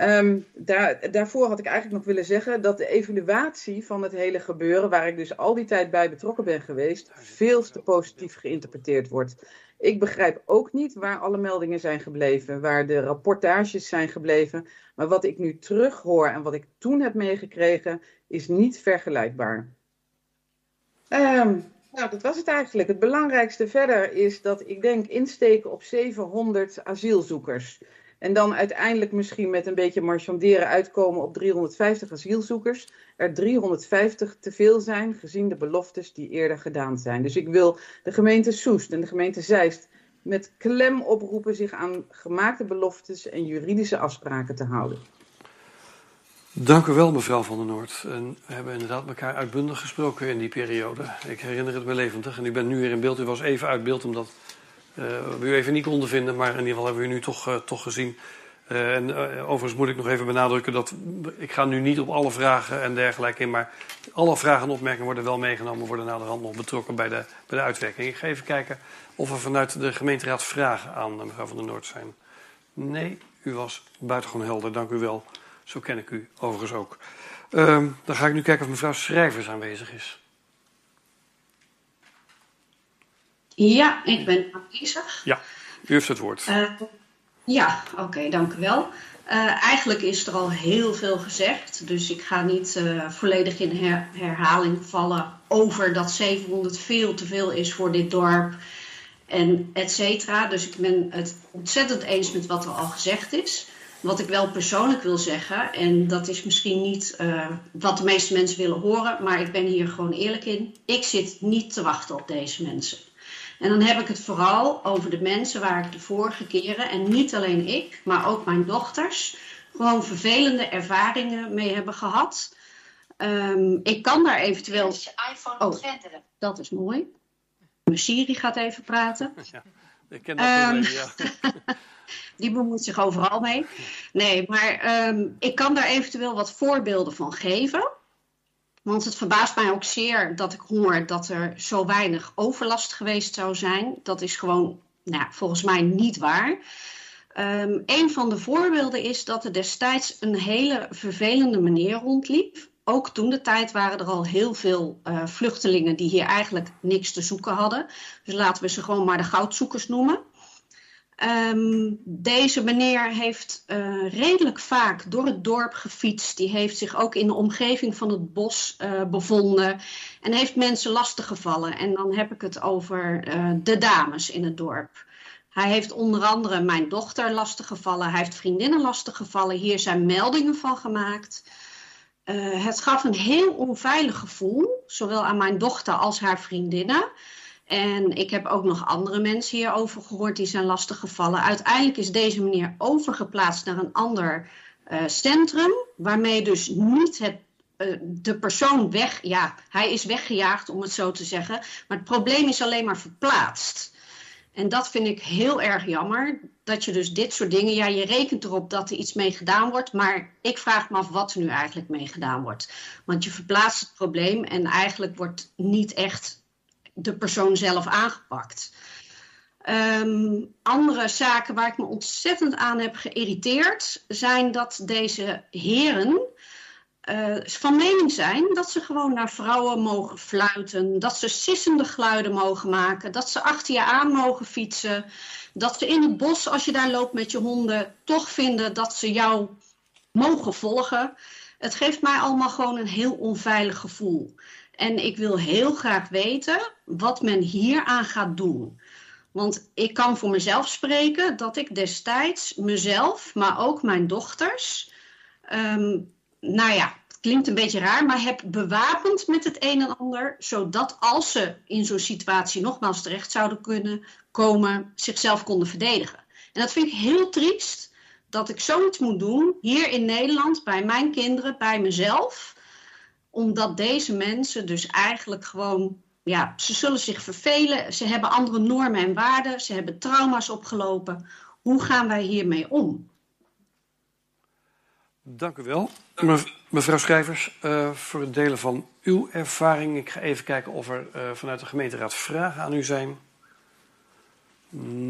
Um, daar, daarvoor had ik eigenlijk nog willen zeggen dat de evaluatie van het hele gebeuren, waar ik dus al die tijd bij betrokken ben geweest, veel te positief geïnterpreteerd wordt. Ik begrijp ook niet waar alle meldingen zijn gebleven, waar de rapportages zijn gebleven. Maar wat ik nu terughoor en wat ik toen heb meegekregen, is niet vergelijkbaar. Um, nou, dat was het eigenlijk. Het belangrijkste verder is dat ik denk insteken op 700 asielzoekers. En dan uiteindelijk misschien met een beetje marchanderen uitkomen op 350 asielzoekers. Er 350 te veel zijn gezien de beloftes die eerder gedaan zijn. Dus ik wil de gemeente Soest en de gemeente Zeist met klem oproepen zich aan gemaakte beloftes en juridische afspraken te houden. Dank u wel, mevrouw Van der Noord. En we hebben inderdaad elkaar uitbundig gesproken in die periode. Ik herinner het me levendig. En u bent nu weer in beeld. U was even uit beeld omdat uh, we u even niet konden vinden. Maar in ieder geval hebben we u nu toch, uh, toch gezien. Uh, en overigens moet ik nog even benadrukken dat ik ga nu niet op alle vragen en dergelijke in. Maar alle vragen en opmerkingen worden wel meegenomen. Worden na de hand nog betrokken bij de, bij de uitwerking. Ik ga even kijken of er vanuit de gemeenteraad vragen aan mevrouw Van der Noord zijn. Nee, u was buitengewoon helder. Dank u wel. Zo ken ik u overigens ook. Uh, dan ga ik nu kijken of mevrouw Schrijvers aanwezig is. Ja, ik ben aanwezig. Ja, u heeft het woord. Uh, ja, oké, okay, dank u wel. Uh, eigenlijk is er al heel veel gezegd, dus ik ga niet uh, volledig in her herhaling vallen over dat 700 veel te veel is voor dit dorp en et cetera. Dus ik ben het ontzettend eens met wat er al gezegd is. Wat ik wel persoonlijk wil zeggen, en dat is misschien niet uh, wat de meeste mensen willen horen, maar ik ben hier gewoon eerlijk in. Ik zit niet te wachten op deze mensen. En dan heb ik het vooral over de mensen waar ik de vorige keren, en niet alleen ik, maar ook mijn dochters, gewoon vervelende ervaringen mee hebben gehad. Ehm, ik kan daar eventueel. iPhone Oh. Dat is mooi. Mijn Siri gaat even praten. Ik ken dat Ehm, probleem, ja. Die bemoeit zich overal mee. Nee, maar ehm, ik kan daar eventueel wat voorbeelden van geven. Want het verbaast mij ook zeer dat ik hoor dat er zo weinig overlast geweest zou zijn. Dat is gewoon nou, volgens mij niet waar. Ehm, een van de voorbeelden is dat er destijds een hele vervelende meneer rondliep. Ook toen de tijd waren er al heel veel eh, vluchtelingen die hier eigenlijk niks te zoeken hadden. Dus laten we ze gewoon maar de goudzoekers noemen. Ehm, deze meneer heeft eh, redelijk vaak door het dorp gefietst. Die heeft zich ook in de omgeving van het bos eh, bevonden. En heeft mensen lastiggevallen. En dan heb ik het over eh, de dames in het dorp. Hij heeft onder andere mijn dochter lastiggevallen. Hij heeft vriendinnen lastiggevallen. Hier zijn meldingen van gemaakt. Het gaf een heel onveilig gevoel, zowel aan mijn dochter als haar vriendinnen. En ik heb ook nog andere mensen hierover gehoord die zijn lastiggevallen. Uiteindelijk is deze meneer overgeplaatst naar een ander eh, centrum, waarmee dus niet het, eh, de persoon weg, ja, hij is weggejaagd om het zo te zeggen, maar het probleem is alleen maar verplaatst. En dat vind ik heel erg jammer. Dat je dus dit soort dingen, ja, je rekent erop dat er iets mee gedaan wordt, maar ik vraag me af wat er nu eigenlijk mee gedaan wordt. Want je verplaatst het probleem en eigenlijk wordt niet echt de persoon zelf aangepakt. Ehm, andere zaken waar ik me ontzettend aan heb geïrriteerd zijn dat deze heren eh, van mening zijn dat ze gewoon naar vrouwen mogen fluiten, dat ze sissende geluiden mogen maken, dat ze achter je aan mogen fietsen, dat ze in het bos, als je daar loopt met je honden, toch vinden dat ze jou mogen volgen. Het geeft mij allemaal gewoon een heel onveilig gevoel. En ik wil heel graag weten wat men hieraan gaat doen. Want ik kan voor mezelf spreken dat ik destijds mezelf, maar ook mijn dochters, ehm, nou ja, het klinkt een beetje raar, maar heb bewapend met het een en ander, zodat als ze in zo'n situatie nogmaals terecht zouden kunnen komen, zichzelf konden verdedigen. En dat vind ik heel triest dat ik zoiets moet doen hier in Nederland bij mijn kinderen, bij mezelf omdat deze mensen dus eigenlijk gewoon, ja, ze zullen zich vervelen. Ze hebben andere normen en waarden. Ze hebben trauma's opgelopen. Hoe gaan wij hiermee om? Dank u wel. Me- Mevrouw Schrijvers, eh, voor het delen van uw ervaring. Ik ga even kijken of er eh, vanuit de gemeenteraad vragen aan u zijn.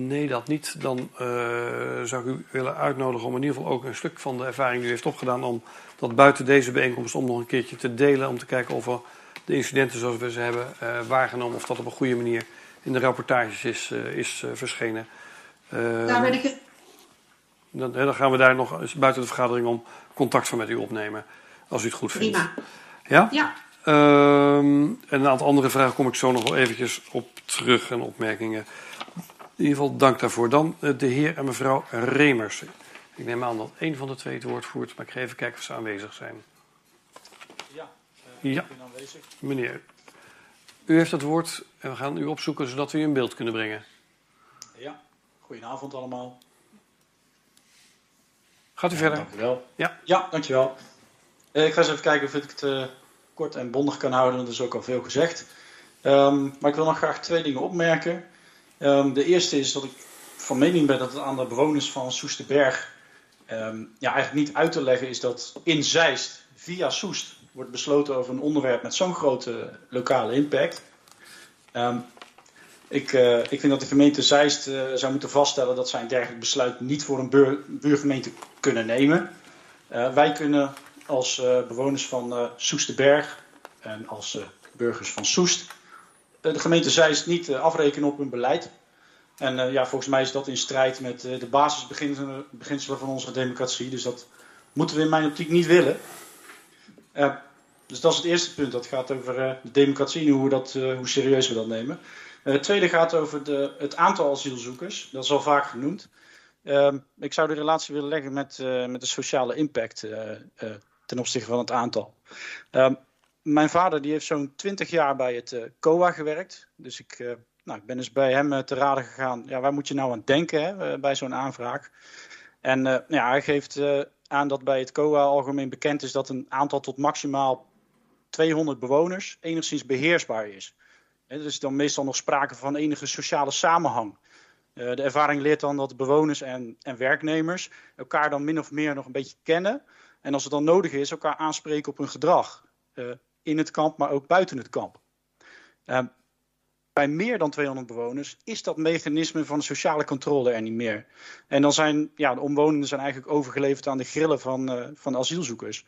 Nee, dat niet. Dan eh, zou ik u willen uitnodigen om in ieder geval ook een stuk van de ervaring die u heeft opgedaan, om dat buiten deze bijeenkomst om nog een keertje te delen. Om te kijken of er de incidenten zoals we ze hebben eh, waargenomen, of dat op een goede manier in de rapportages is, eh, is eh, verschenen. Daar ben ik dan, dan gaan we daar nog eens buiten de vergadering om contact van met u opnemen. Als u het goed vindt. Prima. Ja? Ja. Ehm, en een aantal andere vragen kom ik zo nog wel eventjes op terug en opmerkingen. In ieder geval dank daarvoor. Dan de heer en mevrouw Remers. Ik neem aan dat één van de twee het woord voert, maar ik ga even kijken of ze aanwezig zijn. Ja, Ja. ik ben aanwezig. Meneer, u heeft het woord en we gaan u opzoeken zodat we u in beeld kunnen brengen. Ja, goedenavond allemaal. Gaat u verder? Dank u wel. Ja. Ja, dankjewel. Eh, ik ga eens even kijken of ik het eh, kort en bondig kan houden, want er is ook al veel gezegd. Ehm, maar ik wil nog graag twee dingen opmerken. Ehm, de eerste is dat ik van mening ben dat het aan de bewoners van Soesterberg ehm, ja, eigenlijk niet uit te leggen is dat in Zeist via Soest wordt besloten over een onderwerp met zo'n grote lokale impact. Ehm, ik, eh, ik vind dat de gemeente Zeist eh, zou moeten vaststellen dat zij een dergelijk besluit niet voor een buur- buurgemeente kunnen nemen. Eh, wij kunnen als bewoners van Soesterberg en als burgers van Soest de gemeente Zeist niet afrekenen op hun beleid. En eh, ja, volgens mij is dat in strijd met eh, de basisbeginselen beginselen van onze democratie. Dus dat moeten we in mijn optiek niet willen. Eh, dus dat is het eerste punt. Dat gaat over de democratie en hoe, dat, hoe serieus we dat nemen. Het tweede gaat over de, het aantal asielzoekers. Dat is al vaak genoemd. Ehm, ik zou de relatie willen leggen met, met de sociale impact ten opzichte van het aantal. Ehm, mijn vader die heeft zo'n 20 jaar bij het COA gewerkt. Dus ik, nou, ik ben dus bij hem eh, te raden gegaan. Ja, waar moet je nou aan denken hè, eh, bij zo'n aanvraag? En eh, nou ja, hij geeft aan dat bij het COA algemeen bekend is dat een aantal tot maximaal 200 bewoners enigszins beheersbaar is. er is dan meestal nog sprake van enige sociale samenhang. De ervaring leert dan dat bewoners en, en werknemers elkaar dan min of meer nog een beetje kennen. En als het dan nodig is, elkaar aanspreken op hun gedrag. In het kamp, maar ook buiten het kamp. Bij meer dan 200 bewoners is dat mechanisme van sociale controle er niet meer. En dan zijn ja, de omwonenden zijn eigenlijk overgeleverd aan de grillen van, uh, van asielzoekers.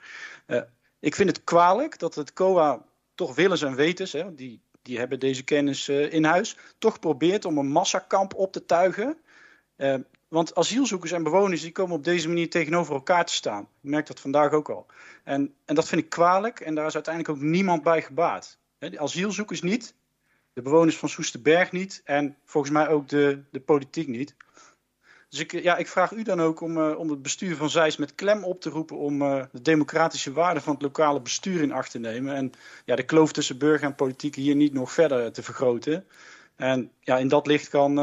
Uh, ik vind het kwalijk dat het COA toch willens en wetens, hè, die, die hebben deze kennis uh, in huis, toch probeert om een massakamp op te tuigen. want asielzoekers en bewoners die komen op deze manier tegenover elkaar te staan. Ik merk dat vandaag ook al. En, en dat vind ik kwalijk en daar is uiteindelijk ook niemand bij gebaat. De asielzoekers niet, de bewoners van Soesterberg niet en volgens mij ook de, de politiek niet. Dus ik, ja, ik vraag u dan ook om, uh, om het bestuur van Zeist met klem op te roepen om uh, de democratische waarden van het lokale bestuur in acht te nemen. En ja, de kloof tussen burger en politiek hier niet nog verder te vergroten. En ja, in dat licht kan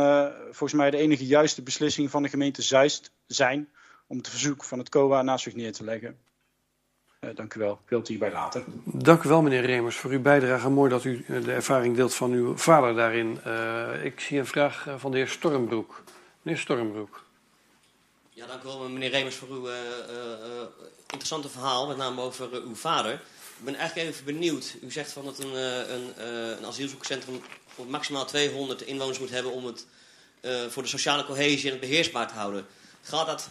volgens mij de enige juiste beslissing van de gemeente Zeist zijn om het verzoek van het COA naast zich neer te leggen. Uh, dank u wel. Ik wil het hierbij laten. Dank u wel, meneer Remers, voor uw bijdrage. Mooi dat u de ervaring deelt van uw vader daarin. Uh, ik zie een vraag van de heer Stormbroek. Meneer Stormbroek. Ja, dank u wel, meneer Remers, voor uw uh, interessante verhaal, met name over uw vader. Ik ben eigenlijk even benieuwd. U zegt van dat een, een, een asielzoekerscentrum maximaal 200 inwoners moet hebben om het voor de sociale cohesie en het beheersbaar te houden. Gaat dat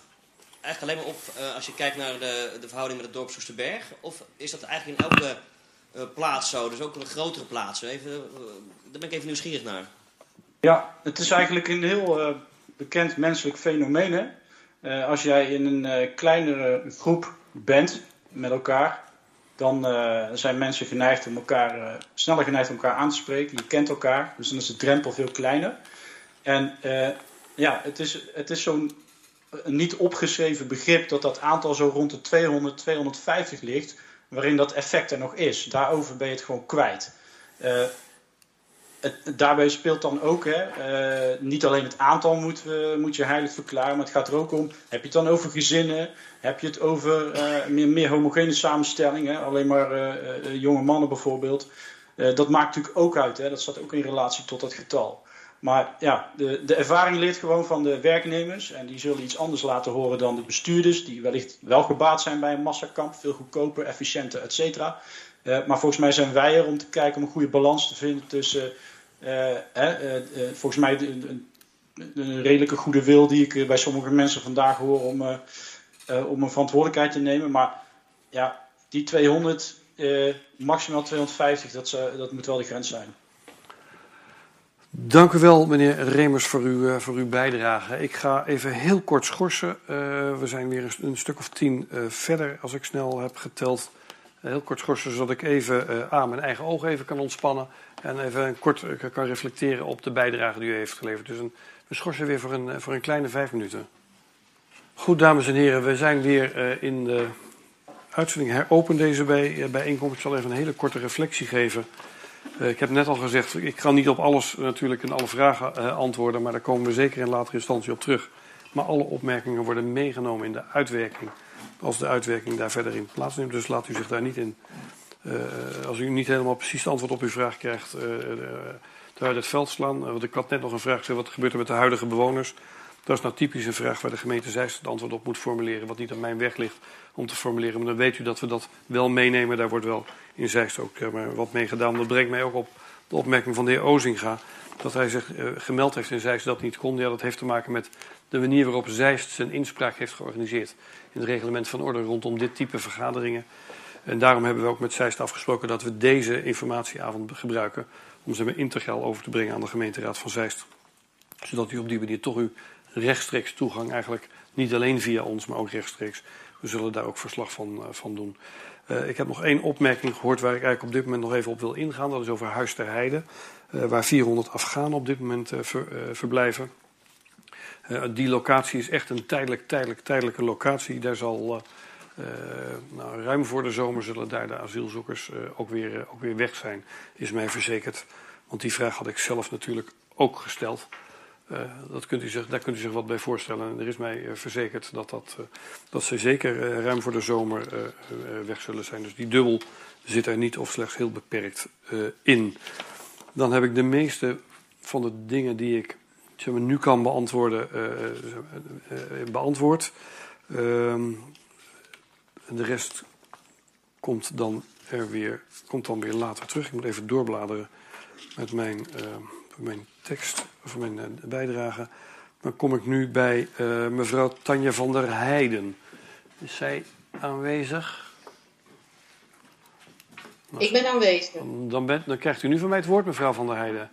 eigenlijk alleen maar op uh, als je kijkt naar de, de verhouding met het dorp Soesterberg? Of is dat eigenlijk in elke uh, plaats zo, dus ook een grotere plaatsen? Even, uh, daar ben ik even nieuwsgierig naar. Ja, het is eigenlijk een heel bekend menselijk fenomeen. Als jij in een kleinere groep bent met elkaar, dan zijn mensen geneigd om elkaar, sneller geneigd om elkaar aan te spreken. Je kent elkaar, dus dan is de drempel veel kleiner. En ja, het is, het is zo'n niet opgeschreven begrip dat dat aantal zo rond de 200, 250 ligt, waarin dat effect er nog is. Daarover ben je het gewoon kwijt. Uh, het, daarbij speelt dan ook, hè, uh, niet alleen het aantal moet, uh, moet je heilig verklaren, maar het gaat er ook om, heb je het dan over gezinnen, heb je het over meer, meer homogene samenstellingen, alleen maar jonge mannen bijvoorbeeld. dat maakt natuurlijk ook uit, hè, dat staat ook in relatie tot dat getal. Maar ja, de, de ervaring leert gewoon van de werknemers. En die zullen iets anders laten horen dan de bestuurders. Die wellicht wel gebaat zijn bij een massakamp. Veel goedkoper, efficiënter, et cetera. Uh, maar volgens mij zijn wij er om te kijken om een goede balans te vinden tussen... Uh, uh, volgens mij de, de, redelijke goede wil die ik bij sommige mensen vandaag hoor om, om een verantwoordelijkheid te nemen. Maar ja, die 200, maximaal 250, dat, dat moet wel de grens zijn. Dank u wel, meneer Remers, voor uw, uh, voor uw bijdrage. Ik ga even heel kort schorsen. Uh, we zijn weer een, stuk of tien uh, verder, als ik snel heb geteld. heel kort schorsen, zodat ik even aan mijn eigen ogen even kan ontspannen. En even kort kan reflecteren op de bijdrage die u heeft geleverd. Dus een, we schorsen weer voor een, voor een kleine vijf minuten. Goed, dames en heren, we zijn weer in de uitzending heropend deze bij, bijeenkomst. Ik zal even een hele korte reflectie geven. Uh, ik heb net al gezegd, ik kan niet op alles natuurlijk en alle vragen uh, antwoorden, maar daar komen we zeker in latere instantie op terug. Maar alle opmerkingen worden meegenomen in de uitwerking, als de uitwerking daar verder in plaatsneemt. Dus laat u zich daar niet in, uh, als u niet helemaal precies het antwoord op uw vraag krijgt, uit het veld slaan. want ik had net nog een vraag gezegd, wat gebeurt er met de huidige bewoners? Dat is nou typisch een vraag waar de gemeente Zeist het antwoord op moet formuleren, wat niet aan mijn weg ligt om te formuleren. Maar dan weet u dat we dat wel meenemen. Daar wordt wel in Zeist ook uh, wat mee gedaan. Dat brengt mij ook op de opmerking van de heer Ozinga. Dat hij zich uh, gemeld heeft in Zeist dat niet kon. Ja, dat heeft te maken met de manier waarop Zeist zijn inspraak heeft georganiseerd. In het reglement van orde rondom dit type vergaderingen. En daarom hebben we ook met Zeist afgesproken dat we deze informatieavond gebruiken. Om ze integraal over te brengen aan de gemeenteraad van Zeist. Zodat u op die manier toch uw rechtstreeks toegang eigenlijk niet alleen via ons, maar ook rechtstreeks. We zullen daar ook verslag van, uh, van doen. Uh, ik heb nog één opmerking gehoord waar ik eigenlijk op dit moment nog even op wil ingaan. Dat is over Huis ter Heide, uh, waar 400 Afghanen op dit moment ver, verblijven. die locatie is echt een tijdelijk, tijdelijk, tijdelijke locatie. Daar zal nou, ruim voor de zomer zullen daar de asielzoekers ook, weer, ook weer weg zijn, is mij verzekerd. Want die vraag had ik zelf natuurlijk ook gesteld. Uh, dat kunt u zich, daar kunt u zich wat bij voorstellen. En er is mij uh, verzekerd dat, dat, uh, dat ze zeker ruim voor de zomer weg zullen zijn. Dus die dubbel zit er niet of slechts heel beperkt in. Dan heb ik de meeste van de dingen die ik nu kan beantwoorden, beantwoord. Ehm, de rest komt dan, er weer, komt dan weer later terug. Ik moet even doorbladeren met mijn, mijn tekst, of mijn uh, bijdrage. Dan kom ik nu bij uh, mevrouw Tanja van der Heijden. Is zij aanwezig? Ik ben aanwezig. Dan, bent, dan krijgt u nu van mij het woord, mevrouw van der Heijden.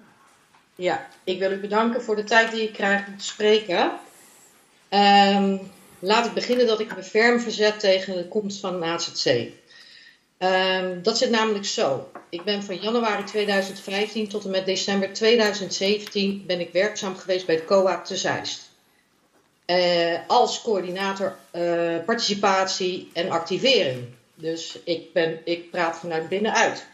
Ja, ik wil u bedanken voor de tijd die ik krijg om te spreken. Um, laat ik beginnen dat ik me ferm verzet tegen de komst van een AZC. Um, dat zit namelijk zo. Ik ben van januari 2015 tot en met december 2017 ben ik werkzaam geweest bij het COA te Zeist. Uh, als coördinator uh, participatie en activering. Dus ik, ben, ik praat vanuit binnenuit.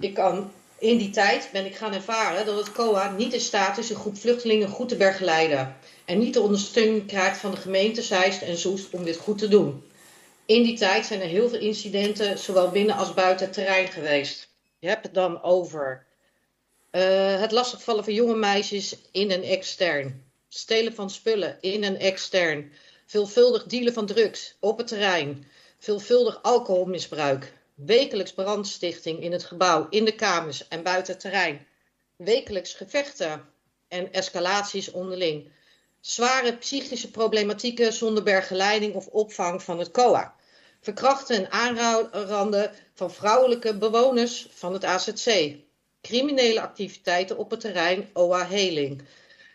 Ik kan, in die tijd ben ik gaan ervaren dat het COA niet in staat is een groep vluchtelingen goed te begeleiden. En niet de ondersteuning krijgt van de gemeente Zeist en Soest om dit goed te doen. In die tijd zijn er heel veel incidenten, zowel binnen als buiten het terrein geweest. Je hebt het dan over uh, het lastigvallen van jonge meisjes in en extern. Stelen van spullen in en extern. Veelvuldig dealen van drugs op het terrein. Veelvuldig alcoholmisbruik. Wekelijks brandstichting in het gebouw, in de kamers en buiten het terrein. Wekelijks gevechten en escalaties onderling zware psychische problematieken zonder begeleiding of opvang van het COA. Verkrachten en aanranden van vrouwelijke bewoners van het AZC. Criminele activiteiten op het terrein OA Heling.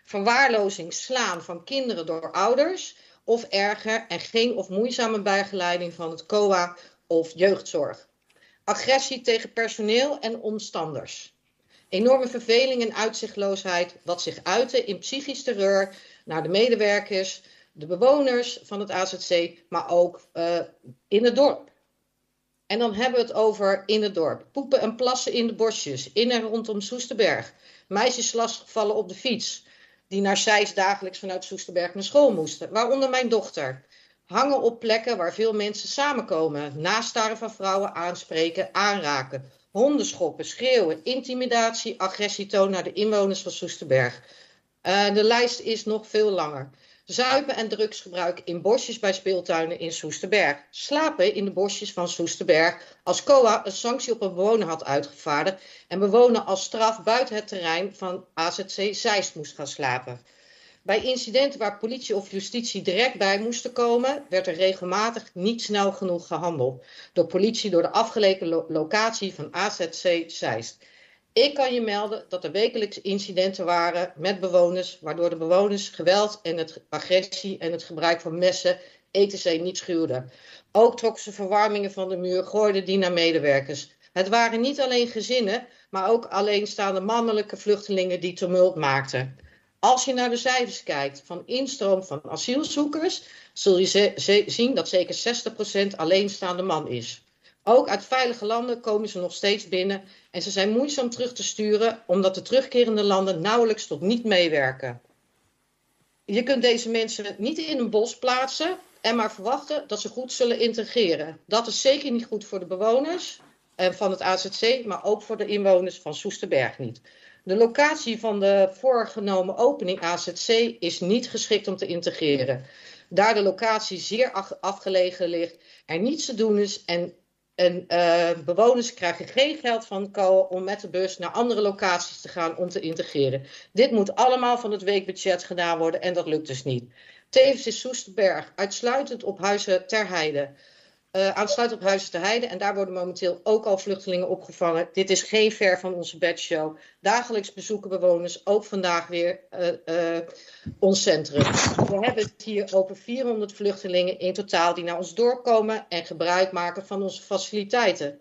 Verwaarlozing, slaan van kinderen door ouders of erger en geen of moeizame begeleiding van het COA of jeugdzorg. Agressie tegen personeel en omstanders. Enorme verveling en uitzichtloosheid, wat zich uitte in psychisch terreur naar de medewerkers, de bewoners van het AZC, maar ook uh, in het dorp. En dan hebben we het over in het dorp. Poepen en plassen in de bosjes, in en rondom Soesterberg. Meisjes lastigvallen op de fiets, die naar Zeist dagelijks vanuit Soesterberg naar school moesten. Waaronder mijn dochter. Hangen op plekken waar veel mensen samenkomen. Nastaren van vrouwen aanspreken, aanraken. Hondenschoppen, schreeuwen, intimidatie, agressie tonen naar de inwoners van Soesterberg. Uh, de lijst is nog veel langer. Zuipen en drugsgebruik in bosjes bij speeltuinen in Soesterberg. Slapen in de bosjes van Soesterberg als COA een sanctie op een bewoner had uitgevaardigd en bewoner als straf buiten het terrein van AZC Zeist moest gaan slapen. Bij incidenten waar politie of justitie direct bij moesten komen, werd er regelmatig niet snel genoeg gehandeld. Door politie door de afgelegen lo locatie van AZC Zeist. Ik kan je melden dat er wekelijks incidenten waren met bewoners, waardoor de bewoners geweld en agressie en het gebruik van messen etc. niet schuwden. Ook trokken ze verwarmingen van de muur, gooiden die naar medewerkers. Het waren niet alleen gezinnen, maar ook alleenstaande mannelijke vluchtelingen die tumult maakten. Als je naar de cijfers kijkt van instroom van asielzoekers, zul je zien dat zeker 60% alleenstaande man is. Ook uit veilige landen komen ze nog steeds binnen en ze zijn moeizaam terug te sturen omdat de terugkerende landen nauwelijks tot niet meewerken. Je kunt deze mensen niet in een bos plaatsen en maar verwachten dat ze goed zullen integreren. Dat is zeker niet goed voor de bewoners van het AZC, maar ook voor de inwoners van Soesterberg niet. De locatie van de voorgenomen opening AZC is niet geschikt om te integreren. Daar de locatie zeer afgelegen ligt, er niets te doen is en en uh, bewoners krijgen geen geld van COA om met de bus naar andere locaties te gaan om te integreren. Dit moet allemaal van het weekbudget gedaan worden en dat lukt dus niet. Tevens is Soesterberg uitsluitend op Huizen ter Heide uh, aansluit op Huizen te Heide. En daar worden momenteel ook al vluchtelingen opgevangen. Dit is geen ver van onze bedshow. Dagelijks bezoeken bewoners ook vandaag weer uh, uh, ons centrum. We hebben het hier over 400 vluchtelingen in totaal die naar ons dorp komen en gebruik maken van onze faciliteiten.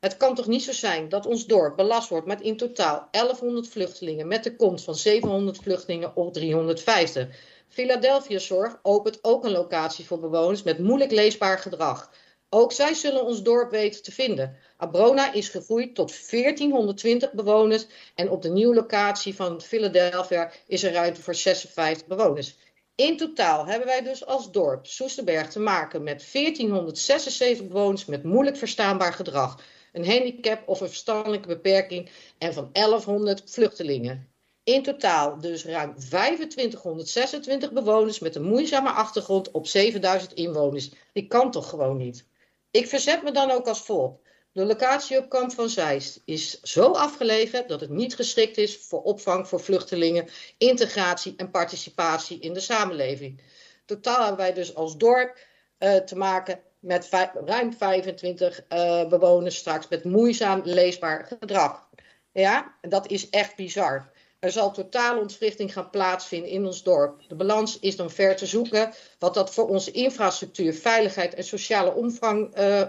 Het kan toch niet zo zijn dat ons dorp belast wordt met in totaal 1100 vluchtelingen met de komst van 700 vluchtelingen op 350. Philadelphia Zorg opent ook een locatie voor bewoners met moeilijk leesbaar gedrag. Ook zij zullen ons dorp weten te vinden. Abrona is gegroeid tot 1420 bewoners en op de nieuwe locatie van Philadelphia is er ruimte voor 56 bewoners. In totaal hebben wij dus als dorp Soesterberg te maken met 1476 bewoners met moeilijk verstaanbaar gedrag, een handicap of een verstandelijke beperking en van 1100 vluchtelingen. In totaal dus ruim 2526 bewoners met een moeizame achtergrond op 7000 inwoners. Die kan toch gewoon niet? Ik verzet me dan ook als volgt. De locatie op kamp van Zeist is zo afgelegen dat het niet geschikt is voor opvang voor vluchtelingen, integratie en participatie in de samenleving. Totaal hebben wij dus als dorp uh, te maken met ruim 25 uh, bewoners straks met moeizaam leesbaar gedrag. Ja, dat is echt bizar. Er zal totale ontwrichting gaan plaatsvinden in ons dorp. De balans is dan ver te zoeken. Wat dat voor onze infrastructuur, veiligheid en sociale omvang, uh,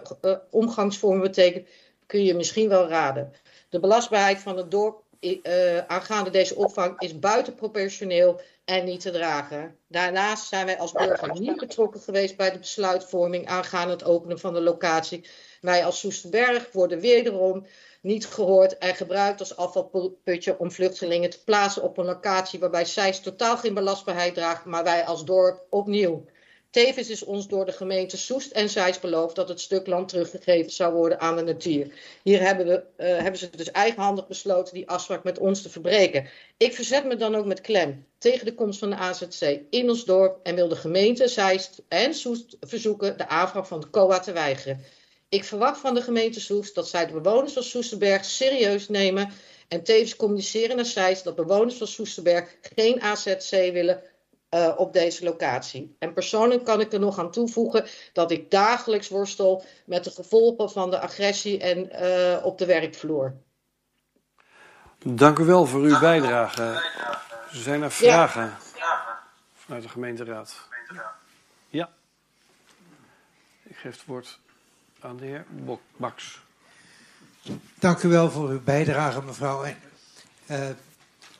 omgangsvormen betekent, kun je misschien wel raden. De belastbaarheid van het dorp uh, aangaande deze opvang is buitenproportioneel en niet te dragen. Daarnaast zijn wij als burger niet betrokken geweest bij de besluitvorming aangaande het openen van de locatie. Wij als Soesterberg worden wederom niet gehoord en gebruikt als afvalputje om vluchtelingen te plaatsen op een locatie waarbij zij totaal geen belastbaarheid draagt, maar wij als dorp opnieuw. Tevens is ons door de gemeente Soest en Zeist beloofd dat het stuk land teruggegeven zou worden aan de natuur. Hier hebben, we, uh, hebben ze dus eigenhandig besloten die afspraak met ons te verbreken. Ik verzet me dan ook met klem tegen de komst van de AZC in ons dorp en wil de gemeente Zeist en Soest verzoeken de aanvraag van de COA te weigeren. Ik verwacht van de gemeente Soest dat zij de bewoners van Soesterberg serieus nemen en tevens communiceren naar Zeist dat bewoners van Soesterberg geen AZC willen uh, op deze locatie. En persoonlijk kan ik er nog aan toevoegen dat ik dagelijks worstel met de gevolgen van de agressie en uh, op de werkvloer. Dank u wel voor uw bijdrage. Zijn er vragen ja. vanuit de gemeenteraad? Ja. Ik geef het woord aan de heer Baks. Dank u wel voor uw bijdrage, mevrouw. En, uh,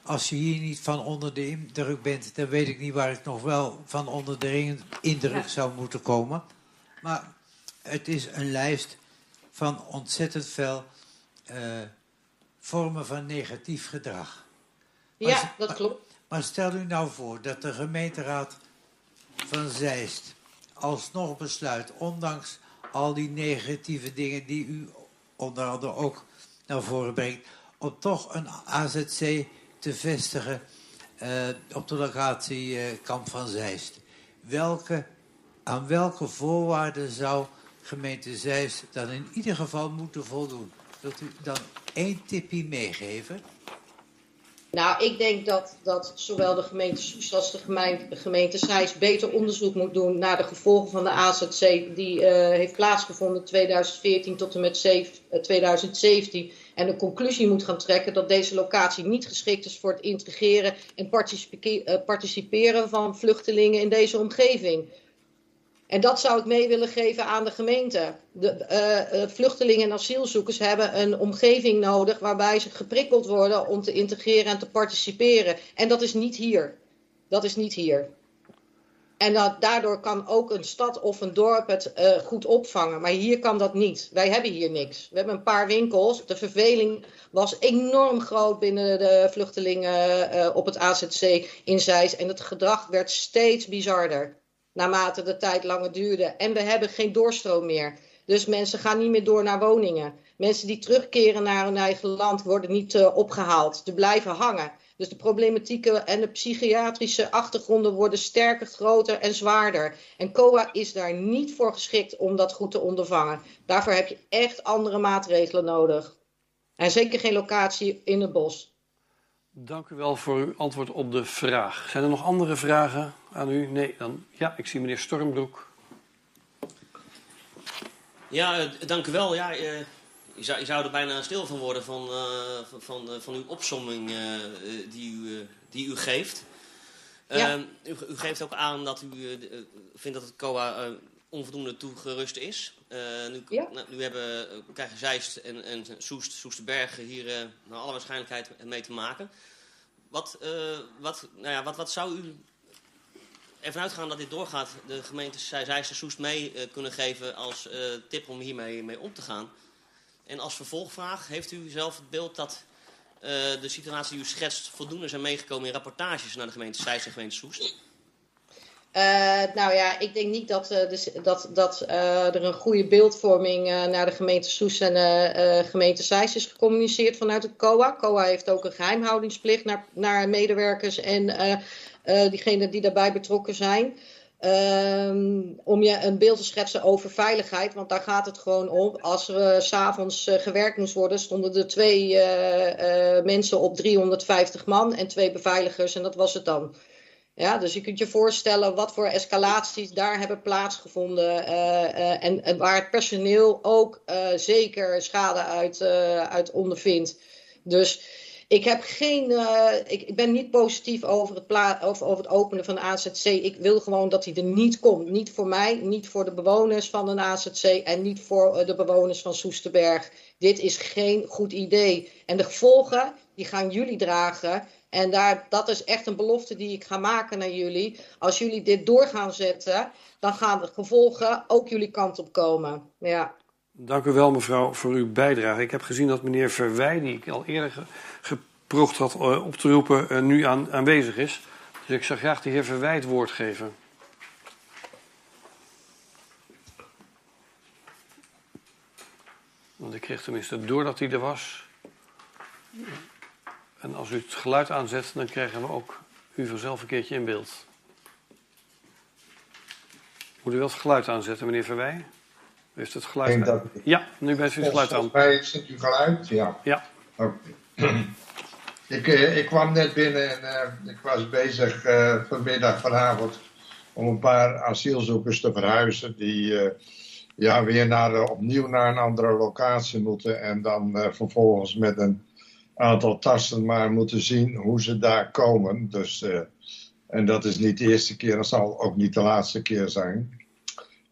als je hier niet van onder de indruk bent, dan weet ik niet waar ik nog wel van onder de indruk zou moeten komen. Maar het is een lijst van ontzettend veel uh, vormen van negatief gedrag. Ja, maar, dat klopt. Maar stel u nou voor dat de gemeenteraad van Zeist alsnog besluit, ondanks al die negatieve dingen die u onder andere ook naar voren brengt, om toch een AZC te vestigen uh, op de locatie Kamp van Zeist. Welke, aan welke voorwaarden zou gemeente Zeist dan in ieder geval moeten voldoen? Wilt u dan één tipje meegeven? Nou, ik denk dat, dat zowel de gemeente Soest als de gemeente, gemeente beter onderzoek moet doen naar de gevolgen van de AZC die uh, heeft plaatsgevonden 2014 tot en met 2017 en de conclusie moet gaan trekken dat deze locatie niet geschikt is voor het integreren en participeren van vluchtelingen in deze omgeving. En dat zou ik mee willen geven aan de gemeente. De uh, vluchtelingen en asielzoekers hebben een omgeving nodig waarbij ze geprikkeld worden om te integreren en te participeren. En dat is niet hier. Dat is niet hier. En dat, daardoor kan ook een stad of een dorp het uh, goed opvangen. Maar hier kan dat niet. Wij hebben hier niks. We hebben een paar winkels. De verveling was enorm groot binnen de vluchtelingen op het AZC in Zeist. En het gedrag werd steeds bizarder. Naarmate de tijd langer duurde. En we hebben geen doorstroom meer. Dus mensen gaan niet meer door naar woningen. Mensen die terugkeren naar hun eigen land worden niet uh, opgehaald. Ze blijven hangen. Dus de problematieken en de psychiatrische achtergronden worden sterker, groter en zwaarder. En COA is daar niet voor geschikt om dat goed te ondervangen. Daarvoor heb je echt andere maatregelen nodig. En zeker geen locatie in het bos. Dank u wel voor uw antwoord op de vraag. Zijn er nog andere vragen aan u? Nee, dan ja, ik zie meneer Stormbroek. Ja, uh, dank u wel. Ja, uh, je, zou, je zou er bijna stil van worden van, uh, van, van, van, uw opsomming die, u, die u geeft. Ja. U, u, geeft ook aan dat u vindt dat het COA onvoldoende toegerust is. nu, ja. nou, nu hebben, krijgen Zeist en, en Soest, Soesterbergen hier naar alle waarschijnlijkheid mee te maken. Wat, wat, nou ja, wat, wat zou u ervan uitgaan dat dit doorgaat, de gemeente Zeist Soest mee uh, kunnen geven als uh, tip om hiermee mee om te gaan. En als vervolgvraag, heeft u zelf het beeld dat uh, de situatie die u schetst voldoende zijn meegekomen in rapportages naar de gemeente Zeist en gemeente Soest? nou ja, ik denk niet dat, dus, dat, dat er een goede beeldvorming naar de gemeente Soest en gemeente Zeist is gecommuniceerd vanuit het COA. COA heeft ook een geheimhoudingsplicht naar, naar medewerkers en uh, diegenen die daarbij betrokken zijn. Um, om je een beeld te schetsen over veiligheid. Want daar gaat het gewoon om. Als er s'avonds uh, gewerkt moest worden, stonden er twee mensen op 350 man en twee beveiligers. En dat was het dan. Ja, dus je kunt je voorstellen wat voor escalaties daar hebben plaatsgevonden. En, en, waar het personeel ook zeker schade uit, uit ondervindt. Dus ik, heb geen, uh, ik, ik, ben niet positief over het, over, over het openen van de AZC. Ik wil gewoon dat hij er niet komt. Niet voor mij, niet voor de bewoners van een AZC en niet voor uh, de bewoners van Soesterberg. Dit is geen goed idee. En de gevolgen, die gaan jullie dragen. En daar, dat is echt een belofte die ik ga maken naar jullie. Als jullie dit door gaan zetten, dan gaan de gevolgen ook jullie kant op komen. Ja. Dank u wel, mevrouw, voor uw bijdrage. Ik heb gezien dat meneer Verwij, die ik al eerder geprocht had uh, op te roepen, uh, nu aan, aanwezig is. Dus ik zou graag de heer Verwij het woord geven. Want ik kreeg tenminste door dat hij er was. En als u het geluid aanzet, dan krijgen we ook u vanzelf een keertje in beeld. Moet u wel het geluid aanzetten, meneer Verwij? Heeft het geluid. Ja, nu bent u het geluid aan. Mij zit u geluid? Ja. Ja. Okay. ik, uh, ik kwam net binnen en uh, ik was bezig uh, vanmiddag, vanavond, om een paar asielzoekers te verhuizen die ja, weer naar, opnieuw naar een andere locatie moeten en dan vervolgens met een aantal tassen maar moeten zien hoe ze daar komen. Dus, en dat is niet de eerste keer, dat zal ook niet de laatste keer zijn.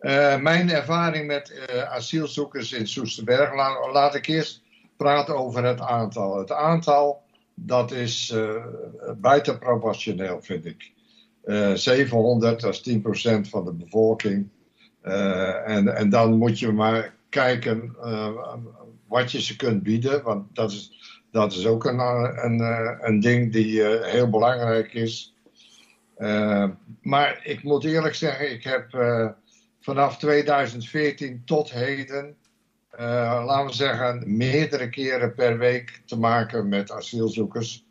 Uh, mijn ervaring met uh, asielzoekers in Soesterberg, laat, laat, ik eerst praten over het aantal. Het aantal, dat is uh, buitenproportioneel, vind ik. 700, dat is 10% van de bevolking. en, en dan moet je maar kijken wat je ze kunt bieden, want dat is, dat is ook een, een, een ding die heel belangrijk is. maar ik moet eerlijk zeggen, ik heb vanaf 2014 tot heden, uh, laten we zeggen, meerdere keren per week te maken met asielzoekers.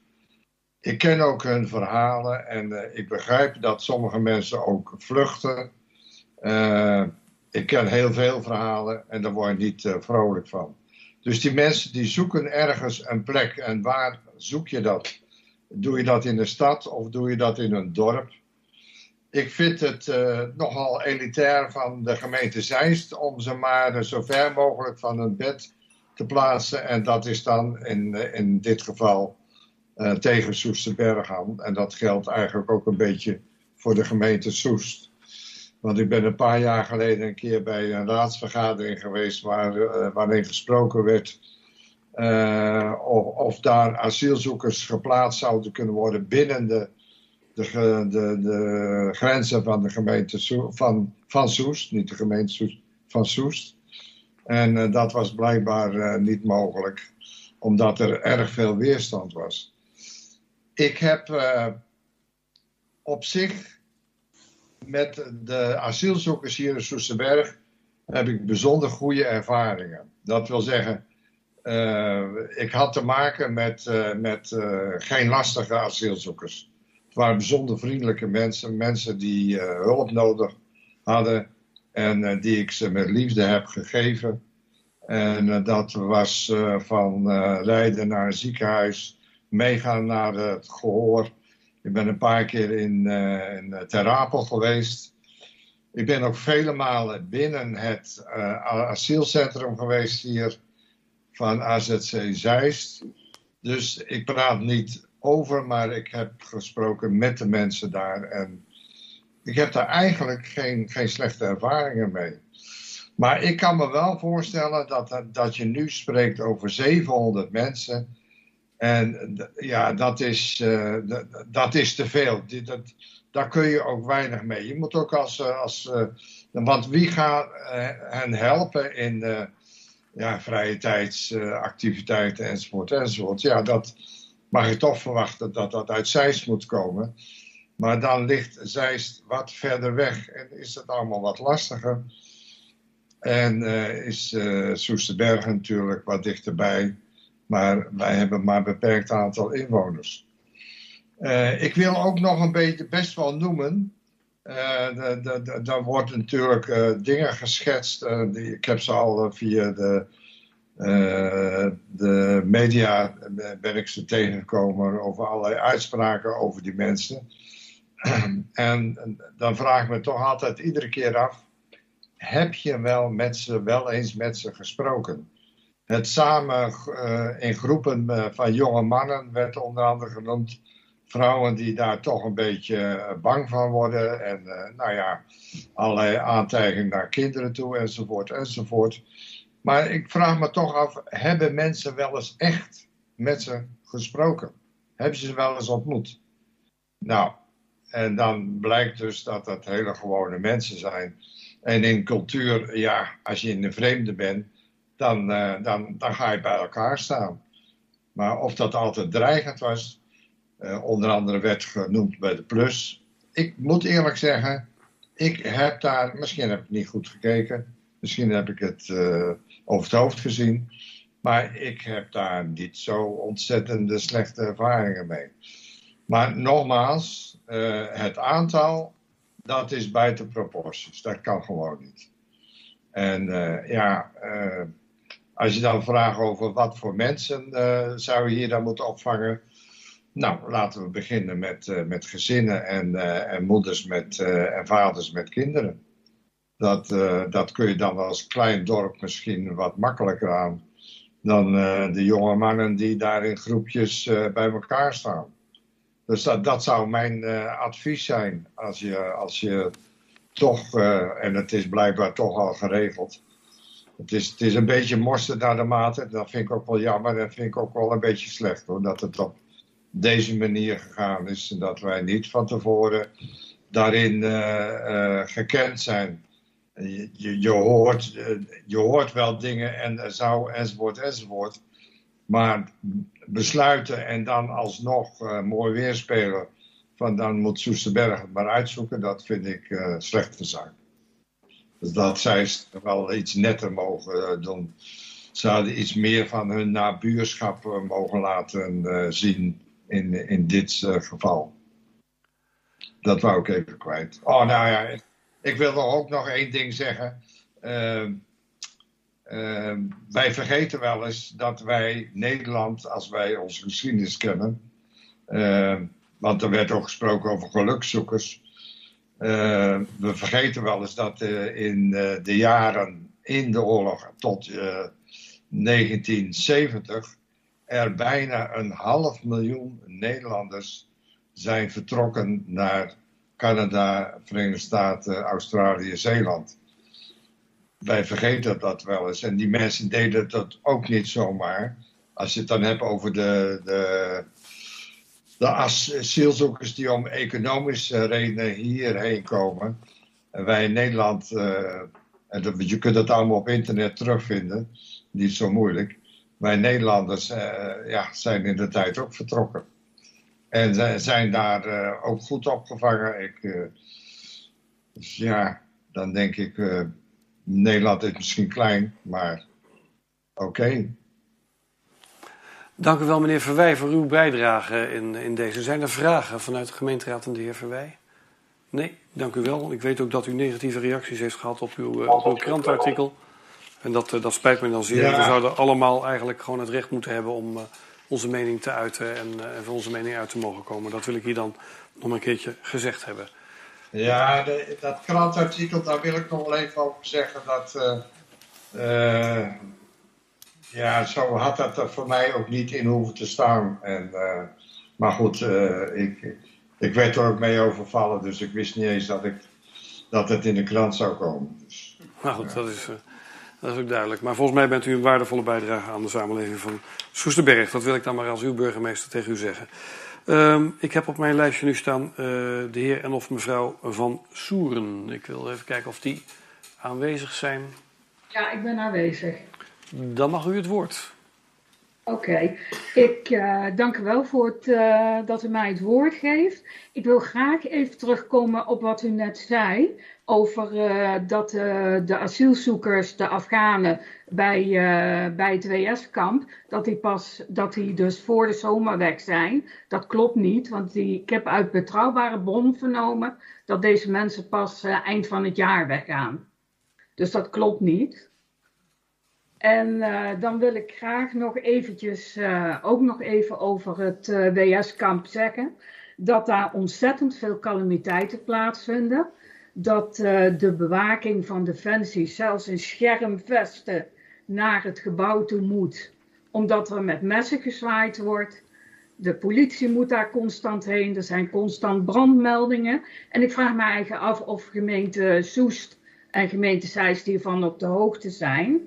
Ik ken ook hun verhalen en uh, ik begrijp dat sommige mensen ook vluchten. Uh, ik ken heel veel verhalen en daar word ik niet vrolijk van. Dus die mensen die zoeken ergens een plek en waar zoek je dat? Doe je dat in de stad of doe je dat in een dorp? Ik vind het uh, nogal elitair van de gemeente Zeist om ze maar zo ver mogelijk van hun bed te plaatsen. En dat is dan in, eh, in dit geval uh, tegen Soesterberg aan. En dat geldt eigenlijk ook een beetje voor de gemeente Soest. Want ik ben een paar jaar geleden een keer bij een raadsvergadering geweest waar, waarin gesproken werd of, of daar asielzoekers geplaatst zouden kunnen worden binnen de de, de, de grenzen van de gemeente Soest, van, van Soest, niet de gemeente Soest, van Soest. En uh, dat was blijkbaar uh, niet mogelijk, omdat er erg veel weerstand was. Ik heb uh, op zich met de asielzoekers hier in Soesterberg heb ik bijzonder goede ervaringen. Dat wil zeggen, ik had te maken met, met geen lastige asielzoekers. Het waren bijzonder vriendelijke mensen, mensen die uh, hulp nodig hadden en uh, die ik ze met liefde heb gegeven. En uh, dat was van rijden naar een ziekenhuis, meegaan naar het gehoor. Ik ben een paar keer in, in geweest. Ik ben ook vele malen binnen het asielcentrum geweest hier van AZC Zeist. Dus ik praat niet over, maar ik heb gesproken met de mensen daar. En ik heb daar eigenlijk geen, geen slechte ervaringen mee. Maar ik kan me wel voorstellen dat, dat je nu spreekt over 700 mensen. En ja, dat is, uh, dat, is te veel. Dat, daar kun je ook weinig mee. Je moet ook als. eh, als eh, want wie gaat eh, hen helpen in eh, ja, vrije tijdsactiviteiten enzovoort enzovoort? Ja, dat mag je toch verwachten dat dat uit Zeist moet komen. Maar dan ligt Zeist wat verder weg en is het allemaal wat lastiger. En eh, is eh Soesterberg natuurlijk wat dichterbij. Maar wij hebben maar een beperkt aantal inwoners. Eh, ik wil ook nog een beetje best wel noemen. Daar worden natuurlijk dingen geschetst. die, ik heb ze al via de, eh, de media ben ik ze tegengekomen over allerlei uitspraken over die mensen. en dan vraag ik me toch altijd iedere keer af: heb je wel met ze, wel eens met ze gesproken? Het samen eh, in groepen eh, van jonge mannen werd onder andere genoemd. Vrouwen die daar toch een beetje bang van worden. En nou ja, allerlei aantijgingen naar kinderen toe enzovoort enzovoort. Maar ik vraag me toch af, hebben mensen wel eens echt met ze gesproken? Hebben ze ze wel eens ontmoet? Nou, en dan blijkt dus dat dat hele gewone mensen zijn. En in cultuur, ja, als je in de vreemde bent, dan, eh, dan, dan ga je bij elkaar staan. Maar of dat altijd dreigend was, eh, onder andere werd genoemd bij de Plus. Ik moet eerlijk zeggen, ik heb daar, misschien heb ik niet goed gekeken, misschien heb ik het eh, over het hoofd gezien, maar ik heb daar niet zo ontzettende slechte ervaringen mee. Maar nogmaals, eh, het aantal, dat is buiten proporties. Dat kan gewoon niet. En eh, ja, eh, als je dan vraagt over wat voor mensen zou je hier dan moeten opvangen. Nou, laten we beginnen met, met gezinnen en, en moeders met, en vaders met kinderen. Dat, eh, dat kun je dan als klein dorp misschien wat makkelijker aan dan eh, de jonge mannen die daar in groepjes eh, bij elkaar staan. Dus dat, dat zou mijn advies zijn als je, als je toch, en het is blijkbaar toch al geregeld. Het is, het is een beetje morsen naar de mate. Dat vind ik ook wel jammer en vind ik ook wel een beetje slecht hoor. Dat het op deze manier gegaan is. En dat wij niet van tevoren daarin gekend zijn. Je, je, hoort, eh, je hoort wel dingen en er zou enzovoort enzovoort. Maar besluiten en dan alsnog eh, mooi weerspelen. Van dan moet Soesterberg het maar uitzoeken. Dat vind ik eh slechte zaak. Dus dat zij wel iets netter mogen eh, doen. Ze iets meer van hun nabuurschap mogen laten zien in, in dit geval. Dat wou ik even kwijt. Oh, nou ja, ik, wil nog ook nog één ding zeggen. Ehm, ehm, wij vergeten wel eens dat wij Nederland, als wij onze geschiedenis kennen, ehm, want er werd ook gesproken over gelukzoekers. Eh, we vergeten wel eens dat eh, in eh, de jaren in de oorlog tot eh, 1970 er bijna een half miljoen Nederlanders zijn vertrokken naar Canada, Verenigde Staten, Australië, Zeeland. Wij vergeten dat wel eens. En die mensen deden dat ook niet zomaar. Als je het dan hebt over de, de, de asielzoekers die om economische redenen hierheen komen. En wij in Nederland, eh, en dat- je kunt het allemaal op internet terugvinden, niet zo moeilijk. Wij Nederlanders eh, ja, zijn in de tijd ook vertrokken. En zij- zijn daar eh, ook goed opgevangen. Ik, dus ja, dan denk ik, eh, Nederland is misschien klein, maar oké. Dank u wel, meneer Verwij, voor uw bijdrage in, in deze. Zijn er vragen vanuit de gemeenteraad aan de heer Verwij? Nee, dank u wel. Ik weet ook dat u negatieve reacties heeft gehad op uw, op uw krantartikel. En dat, dat spijt me dan zeer. Ja. We zouden allemaal eigenlijk gewoon het recht moeten hebben om onze mening te uiten en, eh, en voor onze mening uit te mogen komen. Dat wil ik hier dan nog een keertje gezegd hebben. Ja, de- dat krantartikel, daar wil ik nog wel even over zeggen. Dat, eh, eh, ja, zo had dat er voor mij ook niet in hoeven te staan. En, maar goed, ik, ik werd er ook mee overvallen, dus ik wist niet eens dat, ik, dat het in de krant zou komen. Dus, Maar goed, dat is, dat is ook duidelijk. Maar volgens mij bent u een waardevolle bijdrage aan de samenleving van Soesterberg. Dat wil ik dan maar als uw burgemeester tegen u zeggen. Ehm, ik heb op mijn lijstje nu staan eh, de heer en of mevrouw Van Soeren. Ik wil even kijken of die aanwezig zijn. Ja, ik ben aanwezig. Dan mag u het woord. Oké, ik eh, dank u wel voor het, eh, dat u mij het woord geeft. Ik wil graag even terugkomen op wat u net zei over eh, dat de asielzoekers, de Afghanen bij, bij het WS-kamp, dat die pas, dat die dus voor de zomer weg zijn. Dat klopt niet, want die, ik heb uit betrouwbare bron vernomen dat deze mensen pas eind van het jaar weggaan. Dus dat klopt niet. En dan wil ik graag nog eventjes, ook nog even over het WS-kamp zeggen. Dat daar ontzettend veel calamiteiten plaatsvinden. Dat de bewaking van Defensie zelfs in schermvesten naar het gebouw toe moet. Omdat er met messen gezwaaid wordt. De politie moet daar constant heen. Er zijn constant brandmeldingen. En ik vraag me eigenlijk af of gemeente Soest en gemeente Zeist hiervan op de hoogte zijn.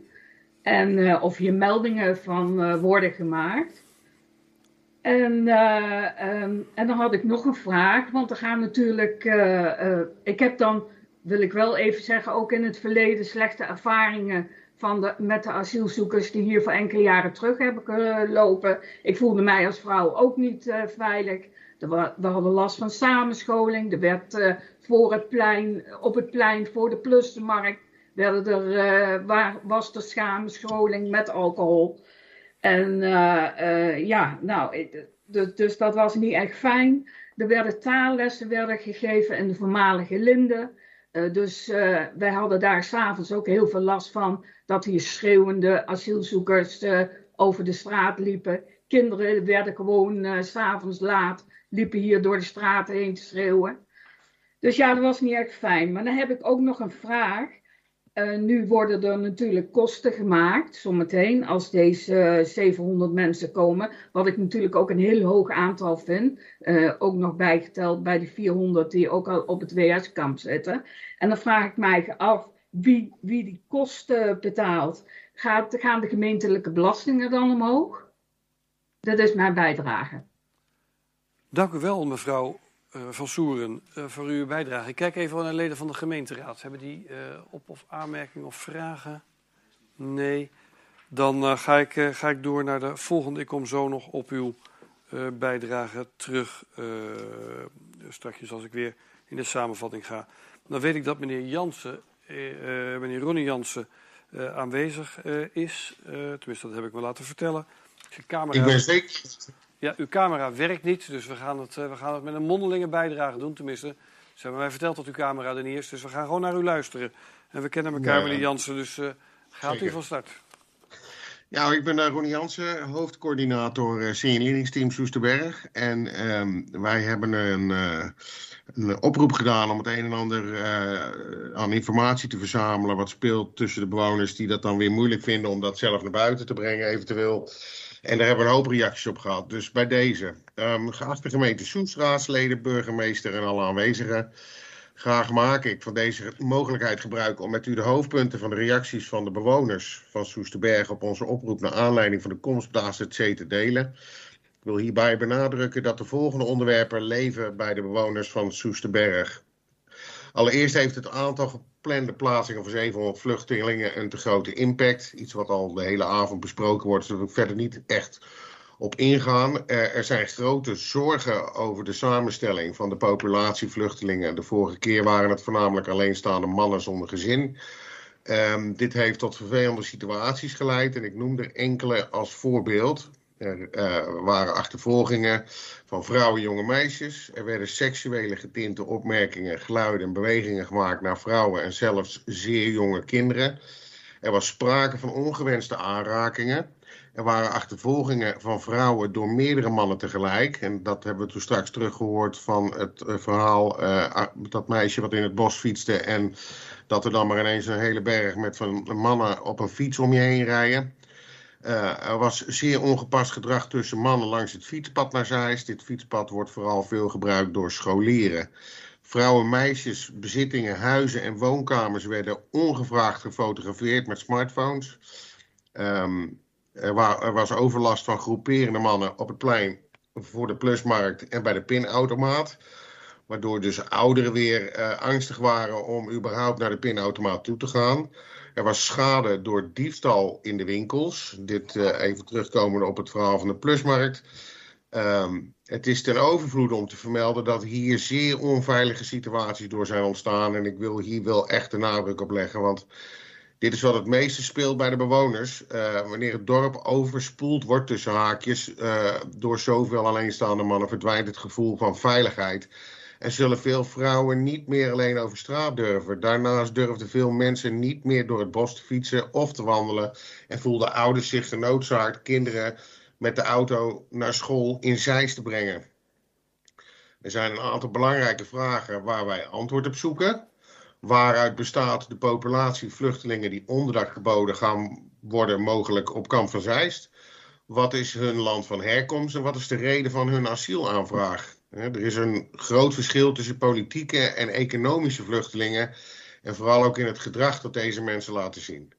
En uh, of hier meldingen van uh, worden gemaakt. En, uh, um, en dan had ik nog een vraag, want er gaan natuurlijk, ik heb dan, wil ik wel even zeggen, ook in het verleden slechte ervaringen van de, met de asielzoekers die hier voor enkele jaren terug hebben lopen. Ik voelde mij als vrouw ook niet veilig. We, we hadden last van samenscholing. Er werd voor het plein, op het plein voor de plusmarkt werden er, waar, was er schamescholing met alcohol. En uh, uh, ja, nou, dus dat was niet echt fijn. Er werden taallessen werden gegeven in de voormalige Linde. dus wij hadden daar s'avonds ook heel veel last van dat hier schreeuwende asielzoekers over de straat liepen. Kinderen werden gewoon s s'avonds laat, liepen hier door de straat heen te schreeuwen. Dus ja, dat was niet echt fijn. Maar dan heb ik ook nog een vraag. Uh, nu worden er natuurlijk kosten gemaakt, zometeen, als deze uh, 700 mensen komen. Wat ik natuurlijk ook een heel hoog aantal vind. Uh, ook nog bijgeteld bij de 400 die ook al op het WS-kamp zitten. En dan vraag ik mij af wie, wie die kosten betaalt. Gaat, gaan de gemeentelijke belastingen dan omhoog? Dat is mijn bijdrage. Dank u wel, mevrouw van Soeren uh, voor uw bijdrage. Ik kijk even naar de leden van de gemeenteraad. Hebben die uh, op- of aanmerkingen of vragen? Nee. Dan ga, ik, ga ik door naar de volgende. Ik kom zo nog op uw bijdrage terug. straks als ik weer in de samenvatting ga. Dan weet ik dat meneer Jansen, meneer Ronnie Jansen, aanwezig is. tenminste, dat heb ik me laten vertellen. Ik ben zeker ja, uw camera werkt niet, dus we gaan het, uh, we gaan het met een mondelinge bijdrage doen. Tenminste, ze hebben mij verteld dat uw camera er niet is, dus we gaan gewoon naar u luisteren. En we kennen elkaar, meneer Jansen, dus uh, gaat zeker. u van start. Ja, ik ben uh, Ronnie Jansen, hoofdcoördinator uh, signaleringsteam Soesterberg. En um, wij hebben een, uh, een, oproep gedaan om het een en ander uh, aan informatie te verzamelen. Wat speelt tussen de bewoners die dat dan weer moeilijk vinden om dat zelf naar buiten te brengen, eventueel. En daar hebben we een hoop reacties op gehad. Dus bij deze, um, geachte gemeente Soest, raadsleden, burgemeester en alle aanwezigen. Graag maak ik van deze mogelijkheid gebruik om met u de hoofdpunten van de reacties van de bewoners van Soesterberg op onze oproep naar aanleiding van de komst op de te delen. Ik wil hierbij benadrukken dat de volgende onderwerpen leven bij de bewoners van Soesterberg. Allereerst heeft het aantal geplande plaatsingen voor 700 vluchtelingen een te grote impact. Iets wat al de hele avond besproken wordt, daar wil ik verder niet echt op ingaan. Er zijn grote zorgen over de samenstelling van de populatie vluchtelingen. De vorige keer waren het voornamelijk alleenstaande mannen zonder gezin. Um, dit heeft tot vervelende situaties geleid en ik noem er enkele als voorbeeld. Er uh, waren achtervolgingen van vrouwen en jonge meisjes. Er werden seksuele getinte opmerkingen, geluiden en bewegingen gemaakt naar vrouwen en zelfs zeer jonge kinderen. Er was sprake van ongewenste aanrakingen. Er waren achtervolgingen van vrouwen door meerdere mannen tegelijk. En dat hebben we toen straks teruggehoord van het uh, verhaal uh, dat meisje wat in het bos fietste. En dat er dan maar ineens een hele berg met van mannen op een fiets om je heen rijden. Uh, er was zeer ongepast gedrag tussen mannen langs het fietspad naar Zeist. Dit fietspad wordt vooral veel gebruikt door scholieren. Vrouwen, meisjes, bezittingen, huizen en woonkamers werden ongevraagd gefotografeerd met smartphones. Um, er, er, was overlast van groeperende mannen op het plein voor de plusmarkt en bij de pinautomaat. Waardoor dus ouderen weer eh, angstig waren om überhaupt naar de pinautomaat toe te gaan. Er was schade door diefstal in de winkels. Dit uh, even terugkomen op het verhaal van de plusmarkt. Um, het is ten overvloede om te vermelden dat hier zeer onveilige situaties door zijn ontstaan. En ik wil hier wel echt de nadruk op leggen, want dit is wat het meeste speelt bij de bewoners. Uh, wanneer het dorp overspoeld wordt tussen haakjes uh, door zoveel alleenstaande mannen, verdwijnt het gevoel van veiligheid. En zullen veel vrouwen niet meer alleen over straat durven. Daarnaast durfden veel mensen niet meer door het bos te fietsen of te wandelen. En voelden ouders zich genoodzaakt kinderen met de auto naar school in Zeist te brengen. Er zijn een aantal belangrijke vragen waar wij antwoord op zoeken. Waaruit bestaat de populatie vluchtelingen die onderdak geboden gaan worden mogelijk op kamp van Zeist? Wat is hun land van herkomst en wat is de reden van hun asielaanvraag? Er is een groot verschil tussen politieke en economische vluchtelingen en vooral ook in het gedrag dat deze mensen laten zien.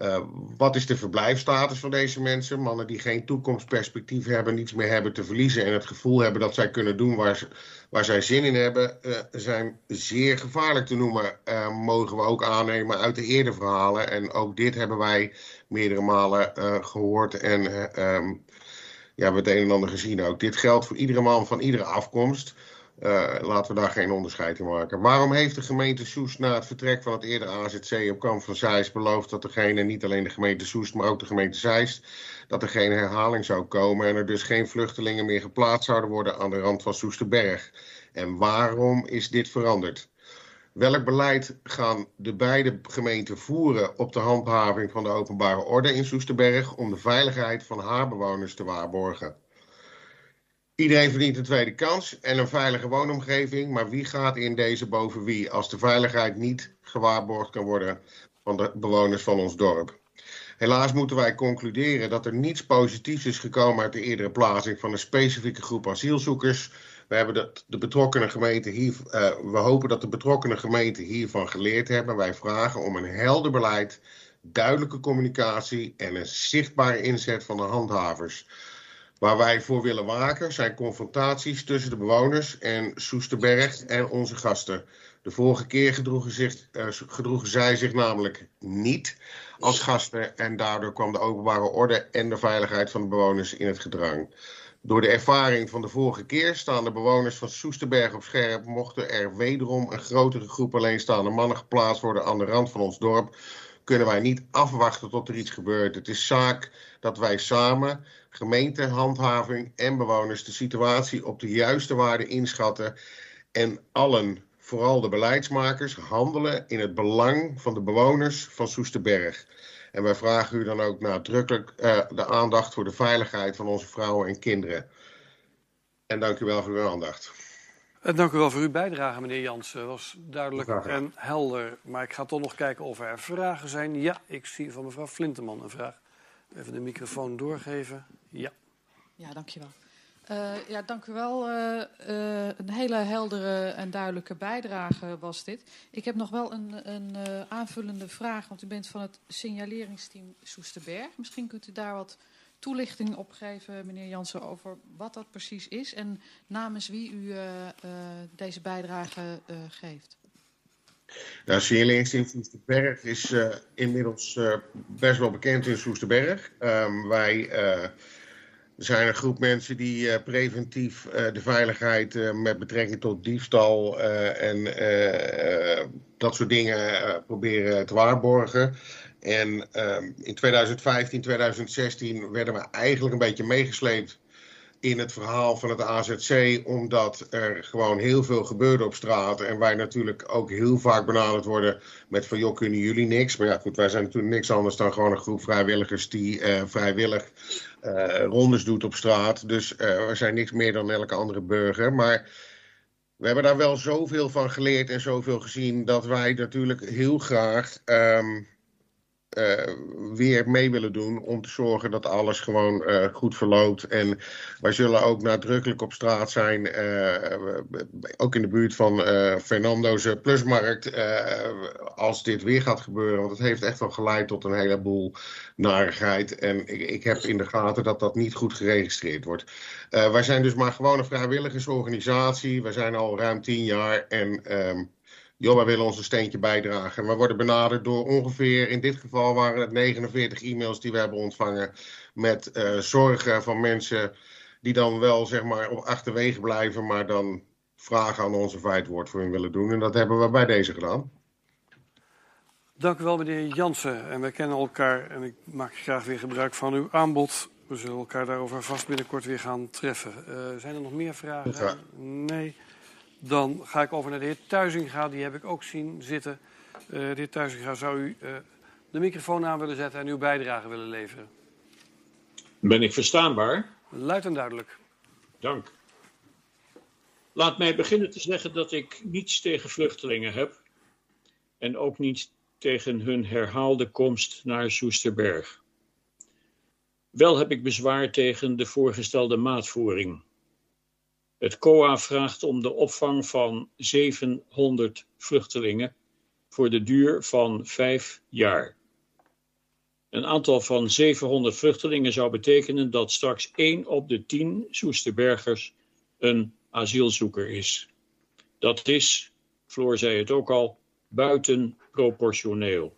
Uh, wat is de verblijfstatus van deze mensen? Mannen die geen toekomstperspectief hebben, niets meer hebben te verliezen en het gevoel hebben dat zij kunnen doen waar, ze, waar zij zin in hebben, uh, zijn zeer gevaarlijk te noemen. Uh, mogen we ook aannemen uit de eerdere verhalen. En ook dit hebben wij meerdere malen gehoord en um, ja, we het een en ander gezien ook. Dit geldt voor iedere man van iedere afkomst. Uh, laten we daar geen onderscheid in maken. Waarom heeft de gemeente Soest na het vertrek van het eerdere AZC op kamp van Zeist beloofd dat degene, niet alleen de gemeente Soest, maar ook de gemeente Zeist, dat er geen herhaling zou komen en er dus geen vluchtelingen meer geplaatst zouden worden aan de rand van Soesterberg? En waarom is dit veranderd? Welk beleid gaan de beide gemeenten voeren op de handhaving van de openbare orde in Soesterberg om de veiligheid van haar bewoners te waarborgen? Iedereen verdient een tweede kans en een veilige woonomgeving, maar wie gaat in deze boven wie als de veiligheid niet gewaarborgd kan worden van de bewoners van ons dorp? Helaas moeten wij concluderen dat er niets positiefs is gekomen uit de eerdere plaatsing van een specifieke groep asielzoekers. We, hebben de, de betrokkenen gemeenten hier, uh, we hopen dat de betrokkenen gemeenten hiervan geleerd hebben. Wij vragen om een helder beleid, duidelijke communicatie en een zichtbare inzet van de handhavers. Waar wij voor willen waken zijn confrontaties tussen de bewoners en Soesterberg en onze gasten. De vorige keer gedroegen, zich, uh, gedroegen zij zich namelijk niet als gasten en daardoor kwam de openbare orde en de veiligheid van de bewoners in het gedrang. Door de ervaring van de vorige keer staan de bewoners van Soesterberg op scherp. Mochten er wederom een grotere groep alleenstaande mannen geplaatst worden aan de rand van ons dorp, kunnen wij niet afwachten tot er iets gebeurt. Het is zaak dat wij samen, gemeente, handhaving en bewoners, de situatie op de juiste waarde inschatten en allen, vooral de beleidsmakers, handelen in het belang van de bewoners van Soesterberg. En wij vragen u dan ook nadrukkelijk uh, de aandacht voor de veiligheid van onze vrouwen en kinderen. En dank u wel voor uw aandacht. En dank u wel voor uw bijdrage, meneer Jansen. Dat was duidelijk en helder. Maar ik ga toch nog kijken of er vragen zijn. Ja, ik zie van mevrouw Flinteman een vraag. Even de microfoon doorgeven. Ja. Ja, dankjewel. Uh, ja, dank u wel. Uh, uh, een hele heldere en duidelijke bijdrage was dit. Ik heb nog wel een, een aanvullende vraag, want u bent van het signaleringsteam Soesterberg. Misschien kunt u daar wat toelichting op geven, meneer Jansen, over wat dat precies is en namens wie u deze bijdrage geeft. Nou, signaleringsteam Soesterberg is inmiddels best wel bekend in Soesterberg. Um, wij er zijn een groep mensen die uh, preventief uh, de veiligheid uh, met betrekking tot diefstal en dat soort dingen proberen te waarborgen. En ehm, in 2015, 2016 werden we eigenlijk een beetje meegesleept in het verhaal van het AZC, omdat er gewoon heel veel gebeurde op straat. En wij natuurlijk ook heel vaak benaderd worden met van joh, kunnen jullie niks? Maar ja, goed, wij zijn natuurlijk niks anders dan gewoon een groep vrijwilligers die uh, vrijwillig uh, rondes doet op straat. Dus uh, we zijn niks meer dan elke andere burger. Maar we hebben daar wel zoveel van geleerd en zoveel gezien dat wij natuurlijk heel graag. Um, eh, weer mee willen doen om te zorgen dat alles gewoon eh, goed verloopt. En wij zullen ook nadrukkelijk op straat zijn, eh, ook in de buurt van Fernando's Plusmarkt, als dit weer gaat gebeuren. Want het heeft echt wel geleid tot een heleboel narigheid. En ik, ik heb in de gaten dat dat niet goed geregistreerd wordt. wij zijn dus maar gewoon een vrijwilligersorganisatie. We zijn al ruim tien jaar en... Ehm, joh, wij willen ons een steentje bijdragen. We worden benaderd door ongeveer, in dit geval waren het 49 e-mails die we hebben ontvangen met uh, zorgen van mensen die dan wel zeg maar op achterwege blijven, maar dan vragen aan onze of woord voor hun willen doen. En dat hebben we bij deze gedaan. Dank u wel, meneer Jansen. En wij kennen elkaar en ik maak graag weer gebruik van uw aanbod. We zullen elkaar daarover vast binnenkort weer gaan treffen. Uh, zijn er nog meer vragen? Ja. Nee. Dan ga ik over naar de heer Thuizinga. Die heb ik ook zien zitten. Uh, de heer Thuizinga, zou u uh, de microfoon aan willen zetten en uw bijdrage willen leveren? Ben ik verstaanbaar? Luid en duidelijk. Dank. Laat mij beginnen te zeggen dat ik niets tegen vluchtelingen heb. En ook niet tegen hun herhaalde komst naar Soesterberg. Wel heb ik bezwaar tegen de voorgestelde maatvoering. Het COA vraagt om de opvang van 700 vluchtelingen voor de duur van vijf jaar. Een aantal van 700 vluchtelingen zou betekenen dat straks 1 op de 10 Soesterbergers een asielzoeker is. Dat is, Floor zei het ook al, buitenproportioneel.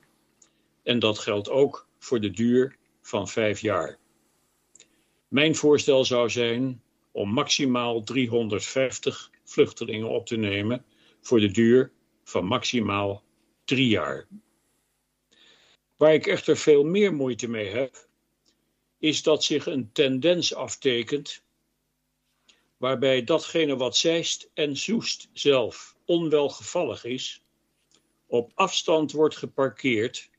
En dat geldt ook voor de duur van vijf jaar. Mijn voorstel zou zijn om maximaal 350 vluchtelingen op te nemen voor de duur van maximaal drie jaar. Waar ik echter veel meer moeite mee heb, is dat zich een tendens aftekent waarbij datgene wat Zeist en Soest zelf onwelgevallig is, op afstand wordt geparkeerd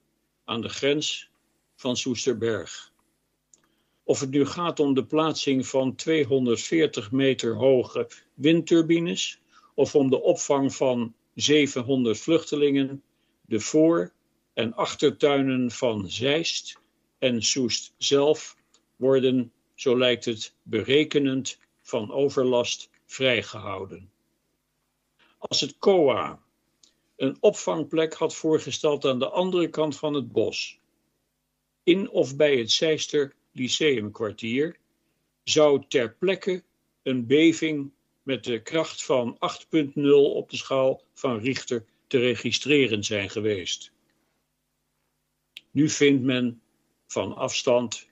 aan de grens van Soesterberg. Of het nu gaat om de plaatsing van 240 meter hoge windturbines of om de opvang van 700 vluchtelingen, de voor- en achtertuinen van Zeist en Soest zelf worden, zo lijkt het, berekenend van overlast vrijgehouden. Als het COA een opvangplek had voorgesteld aan de andere kant van het bos, in of bij het Zeister Lyceumkwartier, zou ter plekke een beving met de kracht van 8.0 op de schaal van Richter te registreren zijn geweest. Nu vindt men van afstand,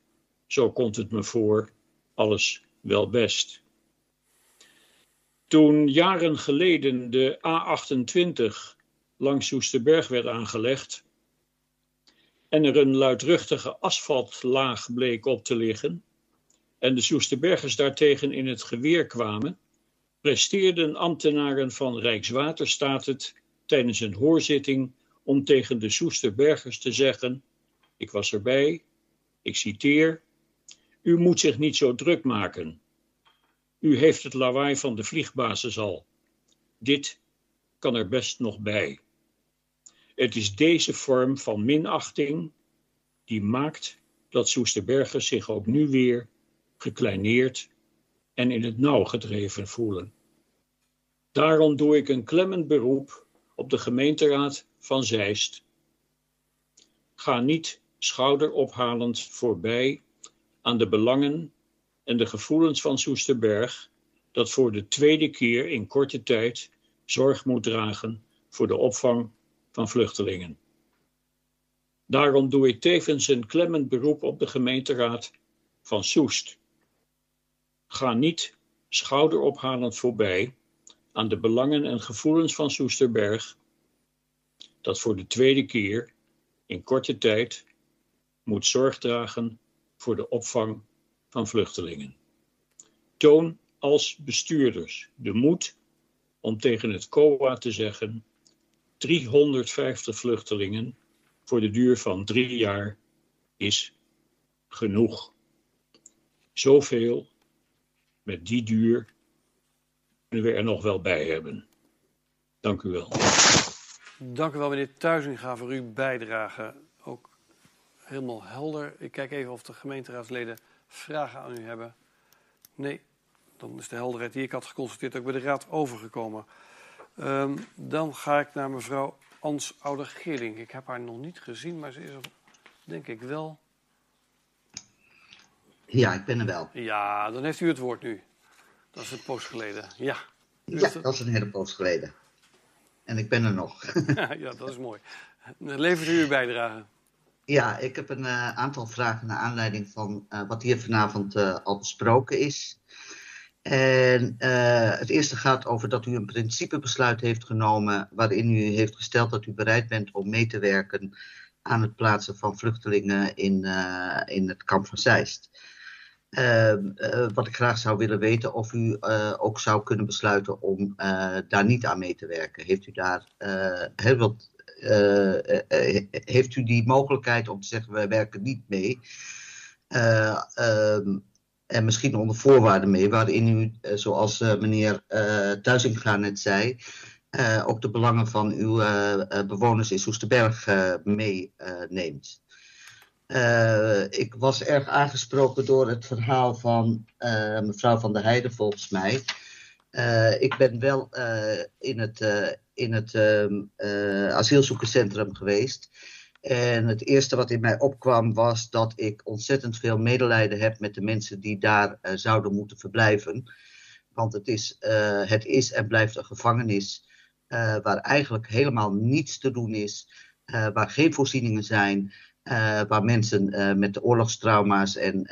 zo komt het me voor, alles wel best. Toen jaren geleden de A28 langs Soesterberg werd aangelegd, en er een luidruchtige asfaltlaag bleek op te liggen en de Soesterbergers daartegen in het geweer kwamen, presteerden ambtenaren van Rijkswaterstaat het tijdens een hoorzitting om tegen de Soesterbergers te zeggen, ik was erbij, ik citeer, u moet zich niet zo druk maken. U heeft het lawaai van de vliegbasis al. Dit kan er best nog bij. Het is deze vorm van minachting die maakt dat Soesterbergers zich ook nu weer gekleineerd en in het nauw gedreven voelen. Daarom doe ik een klemmend beroep op de gemeenteraad van Zeist. Ga niet schouderophalend voorbij aan de belangen en de gevoelens van Soesterberg, dat voor de tweede keer in korte tijd zorg moet dragen voor de opvang van vluchtelingen. Daarom doe ik tevens een klemmend beroep op de gemeenteraad van Soest. Ga niet schouderophalend voorbij aan de belangen en gevoelens van Soesterberg, dat voor de tweede keer in korte tijd moet zorg dragen voor de opvang van vluchtelingen. Toon als bestuurders de moed om tegen het COA te zeggen: 350 vluchtelingen voor de duur van drie jaar is genoeg. Zoveel met die duur kunnen we er nog wel bij hebben. Dank u wel. Dank u wel, meneer Thuizinga, voor uw bijdrage. Ook helemaal helder. Ik kijk even of de gemeenteraadsleden vragen aan u hebben. Nee, dan is de helderheid die ik had geconstateerd ook bij de raad overgekomen. Um, dan ga ik naar mevrouw Ans Ouder-Geerling. Ik heb haar nog niet gezien, maar ze is er denk ik wel. Ja, ik ben er wel. Ja, dan heeft u het woord nu. Dat is een post geleden. Ja. Ja, dat is een hele post geleden. En ik ben er nog. ja, dat is mooi. Levert u uw bijdrage? Ja, ik heb een uh, aantal vragen naar aanleiding van uh, wat hier vanavond uh, al besproken is. En het eerste gaat over dat u een principebesluit heeft genomen waarin u heeft gesteld dat u bereid bent om mee te werken aan het plaatsen van vluchtelingen in, in het kamp van Zeist. wat ik graag zou willen weten of u ook zou kunnen besluiten om daar niet aan mee te werken. Heeft u daar heel wat heeft u die mogelijkheid om te zeggen, wij werken niet mee. Uh, en misschien onder voorwaarden mee, waarin u, zoals meneer Thuisinga net zei, ook de belangen van uw bewoners in Soesterberg meeneemt. ik was erg aangesproken door het verhaal van mevrouw van der Heijden, volgens mij. ik ben wel in het in het uh, asielzoekerscentrum geweest. En het eerste wat in mij opkwam was dat ik ontzettend veel medelijden heb met de mensen die daar uh, zouden moeten verblijven. Want het is, uh, het is en blijft een gevangenis waar eigenlijk helemaal niets te doen is, waar geen voorzieningen zijn, waar mensen met de oorlogstrauma's en,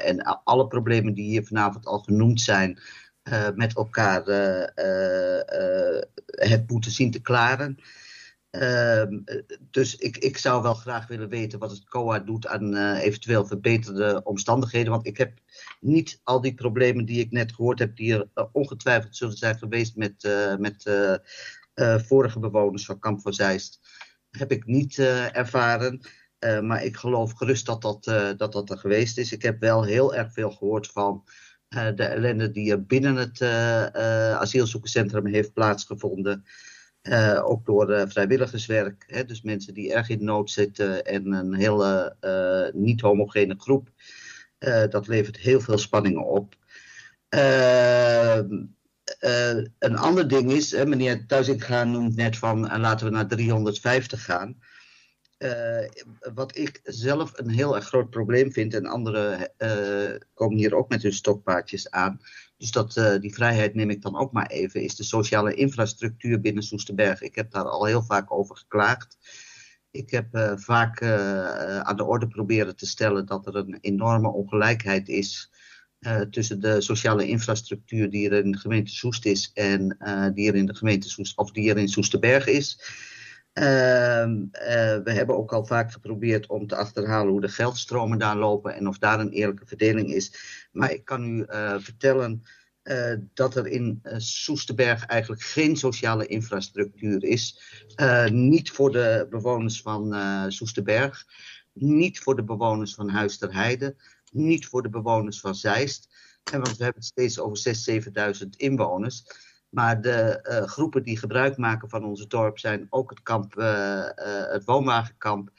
en alle problemen die hier vanavond al genoemd zijn, met elkaar het moeten zien te klaren. Ehm, dus ik, ik zou wel graag willen weten wat het COA doet aan eventueel verbeterde omstandigheden. Want ik heb niet al die problemen die ik net gehoord heb, die er ongetwijfeld zullen zijn geweest met, met vorige bewoners van Kamp van Zeist, heb ik niet ervaren. maar ik geloof gerust dat dat, dat dat er geweest is. Ik heb wel heel erg veel gehoord van de ellende die er binnen het asielzoekerscentrum heeft plaatsgevonden. Ook door vrijwilligerswerk. Hè, dus mensen die erg in nood zitten en een hele niet homogene groep. dat levert heel veel spanningen op. Een ander ding is, meneer Thuisinga noemt net van laten we naar 350 gaan. Wat ik zelf een heel erg groot probleem vind, en anderen komen hier ook met hun stokpaardjes aan. Dus dat, uh, die vrijheid neem ik dan ook maar even, is de sociale infrastructuur binnen Soesterberg. Ik heb daar al heel vaak over geklaagd. Ik heb vaak aan de orde proberen te stellen dat er een enorme ongelijkheid is tussen de sociale infrastructuur die er in de gemeente Soest is en die er in de gemeente of die er in Soesterberg is. Uh, uh, we hebben ook al vaak geprobeerd om te achterhalen hoe de geldstromen daar lopen en of daar een eerlijke verdeling is. Maar ik kan u uh, vertellen dat er in Soesterberg eigenlijk geen sociale infrastructuur is. niet voor de bewoners van Soesterberg, niet voor de bewoners van Huis ter Heide, niet voor de bewoners van Zeist. En want we hebben het steeds over 6.000, 7.000 inwoners. Maar de uh, groepen die gebruik maken van onze dorp zijn ook het kamp, uh, uh, het woonwagenkamp,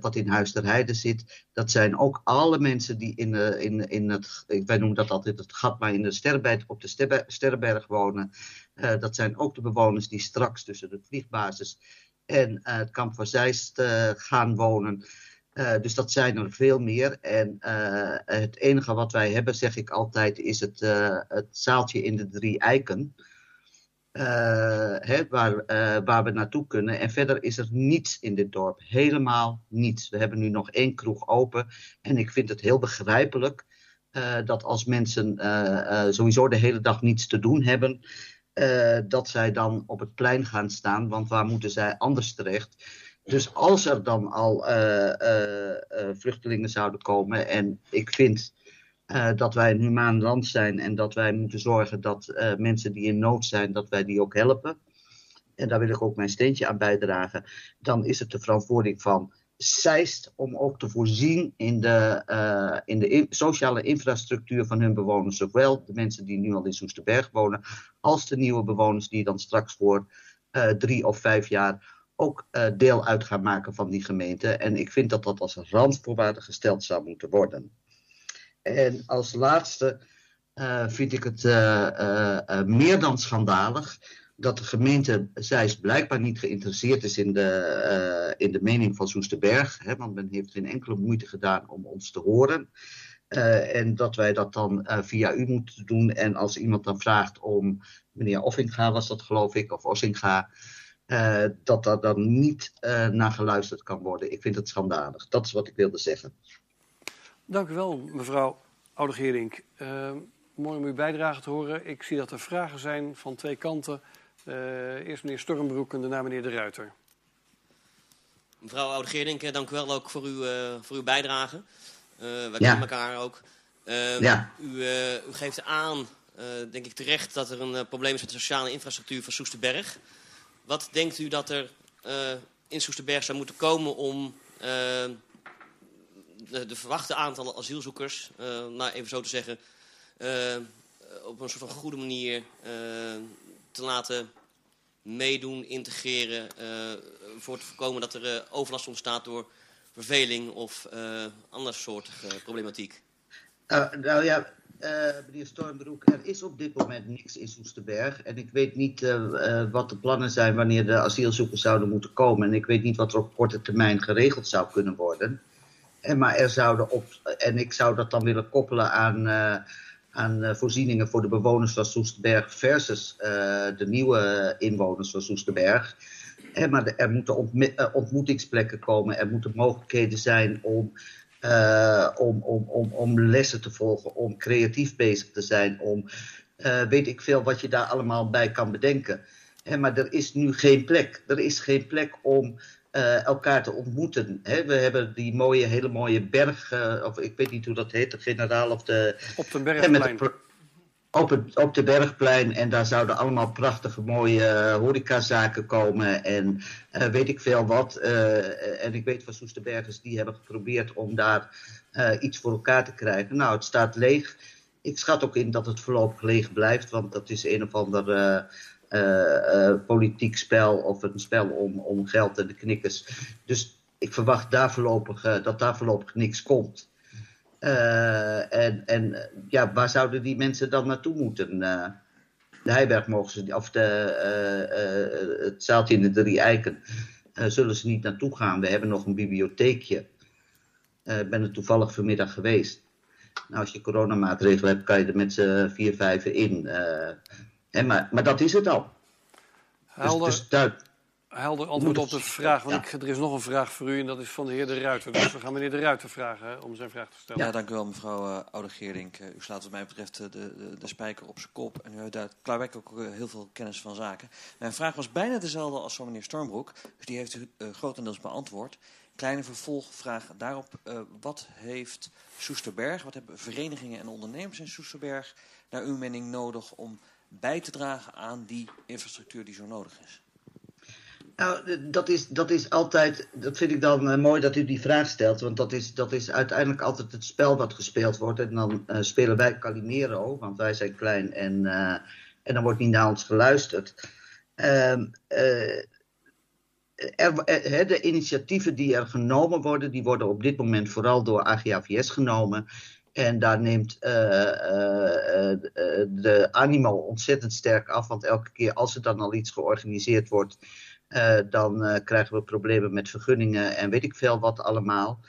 wat in Huis Heide zit. Dat zijn ook alle mensen die in, in, in het, wij noemen dat altijd het gat, maar in de Sterrenberg, op de Sterrenberg wonen. dat zijn ook de bewoners die straks tussen de vliegbasis en het kamp van Zeist gaan wonen. dus dat zijn er veel meer. En het enige wat wij hebben, zeg ik altijd, is het, het zaaltje in de drie eiken. Hè, waar, uh, waar we naartoe kunnen. En verder is er niets in dit dorp. Helemaal niets. We hebben nu nog één kroeg open. En ik vind het heel begrijpelijk uh, dat als mensen sowieso de hele dag niets te doen hebben, dat zij dan op het plein gaan staan. Want waar moeten zij anders terecht? Dus als er dan al vluchtelingen zouden komen, en ik vind uh, dat wij een humaan land zijn en dat wij moeten zorgen dat uh, mensen die in nood zijn, dat wij die ook helpen. En daar wil ik ook mijn steentje aan bijdragen. Dan is het de verantwoording van Zeist om ook te voorzien in de, uh, in de sociale infrastructuur van hun bewoners. Zowel de mensen die nu al in Soesterberg wonen, als de nieuwe bewoners die dan straks voor drie of vijf jaar ook deel uit gaan maken van die gemeente. En ik vind dat dat als randvoorwaarde gesteld zou moeten worden. En als laatste uh, vind ik het uh, meer dan schandalig dat de gemeente Zeist blijkbaar niet geïnteresseerd is in de, in de mening van Soesterberg. Hè, want men heeft geen enkele moeite gedaan om ons te horen. en dat wij dat dan via u moeten doen. En als iemand dan vraagt om, meneer Offinga was dat geloof ik, of Ossinga, uh, dat daar dan niet naar geluisterd kan worden. Ik vind het schandalig. Dat is wat ik wilde zeggen. Dank u wel, mevrouw Oude-Gerink. Uh, mooi om uw bijdrage te horen. Ik zie dat er vragen zijn van twee kanten. eerst meneer Stormbroek en daarna meneer De Ruiter. Mevrouw Oude-Gerink, dank u wel ook voor uw, voor uw bijdrage. wij kennen elkaar ook. Ehm, ja. U, u, geeft aan, denk ik terecht, dat er een probleem is met de sociale infrastructuur van Soesterberg. Wat denkt u dat er uh, in Soesterberg zou moeten komen om uh, de, de, verwachte aantallen asielzoekers, uh, nou even zo te zeggen, op een soort van goede manier te laten meedoen, integreren, voor te voorkomen dat er overlast ontstaat door verveling of andere soortige problematiek? nou ja, uh, meneer Stormbroek, er is op dit moment niks in Soesterberg. En ik weet niet wat de plannen zijn wanneer de asielzoekers zouden moeten komen. En ik weet niet wat er op korte termijn geregeld zou kunnen worden. En, maar er zouden op, en ik zou dat dan willen koppelen aan, aan voorzieningen voor de bewoners van Soesterberg versus de nieuwe inwoners van Soesterberg. En, maar er moeten ontmoetingsplekken komen, er moeten mogelijkheden zijn om om, om, om, om lessen te volgen, om creatief bezig te zijn, om weet ik veel wat je daar allemaal bij kan bedenken. Hè, maar er is nu geen plek. Er is geen plek om uh, elkaar te ontmoeten. Hè. We hebben die mooie, hele mooie berg, of ik weet niet hoe dat heet, de generaal of de... Op de bergplein op, het, op de Bergplein. En daar zouden allemaal prachtige mooie uh, horecazaken komen. En weet ik veel wat. En ik weet van Soesterbergers die hebben geprobeerd om daar iets voor elkaar te krijgen. Nou, het staat leeg. Ik schat ook in dat het voorlopig leeg blijft. Want dat is een of ander politiek spel. Of een spel om, om geld en de knikkers. Dus ik verwacht daar voorlopig, dat daar voorlopig niks komt. En, en ja, waar zouden die mensen dan naartoe moeten? De Heiberg mogen ze, of de, het zaaltje in de Drie Eiken, zullen ze niet naartoe gaan. We hebben nog een bibliotheekje. Ik ben er toevallig vanmiddag geweest. Nou, als je coronamaatregelen hebt, kan je er met z'n vier, vijf in. En maar, maar dat is het al. Helder. Dus, dus helder antwoord op de vraag. Want ik, er is nog een vraag voor u en dat is van de heer De Ruiter. Dus we gaan meneer De Ruiter vragen om zijn vraag te stellen. Ja, dank u wel mevrouw uh, Oude-Geerdink. Uh, u slaat wat mij betreft de, de, de spijker op zijn kop. En u heeft daar klaarwerkelijk ook uh, heel veel kennis van zaken. Mijn vraag was bijna dezelfde als van meneer Stormbroek. Dus die heeft u grotendeels beantwoord. Kleine vervolgvraag daarop. wat heeft Soesterberg, wat hebben verenigingen en ondernemers in Soesterberg... naar uw mening nodig om bij te dragen aan die infrastructuur die zo nodig is? Nou, dat is, dat is altijd, dat vind ik dan uh, mooi dat u die vraag stelt, want dat is, dat is uiteindelijk altijd het spel wat gespeeld wordt. En dan uh, spelen wij Calimero, want wij zijn klein en, uh, en dan wordt niet naar ons geluisterd. Ehm, er, de initiatieven die er genomen worden, die worden op dit moment vooral door AGAVS genomen. En daar neemt de animo ontzettend sterk af, want elke keer als er dan al iets georganiseerd wordt, dan krijgen we problemen met vergunningen en weet ik veel wat allemaal.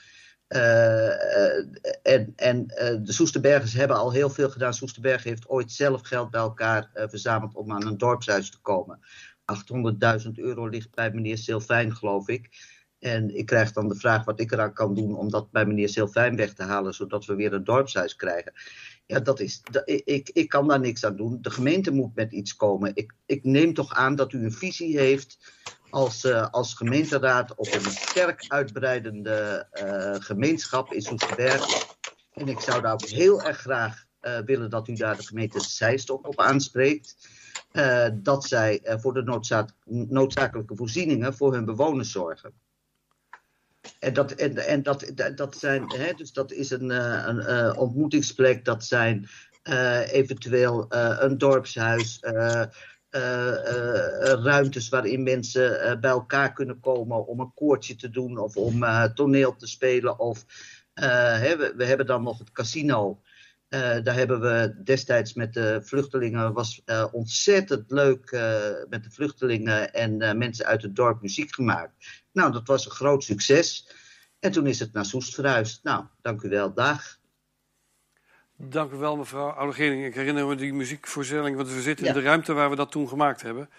En en de Soesterbergers hebben al heel veel gedaan. Soesterberg heeft ooit zelf geld bij elkaar verzameld om aan een dorpshuis te komen. 800.000 euro ligt bij meneer Silfijn, geloof ik. En ik krijg dan de vraag wat ik eraan kan doen om dat bij meneer Silfijn weg te halen, zodat we weer een dorpshuis krijgen. Ja, dat is, ik, ik kan daar niks aan doen. De gemeente moet met iets komen. Ik, ik neem toch aan dat u een visie heeft als, uh, als gemeenteraad op een sterk uitbreidende uh, gemeenschap in Soesterberg. En ik zou daar ook heel erg graag uh, willen dat u daar de gemeente Zeist op aanspreekt. dat zij voor de noodzaak, noodzakelijke voorzieningen voor hun bewoners zorgen. En dat, en, en dat, dat, zijn, hè, dus dat is een, een, een ontmoetingsplek, dat zijn eventueel een dorpshuis ruimtes waarin mensen bij elkaar kunnen komen om een koortje te doen of om toneel te spelen. Of, hè, we, we, hebben dan nog het casino. Daar hebben we destijds met de vluchtelingen, was ontzettend leuk met de vluchtelingen en mensen uit het dorp muziek gemaakt. Nou, dat was een groot succes. En toen is het naar Soest verhuisd. Nou, dank u wel. Dag. Dank u wel, mevrouw Oudegering. Ik herinner me die muziekvoorstelling, want we zitten in de ruimte waar we dat toen gemaakt hebben.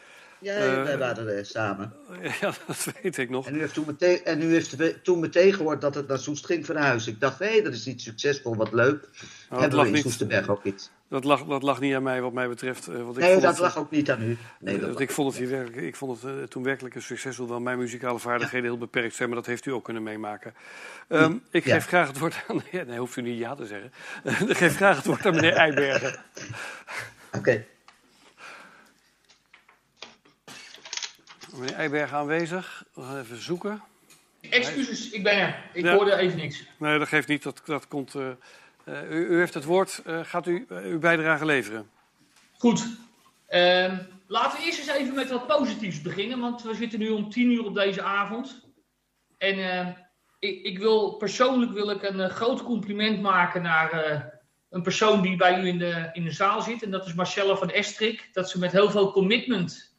Ja, uh, wij waren er samen. Ja, dat weet ik nog. En u heeft toen meteen, en u heeft toen meteen gehoord dat het naar Soest ging verhuizen. Ik dacht, hé, hey, dat is iets succesvol, wat leuk. Nou, Hebben we in niet, Soesterberg ook iets. Dat lag, dat lag niet aan mij, wat mij betreft. Uh, want ik nee, dat lag ook niet aan u. Nee, dat ik, vond het hier werkelijk, ik vond het uh, toen werkelijk een succes, hoewel mijn muzikale vaardigheden heel beperkt zijn, maar dat heeft u ook kunnen meemaken. Um, ik ja. geef graag het woord aan. Nee, hoeft u niet ja te zeggen. ik geef graag het woord aan meneer Eibergen. Oké. Okay. Meneer Eibergen aanwezig. We gaan even zoeken. Excuses, ik ben er. Ik ja. hoorde even niks. Nee, dat geeft niet. Dat, dat komt. Uh, uh, u, u, heeft het woord. Uh, gaat u uw bijdrage leveren? Goed. Ehm, laten we eerst eens even met wat positiefs beginnen. Want we zitten nu om tien uur op deze avond. En ehm, ik, ik, wil persoonlijk wil ik een groot compliment maken naar een persoon die bij u in de, in de zaal zit. En dat is Marcella van Estrik. Dat ze met heel veel commitment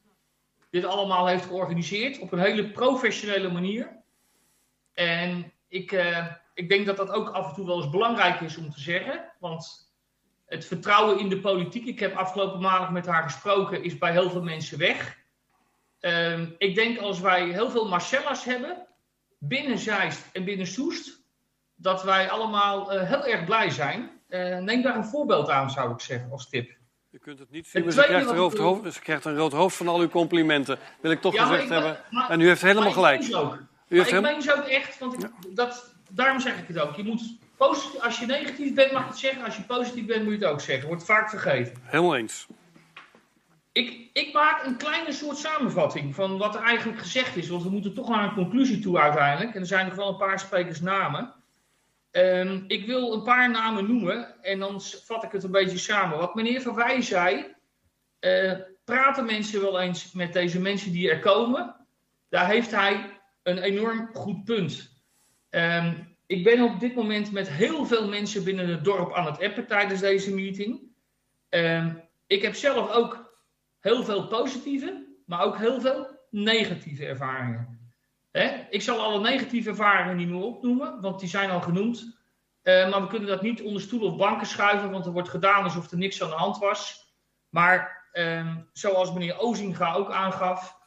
dit allemaal heeft georganiseerd op een hele professionele manier. En ik, uh, ik denk dat dat ook af en toe wel eens belangrijk is om te zeggen. Want het vertrouwen in de politiek, ik heb afgelopen maandag met haar gesproken, is bij heel veel mensen weg. Uh, ik denk als wij heel veel Marcellas hebben, binnen Zeist en binnen Soest, dat wij allemaal uh, heel erg blij zijn. Uh, neem daar een voorbeeld aan, zou ik zeggen, als tip. Je kunt het niet zien, maar ze krijgt, een rood hoofd, ze krijgt een rood hoofd van al uw complimenten. Wil ik toch ja, gezegd ik, hebben. Maar, en u heeft helemaal gelijk. U heeft ik meen ze ook echt, want ik, ja. dat, daarom zeg ik het ook. Je moet positief, als je negatief bent mag je het zeggen, als je positief bent moet je het ook zeggen. Wordt vaak vergeten. Helemaal eens. Ik, ik maak een kleine soort samenvatting van wat er eigenlijk gezegd is, want we moeten toch naar een conclusie toe uiteindelijk. En er zijn nog wel een paar sprekers namen. Um, ik wil een paar namen noemen en dan vat ik het een beetje samen. Wat meneer Van Wij zei, uh, praten mensen wel eens met deze mensen die er komen? Daar heeft hij een enorm goed punt. Um, ik ben op dit moment met heel veel mensen binnen het dorp aan het appen tijdens deze meeting. Um, ik heb zelf ook heel veel positieve, maar ook heel veel negatieve ervaringen. Ik zal alle negatieve ervaringen niet meer opnoemen, want die zijn al genoemd. Uh, maar we kunnen dat niet onder stoelen of banken schuiven, want er wordt gedaan alsof er niks aan de hand was. Maar uh, zoals meneer Ozinga ook aangaf,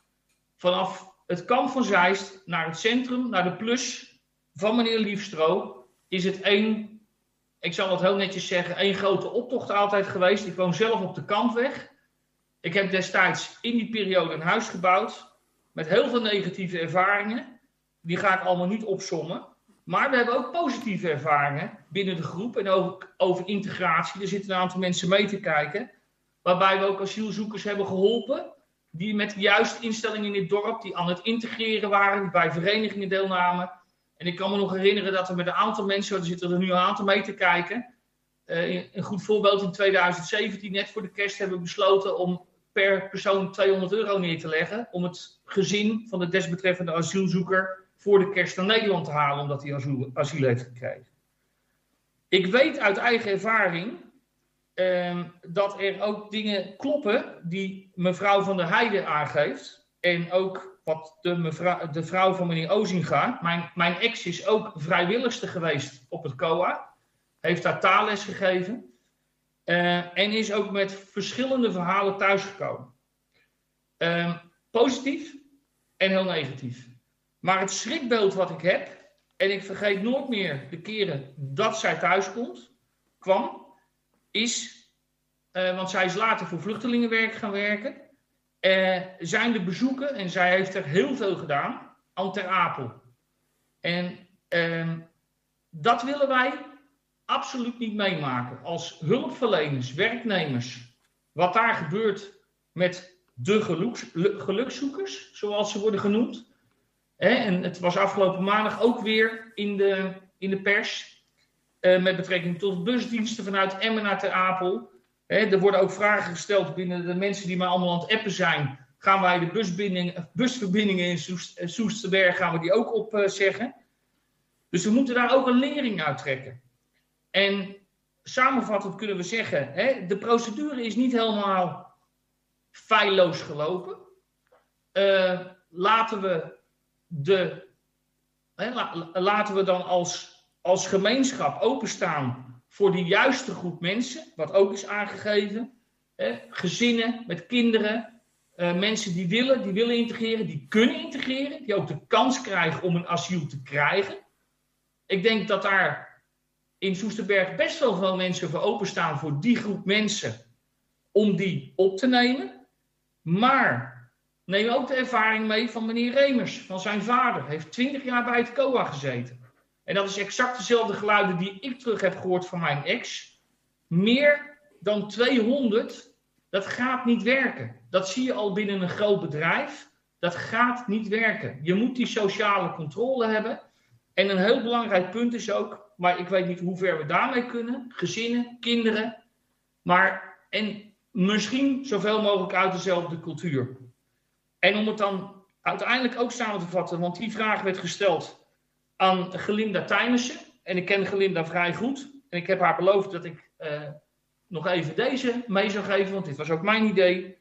vanaf het kamp van Zeist naar het centrum, naar de plus van meneer Liefstro, is het één, ik zal het heel netjes zeggen, één grote optocht altijd geweest. Ik woon zelf op de Kampweg. Ik heb destijds in die periode een huis gebouwd met heel veel negatieve ervaringen. Die ga ik allemaal niet opsommen. Maar we hebben ook positieve ervaringen binnen de groep en ook over integratie. Er zitten een aantal mensen mee te kijken. Waarbij we ook asielzoekers hebben geholpen. Die met de juiste instellingen in dit dorp, die aan het integreren waren, die bij verenigingen deelnamen. En ik kan me nog herinneren dat we met een aantal mensen, er zitten er nu een aantal mee te kijken. Uh, een goed voorbeeld in 2017, net voor de kerst, hebben we besloten om per persoon 200 euro neer te leggen. Om het gezin van de desbetreffende asielzoeker voor de kerst naar Nederland te halen, omdat hij asiel, heeft gekregen. Ik weet uit eigen ervaring uh, dat er ook dingen kloppen die mevrouw van der Heijden aangeeft. En ook wat de, mevrouw, de vrouw van meneer Ozinga. Mijn, mijn ex is ook vrijwilligste geweest op het COA. Heeft daar taalles gegeven. Uh, en is ook met verschillende verhalen thuisgekomen. Uh, positief en heel negatief. Maar het schrikbeeld wat ik heb, en ik vergeet nooit meer de keren dat zij thuis komt, kwam, is, uh, want zij is later voor vluchtelingenwerk gaan werken, uh, zijn de bezoeken, en zij heeft er heel veel gedaan, aan Ter Apel. En uh, dat willen wij absoluut niet meemaken. Als hulpverleners, werknemers, wat daar gebeurt met de geluks, gelukszoekers, zoals ze worden genoemd, en het was afgelopen maandag ook weer in de, in de pers. Uh, met betrekking tot busdiensten vanuit Emmen naar Ter Apel. Er worden ook vragen gesteld binnen de mensen die maar allemaal aan het appen zijn. Gaan wij de busverbindingen in Soest, eh, Soesterberg, gaan we die ook opzeggen? dus we moeten daar ook een lering uit trekken. En samenvattend kunnen we zeggen, hè, de procedure is niet helemaal feilloos gelopen. Uh, laten we de hè, laten we dan als, als gemeenschap openstaan voor de juiste groep mensen, wat ook is aangegeven. Hè, gezinnen met kinderen, uh, mensen die willen, die willen integreren, die kunnen integreren, die ook de kans krijgen om een asiel te krijgen. Ik denk dat daar in Soesterberg best wel veel mensen voor openstaan voor die groep mensen om die op te nemen. Maar neem ook de ervaring mee van meneer Remers, van zijn vader. Heeft twintig jaar bij het COA gezeten. En dat is exact dezelfde geluiden die ik terug heb gehoord van mijn ex. Meer dan 200, dat gaat niet werken. Dat zie je al binnen een groot bedrijf. Dat gaat niet werken. Je moet die sociale controle hebben. En een heel belangrijk punt is ook, maar ik weet niet hoe ver we daarmee kunnen. Gezinnen, kinderen. Maar, en misschien zoveel mogelijk uit dezelfde cultuur. En om het dan uiteindelijk ook samen te vatten, want die vraag werd gesteld aan Gelinda Tijnissen. En ik ken Gelinda vrij goed. En ik heb haar beloofd dat ik uh, nog even deze mee zou geven, want dit was ook mijn idee.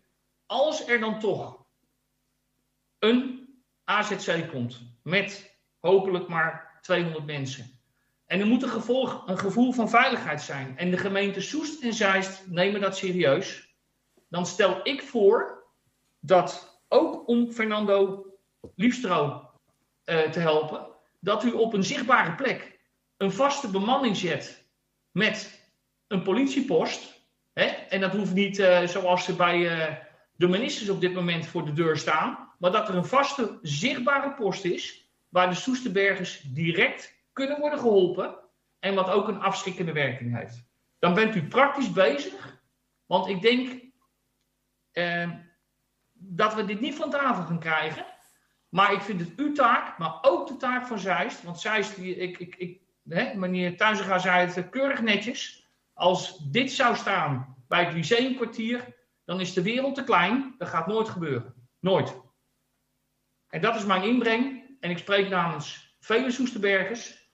Als er dan toch een AZC komt met hopelijk maar 200 mensen. En er moet een, een gevoel van veiligheid zijn. En de gemeente Soest en Zeist nemen dat serieus. Dan stel ik voor dat ook om Fernando Liefstro uh, te helpen, dat u op een zichtbare plek een vaste bemanning zet met een politiepost. Hè? En dat hoeft niet uh, zoals er bij uh, de ministers op dit moment voor de deur staan, maar dat er een vaste zichtbare post is waar de Soesterbergers direct kunnen worden geholpen en wat ook een afschrikkende werking heeft. Dan bent u praktisch bezig, want ik denk dat we dit niet van tafel gaan krijgen. Maar ik vind het uw taak, maar ook de taak van Zeist. Want Zeist, ik, ik, ik, hè, meneer Tuinzega zei het keurig netjes. Als dit zou staan bij het Lyceumkwartier, dan is de wereld te klein. Dat gaat nooit gebeuren. Nooit. En dat is mijn inbreng. En ik spreek namens vele Soesterbergers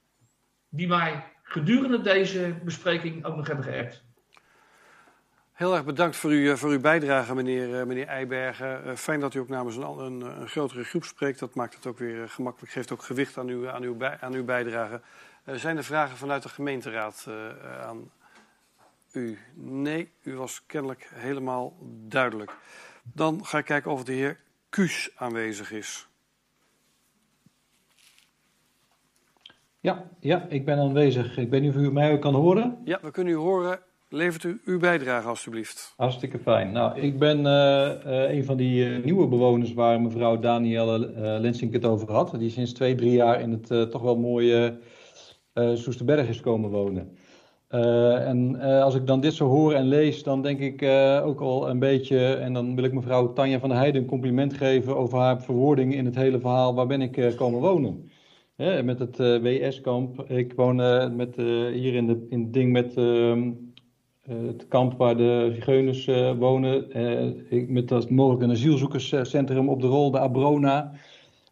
die mij gedurende deze bespreking ook nog hebben geërfd. Heel erg bedankt voor, u, voor uw bijdrage, meneer, eh, meneer Eibergen. Uh, fijn dat u ook namens een, een, een, grotere groep spreekt. Dat maakt het ook weer gemakkelijk, geeft ook gewicht aan uw, aan uw, aan uw bijdrage. Zijn er vragen vanuit de gemeenteraad aan u? Nee, u was kennelijk helemaal duidelijk. Dan ga ik kijken of de heer Kuus aanwezig is. Ja, ja, ik ben aanwezig. Ik weet niet of u mij kan horen. Ja, we kunnen u horen. Levert u uw bijdrage alstublieft. Hartstikke fijn. Nou, ik ben uh, uh, een van die uh, nieuwe bewoners waar mevrouw Danielle Lensink het over had. Die sinds twee, drie jaar in het toch wel mooie Soesterberg is komen wonen. en als ik dan dit zo hoor en lees, dan denk ik ook al een beetje... en dan wil ik mevrouw Tanja van der Heijden een compliment geven... over haar verwoording in het hele verhaal. Waar ben ik komen wonen? Met het WS-kamp. Ik woon met, hier in, de, in het ding met... Ehm, het kamp waar de zigeuners wonen, ik, met dat mogelijk een asielzoekerscentrum op de rol, de Abrona.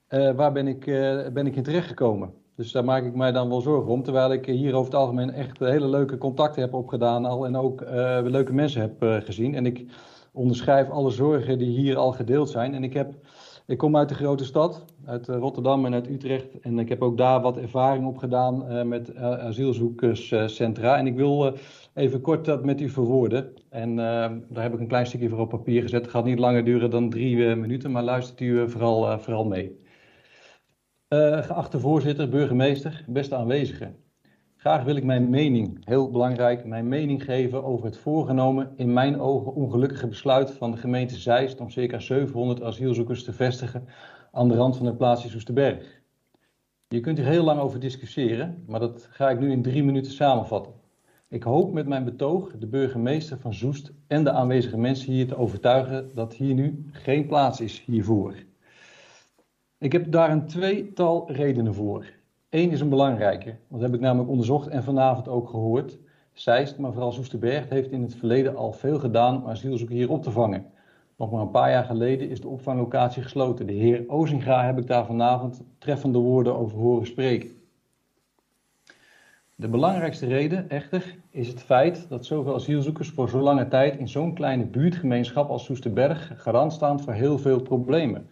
waar ben ik, ben ik in terechtgekomen? Dus daar maak ik mij dan wel zorgen om. Terwijl ik hier over het algemeen echt hele leuke contacten heb opgedaan al, en ook leuke mensen heb gezien. En ik onderschrijf alle zorgen die hier al gedeeld zijn. En ik, heb, ik kom uit de grote stad, uit Rotterdam en uit Utrecht. En ik heb ook daar wat ervaring opgedaan met asielzoekerscentra. en ik wil even kort dat met u verwoorden. En daar heb ik een klein stukje voor op papier gezet. Het gaat niet langer duren dan drie minuten, maar luistert u vooral, vooral mee. geachte voorzitter, burgemeester, beste aanwezigen. Graag wil ik mijn mening, heel belangrijk, mijn mening geven over het voorgenomen, in mijn ogen ongelukkige besluit van de gemeente Zeist om circa 700 asielzoekers te vestigen aan de rand van het plaatsje Soesterberg. Je kunt hier heel lang over discussiëren, maar dat ga ik nu in drie minuten samenvatten. Ik hoop met mijn betoog de burgemeester van Zoest en de aanwezige mensen hier te overtuigen dat hier nu geen plaats is hiervoor. Ik heb daar een tweetal redenen voor. Eén is een belangrijke, dat heb ik namelijk onderzocht en vanavond ook gehoord. Zeist, maar vooral Soesterberg heeft in het verleden al veel gedaan om asielzoekers hier op te vangen. Nog maar een paar jaar geleden is de opvanglocatie gesloten. De heer Ozinga heb ik daar vanavond treffende woorden over horen spreken. De belangrijkste reden, echter, is het feit dat zoveel asielzoekers voor zo lange tijd in zo'n kleine buurtgemeenschap als Soesterberg garant staan voor heel veel problemen.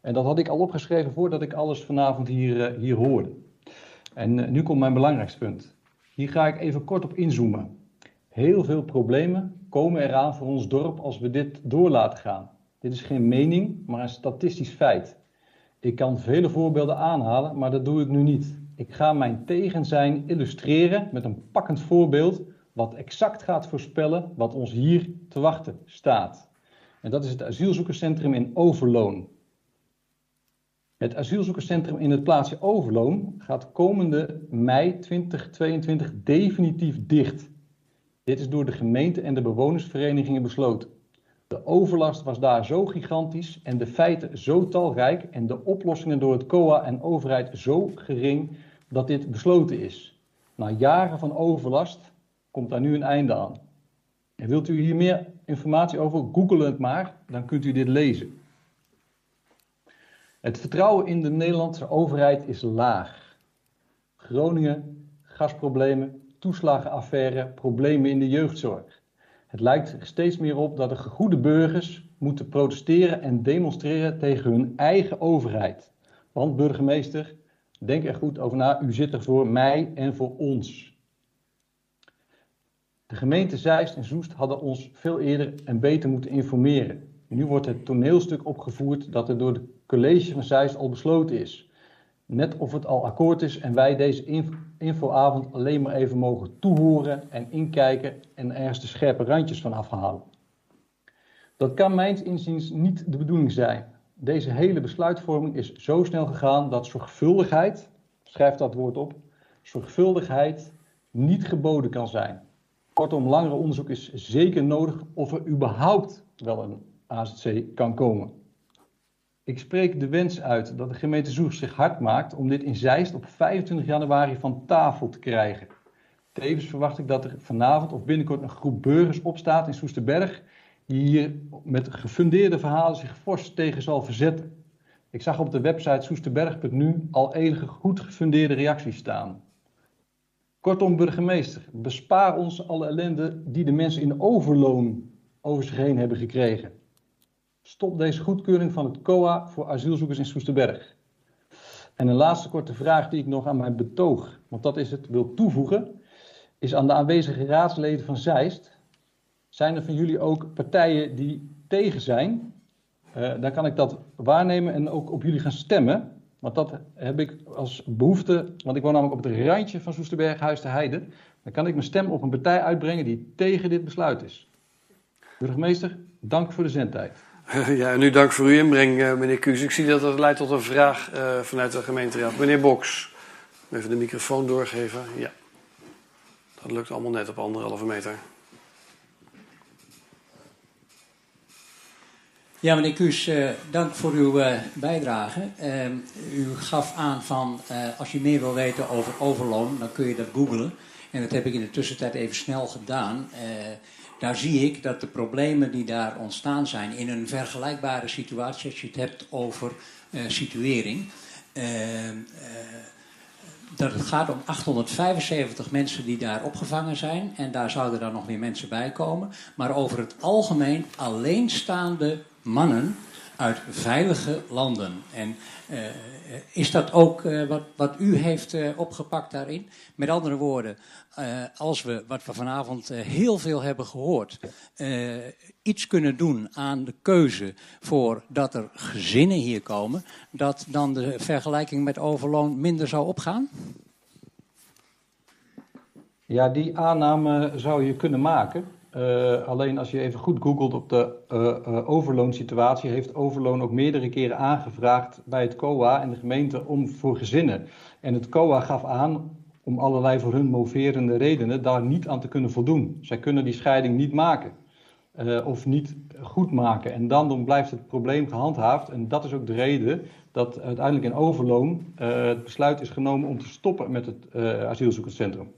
En dat had ik al opgeschreven voordat ik alles vanavond hier, eh, hier hoorde. En eh, nu komt mijn belangrijkste punt. Hier ga ik even kort op inzoomen. Heel veel problemen komen eraan voor ons dorp als we dit door laten gaan. Dit is geen mening, maar een statistisch feit. Ik kan vele voorbeelden aanhalen, maar dat doe ik nu niet. Ik ga mijn tegenzijn illustreren met een pakkend voorbeeld wat exact gaat voorspellen wat ons hier te wachten staat. En dat is het asielzoekerscentrum in Overloon. Het asielzoekerscentrum in het plaatsje Overloon gaat komende mei 2022 definitief dicht. Dit is door de gemeente en de bewonersverenigingen besloten. De overlast was daar zo gigantisch en de feiten zo talrijk en de oplossingen door het COA en overheid zo gering dat dit besloten is. Na jaren van overlast komt daar nu een einde aan. En wilt u hier meer informatie over, google het maar, dan kunt u dit lezen. Het vertrouwen in de Nederlandse overheid is laag. Groningen, gasproblemen, toeslagenaffaire, problemen in de jeugdzorg. Het lijkt er steeds meer op dat de goede burgers moeten protesteren en demonstreren tegen hun eigen overheid. Want burgemeester, denk er goed over na, u zit er voor mij en voor ons. De gemeente Zeist en Zoest hadden ons veel eerder en beter moeten informeren. Nu wordt het toneelstuk opgevoerd dat er door de college van Zeist al besloten is. Net of het al akkoord is en wij deze infoavond alleen maar even mogen toehoren en inkijken en ergens de scherpe randjes van afhalen. Dat kan mijns inziens niet de bedoeling zijn. Deze hele besluitvorming is zo snel gegaan dat zorgvuldigheid, schrijf dat woord op, zorgvuldigheid niet geboden kan zijn. Kortom, langer onderzoek is zeker nodig of er überhaupt wel een AZC kan komen. Ik spreek de wens uit dat de gemeente Zoeg zich hard maakt om dit in Zeist op 25 januari van tafel te krijgen. Tevens verwacht ik dat er vanavond of binnenkort een groep burgers opstaat in Soesterberg die hier met gefundeerde verhalen zich fors tegen zal verzetten. Ik zag op de website soesterberg.nu al enige goed gefundeerde reacties staan. Kortom, burgemeester, bespaar ons alle ellende die de mensen in overloon over zich heen hebben gekregen. Stop deze goedkeuring van het COA voor asielzoekers in Soesterberg. En een laatste korte vraag die ik nog aan mijn betoog, want dat is het, wil toevoegen, is aan de aanwezige raadsleden van Zeist. Zijn er van jullie ook partijen die tegen zijn? Uh, dan kan ik dat waarnemen en ook op jullie gaan stemmen. Want dat heb ik als behoefte, want ik woon namelijk op het randje van Soesterberg, Huis de Heide. Dan kan ik mijn stem op een partij uitbrengen die tegen dit besluit is. Burgemeester, dank voor de zendtijd. Ja, en nu dank voor uw inbreng, eh, meneer Kuus. Ik zie dat dat leidt tot een vraag uh, vanuit de gemeenteraad. Meneer Boks, even de microfoon doorgeven. Ja, dat lukt allemaal net op anderhalve meter. Ja, meneer Kuus, uh, dank voor uw uh, bijdrage. Uh, u gaf aan van als je meer wil weten over overloon, dan kun je dat googlen. En dat heb ik in de tussentijd even snel gedaan daar zie ik dat de problemen die daar ontstaan zijn in een vergelijkbare situatie, als je het hebt over uh, situering, uh, dat het gaat om 875 mensen die daar opgevangen zijn. En daar zouden dan nog meer mensen bij komen. Maar over het algemeen alleenstaande mannen uit veilige landen. En uh, is dat ook uh, wat, wat u heeft uh, opgepakt daarin? Met andere woorden, als we, wat we vanavond heel veel hebben gehoord, iets kunnen doen aan de keuze voor dat er gezinnen hier komen, dat dan de vergelijking met overloon minder zou opgaan? Ja, die aanname zou je kunnen maken. Uh, alleen als je even goed googelt op de uh, overloonsituatie, heeft Overloon ook meerdere keren aangevraagd bij het COA en de gemeente om voor gezinnen. En het COA gaf aan, om allerlei voor hun moverende redenen, daar niet aan te kunnen voldoen. Zij kunnen die scheiding niet maken of niet goed maken. En dan, dan blijft het probleem gehandhaafd. En dat is ook de reden dat uiteindelijk in Overloon het besluit is genomen om te stoppen met het asielzoekerscentrum.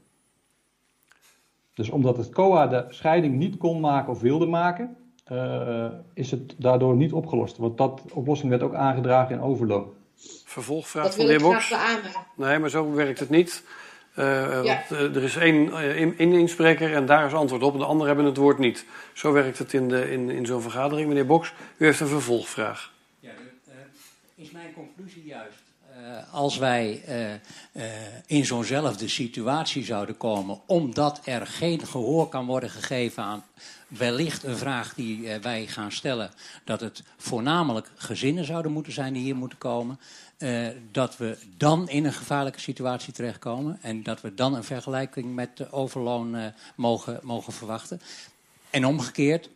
Dus omdat het COA de scheiding niet kon maken of wilde maken, uh, is het daardoor niet opgelost. Want dat oplossing werd ook aangedragen in overloon. Vervolgvraag Dat van de heer Boks. Nee, maar zo werkt het niet. Uh, Ja. want, uh, er is één, uh, één inspreker en daar is antwoord op. En de anderen hebben het woord niet. Zo werkt het in, de, in, in zo'n vergadering. Meneer Boks, u heeft een vervolgvraag. Ja, is mijn conclusie juist. Uh, als wij uh, uh, in zo'nzelfde situatie zouden komen, omdat er geen gehoor kan worden gegeven aan wellicht een vraag die wij gaan stellen, dat het voornamelijk gezinnen zouden moeten zijn die hier moeten komen, dat we dan in een gevaarlijke situatie terechtkomen en dat we dan een vergelijking met de overloon mogen, mogen verwachten. En omgekeerd,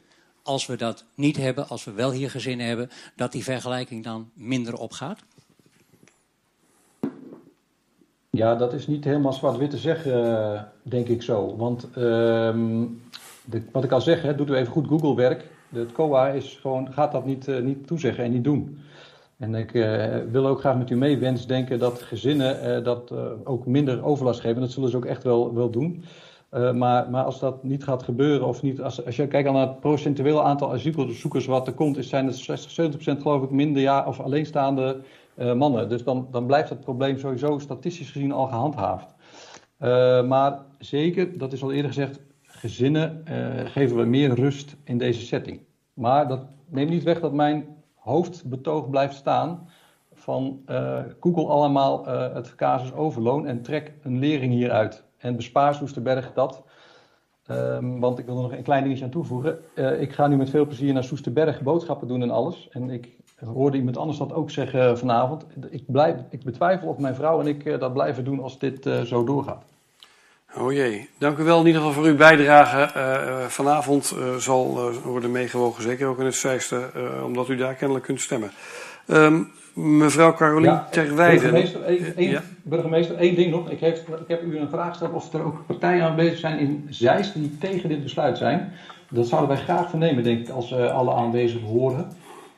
als we dat niet hebben, als we wel hier gezinnen hebben, dat die vergelijking dan minder opgaat? Ja, dat is niet helemaal zwart-wit te zeggen, uh, denk ik zo. Want de, wat ik al zeg, doet u even goed Google-werk. Het COA is gewoon, gaat dat niet, uh, niet toezeggen en niet doen. En ik uh, wil ook graag met u meewens denken dat gezinnen dat ook minder overlast geven. Dat zullen ze ook echt wel, wel doen. Maar, maar, als dat niet gaat gebeuren, of niet, als, als je kijkt naar het procentueel aantal asielzoekers wat er komt, is, zijn het 60, 70% geloof ik minder ja, of alleenstaande mannen. Dus dan, dan blijft het probleem sowieso statistisch gezien al gehandhaafd. Uh, maar zeker, dat is al eerder gezegd, gezinnen geven we meer rust in deze setting. Maar dat neemt niet weg dat mijn hoofdbetoog blijft staan van Google allemaal het casus overloon en trek een lering hieruit. En bespaar Soesterberg dat. Um, want ik wil er nog een klein dingetje aan toevoegen. Uh, ik ga nu met veel plezier naar Soesterberg boodschappen doen en alles. En ik hoorde iemand anders dat ook zeggen vanavond. Ik, blijf, ik betwijfel of mijn vrouw en ik uh, dat blijven doen als dit uh, zo doorgaat. Oh jee, dank u wel in ieder geval voor uw bijdrage. Uh, vanavond uh, zal uh, worden meegewogen, zeker ook in het Zeiste, omdat u daar kennelijk kunt stemmen. Um, mevrouw Carolien ja. Burgemeester, ja. burgemeester, één ding nog. Ik, heeft, ik heb u een vraag gesteld of er ook partijen aanwezig zijn in Zeist die tegen dit besluit zijn. Dat zouden wij graag vernemen, denk ik, als alle aanwezigen horen.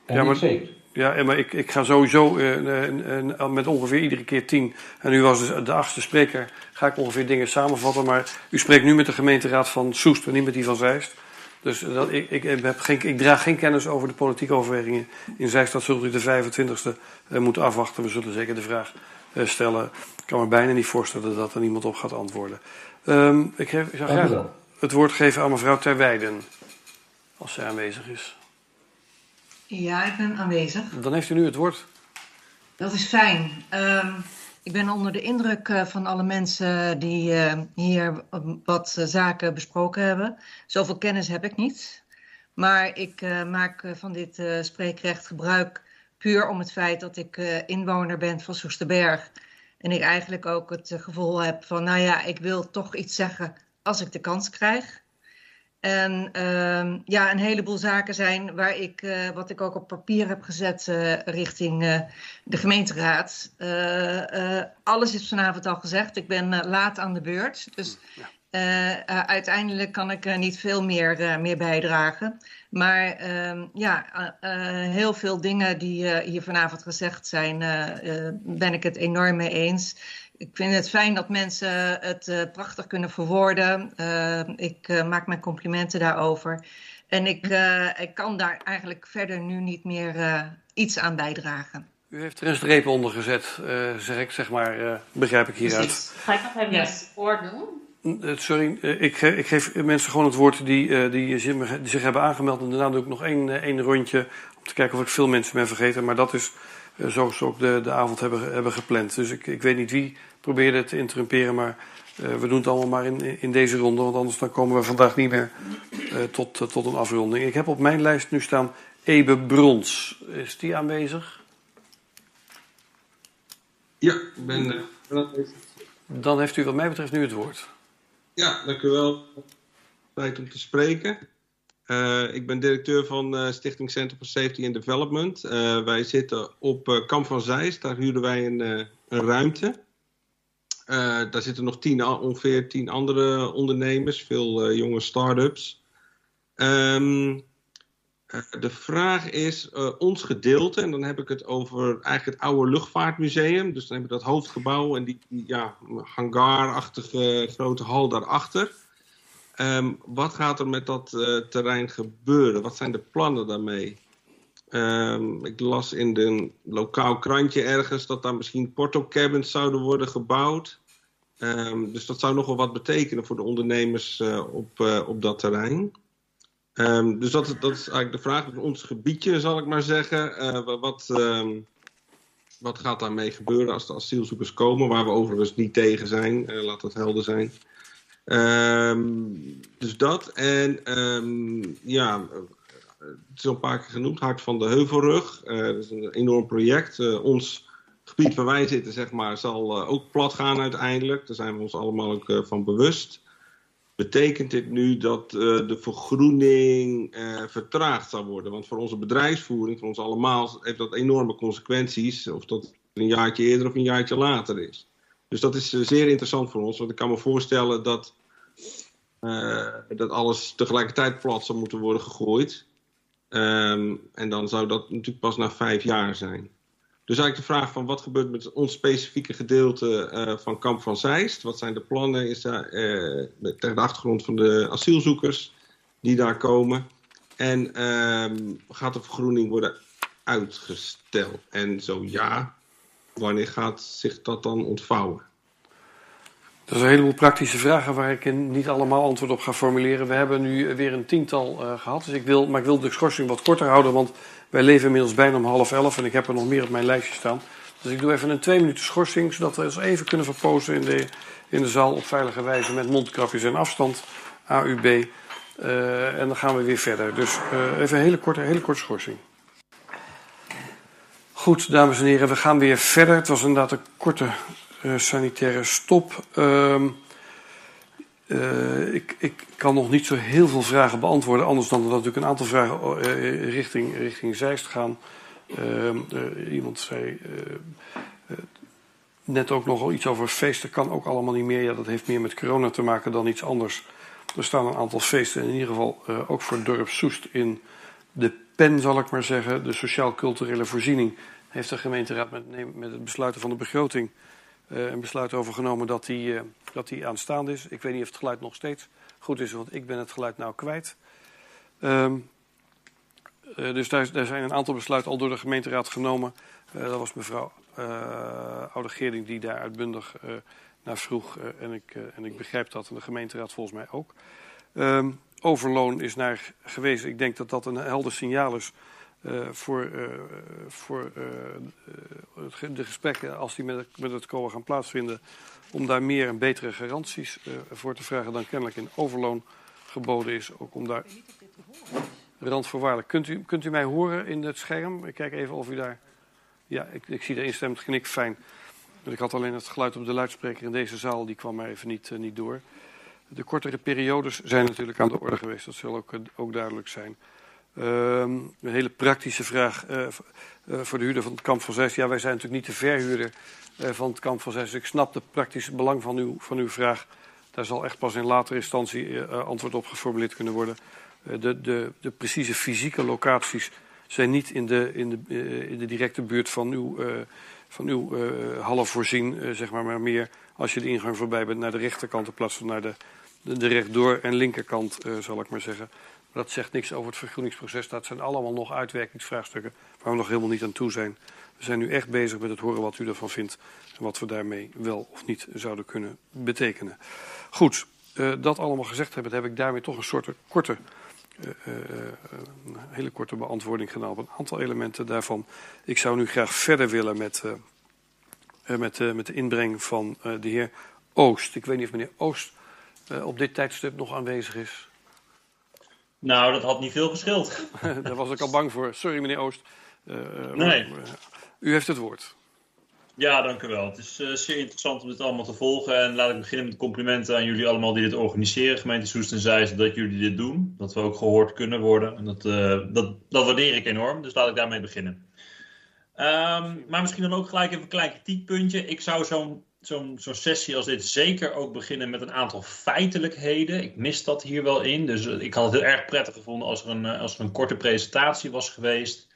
En ja, maar, zeker. Ja, maar ik, ik ga sowieso uh, uh, met ongeveer iedere keer tien, en u was de, de achtste spreker, ga ik ongeveer dingen samenvatten. Maar u spreekt nu met de gemeenteraad van Soest en niet met die van Zeist. Dus dat, ik, ik, heb geen, ik draag geen kennis over de politieke overwegingen in Zeist. Dat zult u de 25e moeten afwachten. We zullen zeker de vraag stellen. Ik kan me bijna niet voorstellen dat er niemand op gaat antwoorden. Um, ik, geef, ik zou graag het woord geven aan mevrouw Terweijden, als zij aanwezig is. Ja, ik ben aanwezig. Dan heeft u nu het woord. Dat is fijn. Um, ik ben onder de indruk uh, van alle mensen die uh, hier wat uh, zaken besproken hebben. Zoveel kennis heb ik niet. Maar ik maak van dit spreekrecht gebruik puur om het feit dat ik inwoner ben van Soesterberg. En ik eigenlijk ook het gevoel heb van, nou ja, ik wil toch iets zeggen als ik de kans krijg. En uh, ja, een heleboel zaken zijn waar ik, uh, wat ik ook op papier heb gezet uh, richting uh, de gemeenteraad. alles is vanavond al gezegd. Ik ben laat aan de beurt. Dus uiteindelijk kan ik niet veel meer, meer bijdragen. Maar ehm, ja, heel veel dingen die hier vanavond gezegd zijn, ben ik het enorm mee eens. Ik vind het fijn dat mensen het uh, prachtig kunnen verwoorden. Uh, ik uh, maak mijn complimenten daarover. En ik, ik kan daar eigenlijk verder nu niet meer iets aan bijdragen. U heeft er een streep onder gezet, zeg ik, zeg maar, begrijp ik hieruit. Ga ik nog even yes. het woord doen? Sorry, ik, ik, geef mensen gewoon het woord die, die, die zich hebben aangemeld. En daarna doe ik nog één, één rondje om te kijken of ik veel mensen ben vergeten. Maar dat is zoals ze ook de, de avond hebben, hebben gepland. Dus ik, ik weet niet wie probeerde te interrumperen, maar uh, we doen het allemaal maar in, in deze ronde, want anders dan komen we vandaag niet meer uh, tot, tot een afronding. Ik heb op mijn lijst nu staan Ebe Brons. Is die aanwezig? Ja, ik ben aanwezig. Dan heeft u wat mij betreft nu het woord. Ja, dank u wel. Tijd om te spreken. Uh, ik ben directeur van uh, Stichting Center for Safety and Development. Uh, wij zitten op Kamp van Zeist. Daar huren wij een, een ruimte. daar zitten nog tien, ongeveer tien andere ondernemers, veel jonge start-ups. Um, de vraag is, ons gedeelte, en dan heb ik het over eigenlijk het oude luchtvaartmuseum. Dus dan hebben we dat hoofdgebouw en die, die ja, hangarachtige grote hal daarachter. Ehm, wat gaat er met dat eh, terrein gebeuren? Wat zijn de plannen daarmee? Ehm, ik las in een lokaal krantje ergens dat daar misschien portocabins zouden worden gebouwd. Ehm, dus dat zou nogal wat betekenen voor de ondernemers eh, op, eh, op dat terrein. dus dat, dat is eigenlijk de vraag. Ons gebiedje, zal ik maar zeggen. wat, wat gaat daarmee gebeuren als de asielzoekers komen? Waar we overigens niet tegen zijn, laat dat helder zijn. Um, dus dat. En um, ja, het is al een paar keer genoemd, Hart van de Heuvelrug. Uh, dat is een enorm project. Uh, ons gebied waar wij zitten, zeg maar, zal uh, ook plat gaan uiteindelijk. Daar zijn we ons allemaal ook van bewust. Betekent dit nu dat de vergroening vertraagd zal worden? Want voor onze bedrijfsvoering, voor ons allemaal, heeft dat enorme consequenties. Of dat een jaartje eerder of een jaartje later is. Dus dat is zeer interessant voor ons. Want ik kan me voorstellen dat, uh, dat alles tegelijkertijd plat zou moeten worden gegooid. Um, en dan zou dat natuurlijk pas na vijf jaar zijn. Dus eigenlijk de vraag van wat gebeurt met ons specifieke gedeelte uh, van Kamp van Zeist? Wat zijn de plannen is daar, uh, tegen de achtergrond van de asielzoekers die daar komen? En um, gaat de vergroening worden uitgesteld? En zo ja, wanneer gaat zich dat dan ontvouwen? Dat is een heleboel praktische vragen waar ik niet allemaal antwoord op ga formuleren. We hebben nu weer een tiental uh, gehad, dus ik wil, maar ik wil de schorsing wat korter houden, want wij leven inmiddels bijna om half elf en ik heb er nog meer op mijn lijstje staan. Dus ik doe even een twee minuten schorsing, zodat we ons even kunnen verpozen in de, in de zaal op veilige wijze met mondkapjes en afstand, AUB. Uh, en dan gaan we weer verder. Dus uh, even een hele korte, hele korte schorsing. Goed, dames en heren, we gaan weer verder. Het was inderdaad een korte uh, sanitaire stop. Uh, uh, ik, ik, kan nog niet zo heel veel vragen beantwoorden, anders dan dat natuurlijk een aantal vragen uh, richting, richting Zeist gaan. Ehm, iemand zei net ook nog iets over feesten, kan ook allemaal niet meer. Ja, dat heeft meer met corona te maken dan iets anders. Er staan een aantal feesten, in ieder geval ook voor dorp Soest in de pen, zal ik maar zeggen. De sociaal-culturele voorziening heeft de gemeenteraad met, met het besluiten van de begroting uh, een besluit over genomen dat die, uh, dat die aanstaande is. Ik weet niet of het geluid nog steeds goed is, want ik ben het geluid nou kwijt. Um, uh, dus daar, zijn een aantal besluiten al door de gemeenteraad genomen. dat was mevrouw Oude Geerding die daar uitbundig naar vroeg. en, ik, en ik begrijp dat, en de gemeenteraad volgens mij ook. Um, overloon is naar gewezen. Ik denk dat dat een helder signaal is uh, voor, uh, voor uh, de gesprekken, als die met het, met het COA gaan plaatsvinden, om daar meer en betere garanties voor te vragen dan kennelijk in overloon geboden is. Ook om daar randvoorwaardelijk. Kunt u, kunt u mij horen in het scherm? Ik kijk even of u daar. Ja, ik, ik zie de instemmend knik fijn. Ik had alleen het geluid op de luidspreker in deze zaal, die kwam mij even niet, niet door. De kortere periodes zijn natuurlijk aan de orde geweest, dat zal ook, ook duidelijk zijn. Um, een hele praktische vraag uh, uh, voor de huurder van het kamp van Zes. Ja, wij zijn natuurlijk niet de verhuurder uh, van het kamp van Zes. Ik snap het praktische belang van uw, van uw vraag. Daar zal echt pas in latere instantie antwoord op geformuleerd kunnen worden. de, de, de precieze fysieke locaties zijn niet in de, in de, in de directe buurt van uw, van uw half voorzien, zeg maar, maar meer als je de ingang voorbij bent naar de rechterkant in plaats van naar de, de, de rechtdoor- en linkerkant, zal ik maar zeggen. Dat zegt niks over het vergroeningsproces. Dat zijn allemaal nog uitwerkingsvraagstukken waar we nog helemaal niet aan toe zijn. We zijn nu echt bezig met het horen wat u ervan vindt en wat we daarmee wel of niet zouden kunnen betekenen. Goed, uh, dat allemaal gezegd hebben, heb ik daarmee toch een soort korte, uh, een hele korte beantwoording gedaan op een aantal elementen daarvan. Ik zou nu graag verder willen met, met, met de inbreng van de heer Oost. Ik weet niet of meneer Oost op dit tijdstip nog aanwezig is. Nou, dat had niet veel geschild. Daar was ik al bang voor. Sorry, meneer Oost. Uh, nee. Uh, u heeft het woord. Ja, dank u wel. Het is uh, zeer interessant om dit allemaal te volgen. En laat ik beginnen met complimenten aan jullie allemaal die dit organiseren. Gemeente Soest en Zeist, dat jullie dit doen. Dat we ook gehoord kunnen worden. En dat, dat, dat waardeer ik enorm. Dus laat ik daarmee beginnen. Um, maar misschien dan ook gelijk even een klein kritiekpuntje. Ik zou zo'n zo'n zo sessie als dit zeker ook beginnen met een aantal feitelijkheden. Ik mis dat hier wel in. Dus ik had het heel erg prettig gevonden als er een, als er een korte presentatie was geweest.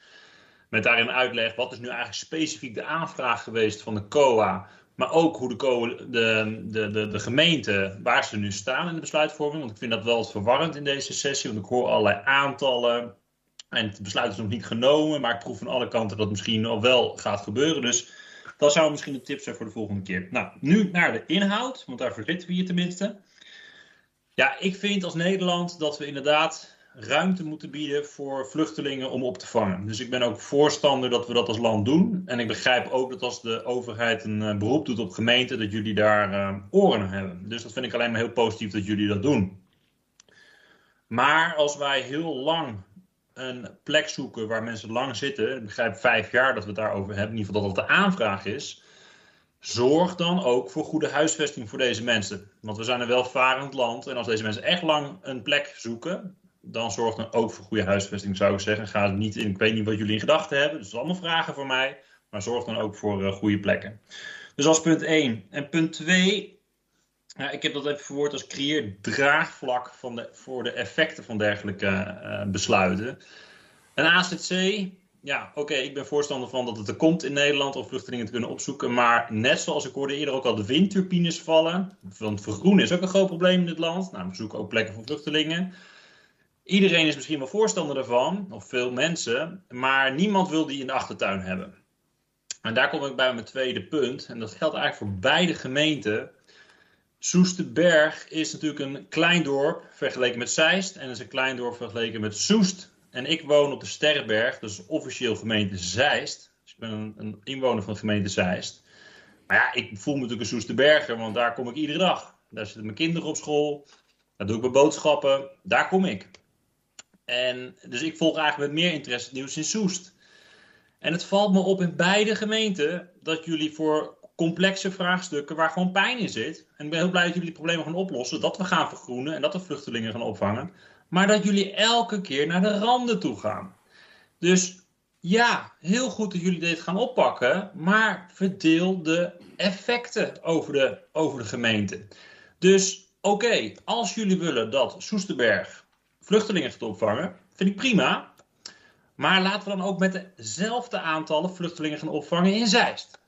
Met daarin uitleg wat is nu eigenlijk specifiek de aanvraag geweest van de COA. Maar ook hoe de, de, de, de, gemeente, waar ze nu staan in de besluitvorming. Want ik vind dat wel verwarrend in deze sessie. Want ik hoor allerlei aantallen. En het besluit is nog niet genomen. Maar ik proef van alle kanten dat het misschien al wel gaat gebeuren. Dus dat zou misschien een tip zijn voor de volgende keer. Nou, nu naar de inhoud. Want daar verzitten we hier tenminste. Ja, ik vind als Nederland dat we inderdaad ruimte moeten bieden voor vluchtelingen om op te vangen. Dus ik ben ook voorstander dat we dat als land doen. En ik begrijp ook dat als de overheid een eh, beroep doet op gemeenten, dat jullie daar eh, oren naar hebben. Dus dat vind ik alleen maar heel positief dat jullie dat doen. Maar als wij heel lang een plek zoeken waar mensen lang zitten, ik begrijp vijf jaar dat we het daarover hebben, in ieder geval dat dat de aanvraag is, zorg dan ook voor goede huisvesting voor deze mensen. Want we zijn een welvarend land en als deze mensen echt lang een plek zoeken, dan zorg dan ook voor goede huisvesting, zou ik zeggen. Ga niet in, ik weet niet wat jullie in gedachten hebben, dus dat allemaal vragen voor mij, maar zorg dan ook voor uh, goede plekken. Dus als punt 1. En punt 2, ja, ik heb dat even verwoord als creëer draagvlak van de, voor de effecten van dergelijke uh, besluiten. Een AZC, ja, oké, ik ben voorstander van dat het er komt in Nederland om vluchtelingen te kunnen opzoeken. Maar net zoals ik hoorde eerder ook al de windturbines vallen. Want vergroenen is ook een groot probleem in dit land. Nou, we zoeken ook plekken voor vluchtelingen. Iedereen is misschien wel voorstander daarvan, of veel mensen. Maar niemand wil die in de achtertuin hebben. En daar kom ik bij mijn tweede punt. En dat geldt eigenlijk voor beide gemeenten. Soesterberg is natuurlijk een klein dorp vergeleken met Zeist. En is een klein dorp vergeleken met Soest. En ik woon op de Sterrenberg, dus officieel gemeente Zeist. Dus ik ben een, inwoner van de gemeente Zeist. Maar ja, ik voel me natuurlijk een Soesterberger, want daar kom ik iedere dag. Daar zitten mijn kinderen op school. Daar doe ik mijn boodschappen. Daar kom ik. En dus ik volg eigenlijk met meer interesse nieuws in Soest. En het valt me op in beide gemeenten dat jullie voor complexe vraagstukken waar gewoon pijn in zit. En ik ben heel blij dat jullie die problemen gaan oplossen. Dat we gaan vergroenen en dat we vluchtelingen gaan opvangen. Maar dat jullie elke keer naar de randen toe gaan. Dus ja, heel goed dat jullie dit gaan oppakken. Maar verdeel de effecten over de, over de gemeente. Dus oké, als jullie willen dat Soesterberg vluchtelingen gaat opvangen, vind ik prima. Maar laten we dan ook met dezelfde aantallen vluchtelingen gaan opvangen in Zeist.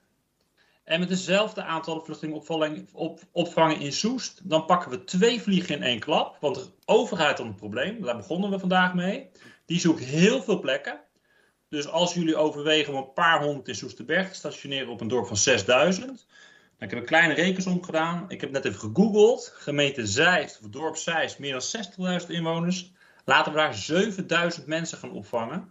En met dezelfde aantallen vluchtelingen op, opvangen in Soest. Dan pakken we twee vliegen in één klap. Want de overheid had een probleem. Daar begonnen we vandaag mee. Die zoekt heel veel plekken. Dus als jullie overwegen om een paar honderd in Soesterberg te stationeren op een dorp van 6000. Ik heb een kleine rekensom gedaan. Ik heb net even gegoogeld. Gemeente Zeist, of dorp Zeist, meer dan 60.000 inwoners. Laten we daar 7000 mensen gaan opvangen.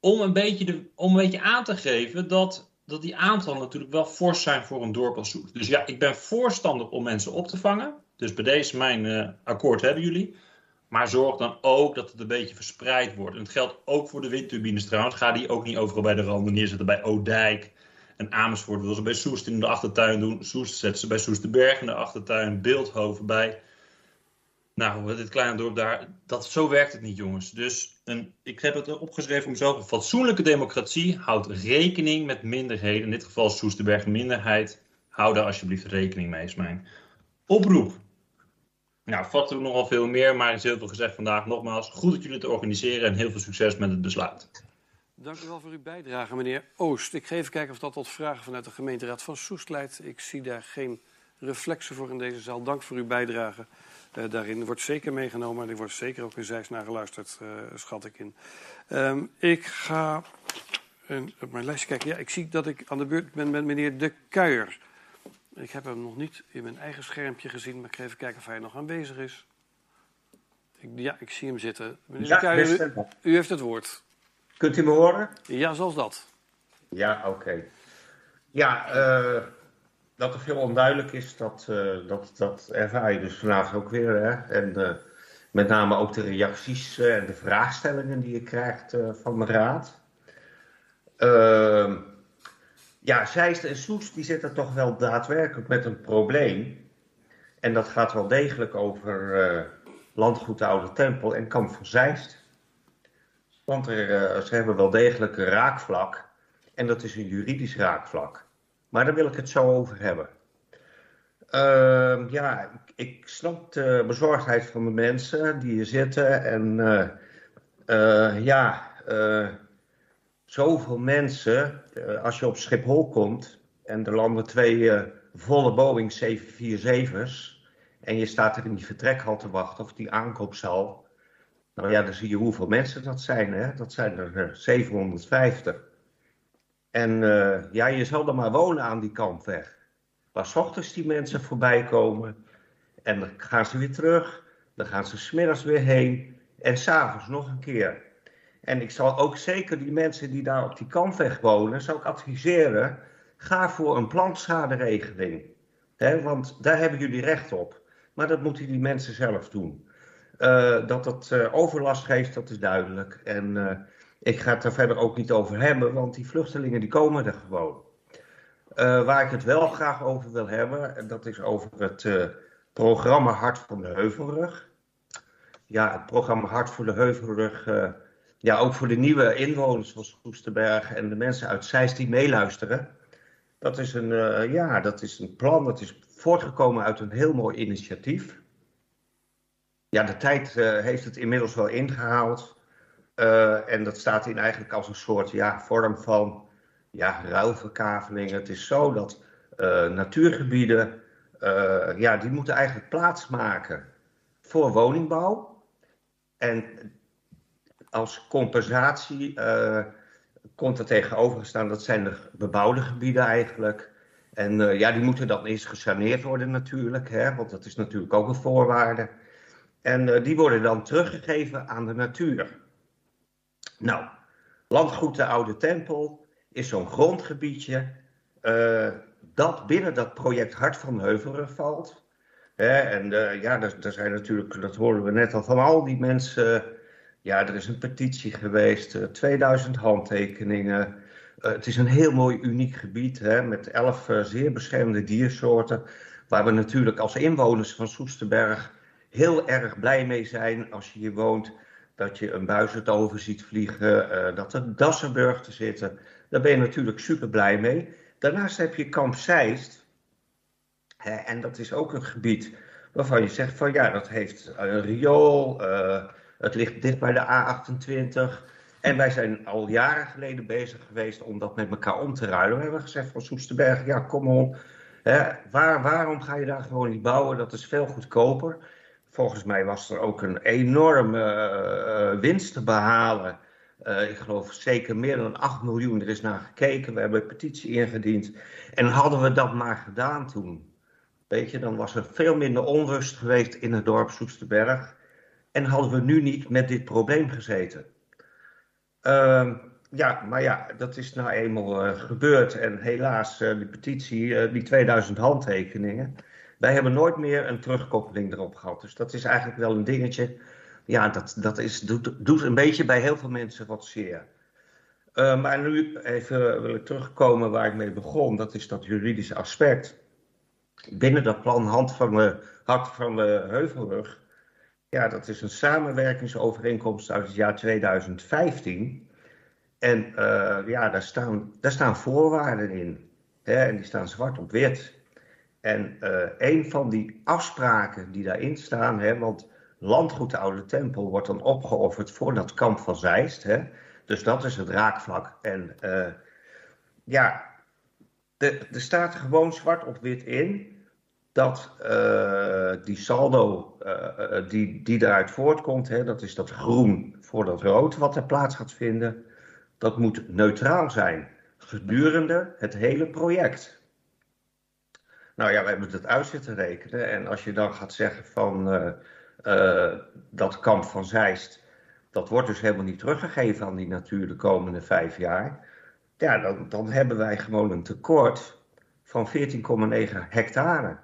Om een beetje, de, om een beetje aan te geven dat, dat die aantallen natuurlijk wel fors zijn voor een dorp als Soest. Dus ja, ik ben voorstander om mensen op te vangen. Dus bij deze mijn uh, akkoord hebben jullie. Maar zorg dan ook dat het een beetje verspreid wordt. En het geldt ook voor de windturbines trouwens. Ga die ook niet overal bij de randen neerzetten. Bij Oudijk en Amersfoort wil ze bij Soest in de achtertuin doen. Soest zetten ze bij Soesterberg in de achtertuin. Beeldhoven bij nou, dit kleine dorp daar, dat, zo werkt het niet, jongens. Dus een, ik heb het opgeschreven voor mezelf. Een fatsoenlijke democratie houdt rekening met minderheden. In dit geval Soesterberg minderheid. Hou daar alsjeblieft rekening mee, is mijn oproep. Nou, vatten we nogal veel meer, maar er is heel veel gezegd vandaag. Nogmaals, goed dat jullie het organiseren en heel veel succes met het besluit. Dank u wel voor uw bijdrage, meneer Oost. Ik ga even kijken of dat tot vragen vanuit de gemeenteraad van Soest leidt. Ik zie daar geen reflexen voor in deze zaal. Dank voor uw bijdrage. Uh, daarin wordt zeker meegenomen en er wordt zeker ook in Zeist naar geluisterd, uh, schat ik in. Um, ik ga op mijn lijstje kijken. Ja, ik zie dat ik aan de beurt ben met meneer De Kuijer. Ik heb hem nog niet in mijn eigen schermpje gezien, maar ik ga even kijken of hij nog aanwezig is. Ik, ja, ik zie hem zitten. Meneer ja, De Kuijer, u, u, heeft het woord. Kunt u me horen? Ja, zoals dat. Ja, oké. Okay. Ja, uh, dat er veel onduidelijk is, dat, uh, dat, dat ervaar je dus vandaag ook weer. Hè? En uh, met name ook de reacties uh, en de vraagstellingen die je krijgt van de raad. Ehm, ja, Zeist en Soest die zitten toch wel daadwerkelijk met een probleem. En dat gaat wel degelijk over landgoed de Oude Tempel en Kamp van Zeist. Want er, ze hebben wel degelijk een raakvlak. En dat is een juridisch raakvlak. Maar daar wil ik het zo over hebben. Uh, ja, ik, snap de bezorgdheid van de mensen die hier zitten. En uh, uh, ja, zoveel mensen. als je op Schiphol komt en er landen twee volle Boeing 747's en je staat er in die vertrekhal te wachten of die aankoopzaal. Nou ja, dan zie je hoeveel mensen dat zijn. Hè? Dat zijn er 750. En uh, ja, je zal er maar wonen aan die kampweg. Waar s ochtends die mensen voorbij komen. En dan gaan ze weer terug. Dan gaan ze smiddags weer heen. En s'avonds nog een keer. En ik zal ook zeker die mensen die daar op die kampweg wonen, zou ik adviseren, ga voor een plantschaderegeling. Want daar hebben jullie recht op. Maar dat moeten die mensen zelf doen. Uh, dat het uh, overlast geeft, dat is duidelijk. En ik ga het er verder ook niet over hebben, want die vluchtelingen die komen er gewoon. waar ik het wel graag over wil hebben, dat is over het programma Hart van de Heuvelrug. Ja, het programma Hart voor de Heuvelrug ja, ook voor de nieuwe inwoners van Soesterberg en de mensen uit Zeist die meeluisteren. Dat is, een, ja, dat is een plan, dat is voortgekomen uit een heel mooi initiatief. Ja, de tijd heeft het inmiddels wel ingehaald. Uh, en dat staat in eigenlijk als een soort ja, vorm van ja, ruilverkaveling. Het is zo dat natuurgebieden, ja, die moeten eigenlijk plaatsmaken voor woningbouw. En als compensatie komt er tegenover gestaan, dat zijn de bebouwde gebieden eigenlijk. En ja, die moeten dan eerst gesaneerd worden natuurlijk, hè, want dat is natuurlijk ook een voorwaarde. En die worden dan teruggegeven aan de natuur. Nou, landgoed de Oude Tempel is zo'n grondgebiedje dat binnen dat project Hart van Heuvelen valt. Hè, en ja, er, zijn natuurlijk, dat horen we net al van al die mensen ja, er is een petitie geweest, 2000 eh, handtekeningen. Het is een heel mooi uniek gebied hè, met elf zeer beschermde diersoorten. Waar we natuurlijk als inwoners van Soesterberg heel erg blij mee zijn als je hier woont. Dat je een buizerd ziet vliegen, dat er dassenburgten zitten. Daar ben je natuurlijk super blij mee. Daarnaast heb je Kamp en dat is ook een gebied waarvan je zegt van ja, dat heeft een riool het ligt dicht bij de A28. En wij zijn al jaren geleden bezig geweest om dat met elkaar om te ruilen. We hebben gezegd van Soesterberg, ja kom op. Hè, waar, waarom ga je daar gewoon niet bouwen? Dat is veel goedkoper. Volgens mij was er ook een enorme uh, winst te behalen. Uh, ik geloof zeker meer dan 8 miljoen. Er is naar gekeken. We hebben een petitie ingediend. En hadden we dat maar gedaan toen. Weet je, dan was er veel minder onrust geweest in het dorp Soesterberg. En hadden we nu niet met dit probleem gezeten. Uh, ja, maar ja, dat is nou eenmaal gebeurd. En helaas, die petitie, die 2000 handtekeningen. Wij hebben nooit meer een terugkoppeling erop gehad. Dus dat is eigenlijk wel een dingetje. Ja, dat, dat is, doet, doet een beetje bij heel veel mensen wat zeer. maar nu even wil ik terugkomen waar ik mee begon. Dat is dat juridische aspect. Binnen dat plan Hand van de, Hart van de Heuvelrug ja, dat is een samenwerkingsovereenkomst uit het jaar 2015. En uh, ja, daar staan, daar staan voorwaarden in. Hè, en die staan zwart op wit. En uh, een van die afspraken die daarin staan, hè, want landgoed de Oude Tempel wordt dan opgeofferd voor dat kamp van Zeist. Hè, dus dat is het raakvlak. En uh, ja, er staat gewoon zwart op wit in dat uh, die saldo die, die daaruit voortkomt, hè, dat is dat groen voor dat rood wat er plaats gaat vinden, dat moet neutraal zijn gedurende het hele project. Nou ja, we hebben het uit zitten rekenen en als je dan gaat zeggen van uh, dat kamp van Zeist, dat wordt dus helemaal niet teruggegeven aan die natuur de komende vijf jaar, ja, dan, dan hebben wij gewoon een tekort van 14,9 hectare.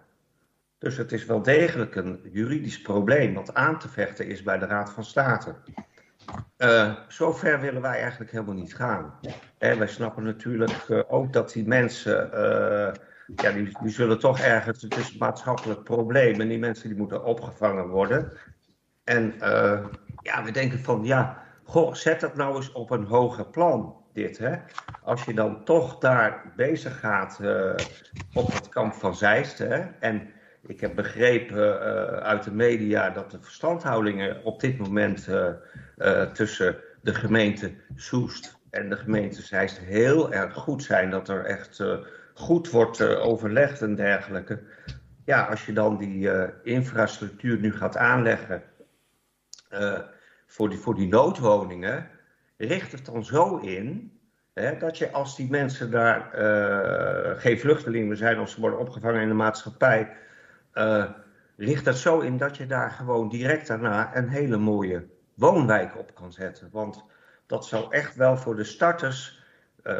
Dus het is wel degelijk een juridisch probleem wat aan te vechten is bij de Raad van State. Uh, zover willen wij eigenlijk helemaal niet gaan. En wij snappen natuurlijk ook dat die mensen, ja, die, die, zullen toch ergens, het is een maatschappelijk probleem en die mensen die moeten opgevangen worden. En ja, we denken van, ja, goh, zet dat nou eens op een hoger plan, dit hè. Als je dan toch daar bezig gaat op het kamp van Zeist hè, en ik heb begrepen uh, uit de media dat de verstandhoudingen op dit moment tussen de gemeente Soest en de gemeente Zeist heel erg goed zijn. Dat er echt goed wordt eh, overlegd en dergelijke. Ja, als je dan die eh, infrastructuur nu gaat aanleggen eh, voor, die, voor die noodwoningen, richt het dan zo in dat je als die mensen daar geen vluchtelingen zijn of ze worden opgevangen in de maatschappij, richt dat zo in dat je daar gewoon direct daarna een hele mooie woonwijk op kan zetten. Want dat zou echt wel voor de starters,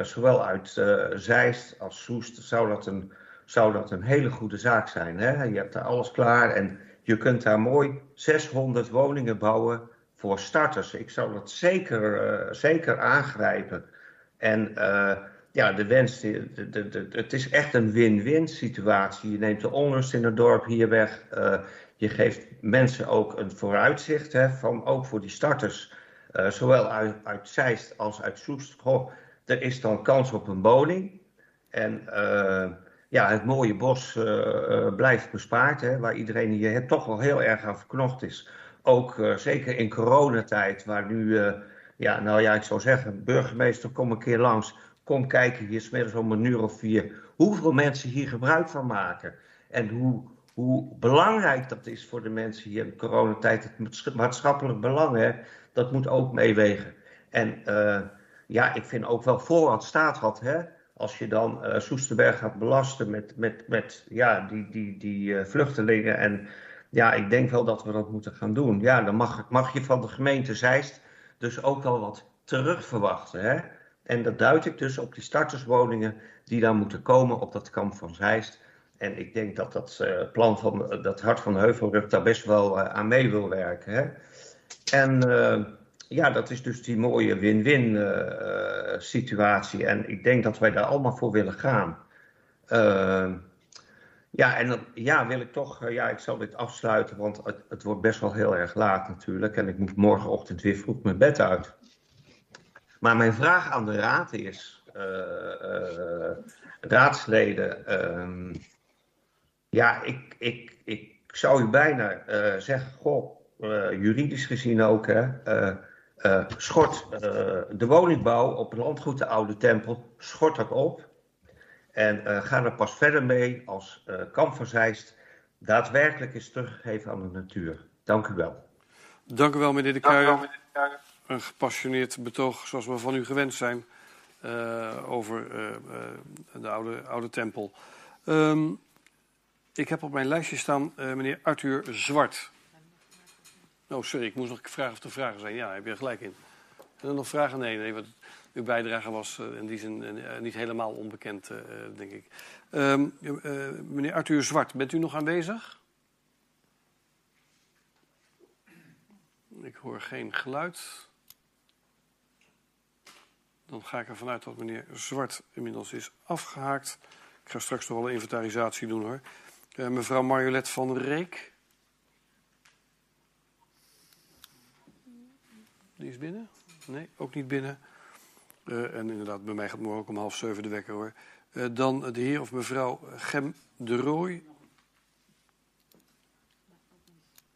zowel uit eh, Zeist als Soest, zou dat, een, zou dat een hele goede zaak zijn. Hè? Je hebt daar alles klaar en je kunt daar mooi 600 woningen bouwen voor starters. Ik zou dat zeker, eh, zeker aangrijpen. En eh, ja, de wens, de, de, het is echt een win-win situatie. Je neemt de onrust in het dorp hier weg. Eh, je geeft mensen ook een vooruitzicht, hè, van, ook voor die starters. eh, zowel uit, uit Zeist als uit Soest. Er is dan kans op een woning. En eh, ja, het mooie bos eh, eh, blijft bespaard, hè, waar iedereen hier toch wel heel erg aan verknocht is. Ook zeker in coronatijd, waar nu, ja, nou ja, ik zou zeggen, burgemeester, kom een keer langs. Kom kijken hier smiddags om een uur of vier. Hoeveel mensen hier gebruik van maken. En hoe, hoe belangrijk dat is voor de mensen hier in coronatijd. Het maats- maatschappelijk belang, hè, dat moet ook meewegen. En eh, ja, ik vind ook wel voor wat staat had, hè. Als je dan eh Soesterberg gaat belasten met, met, met ja, die, die, die eh, vluchtelingen. En ja, ik denk wel dat we dat moeten gaan doen. Ja, dan mag, mag je van de gemeente Zeist dus ook wel wat terug verwachten. Hè? En dat duid ik dus op die starterswoningen die daar moeten komen op dat kamp van Zeist. En ik denk dat dat eh, plan van dat Hart van Heuvelrug daar best wel aan mee wil werken. Hè? En ja, dat is dus die mooie win-win eh, eh, situatie. En ik denk dat wij daar allemaal voor willen gaan. Eh, ja, en dan ja, wil ik toch, eh, ja, ik zal dit afsluiten, want het, het wordt best wel heel erg laat natuurlijk. En ik moet morgenochtend weer vroeg mijn bed uit. Maar mijn vraag aan de raad is, raadsleden, ehm, ja, ik, ik, ik zou u bijna zeggen, goh, juridisch gezien ook, hè, eh, schort eh, de woningbouw op het landgoed de Oude Tempel, schort dat op. En eh, ga er pas verder mee als eh Kamp van Zeist daadwerkelijk is teruggegeven aan de natuur. Dank u wel. Dank u wel, meneer De Kuijer. Een gepassioneerd betoog zoals we van u gewend zijn eh, over de oude, oude tempel. Ehm, ik heb op mijn lijstje staan eh, meneer Arthur Zwart. Oh, sorry, ik moest nog vragen of er vragen zijn. Ja, heb je er gelijk in. Zijn er nog vragen? Nee, nee, want uw bijdrage was eh, in die zin eh, niet helemaal onbekend, eh, denk ik. Ehm, eh, meneer Arthur Zwart, bent u nog aanwezig? Ik hoor geen geluid. Dan ga ik ervan uit dat meneer Zwart inmiddels is afgehaakt. Ik ga straks nog wel een inventarisatie doen hoor. Mevrouw Marjolet van Reek. Die is binnen? Nee, ook niet binnen. Eh, en inderdaad, bij mij gaat morgen ook om half zeven de wekker hoor. Eh, dan de heer of mevrouw Gem de Rooij.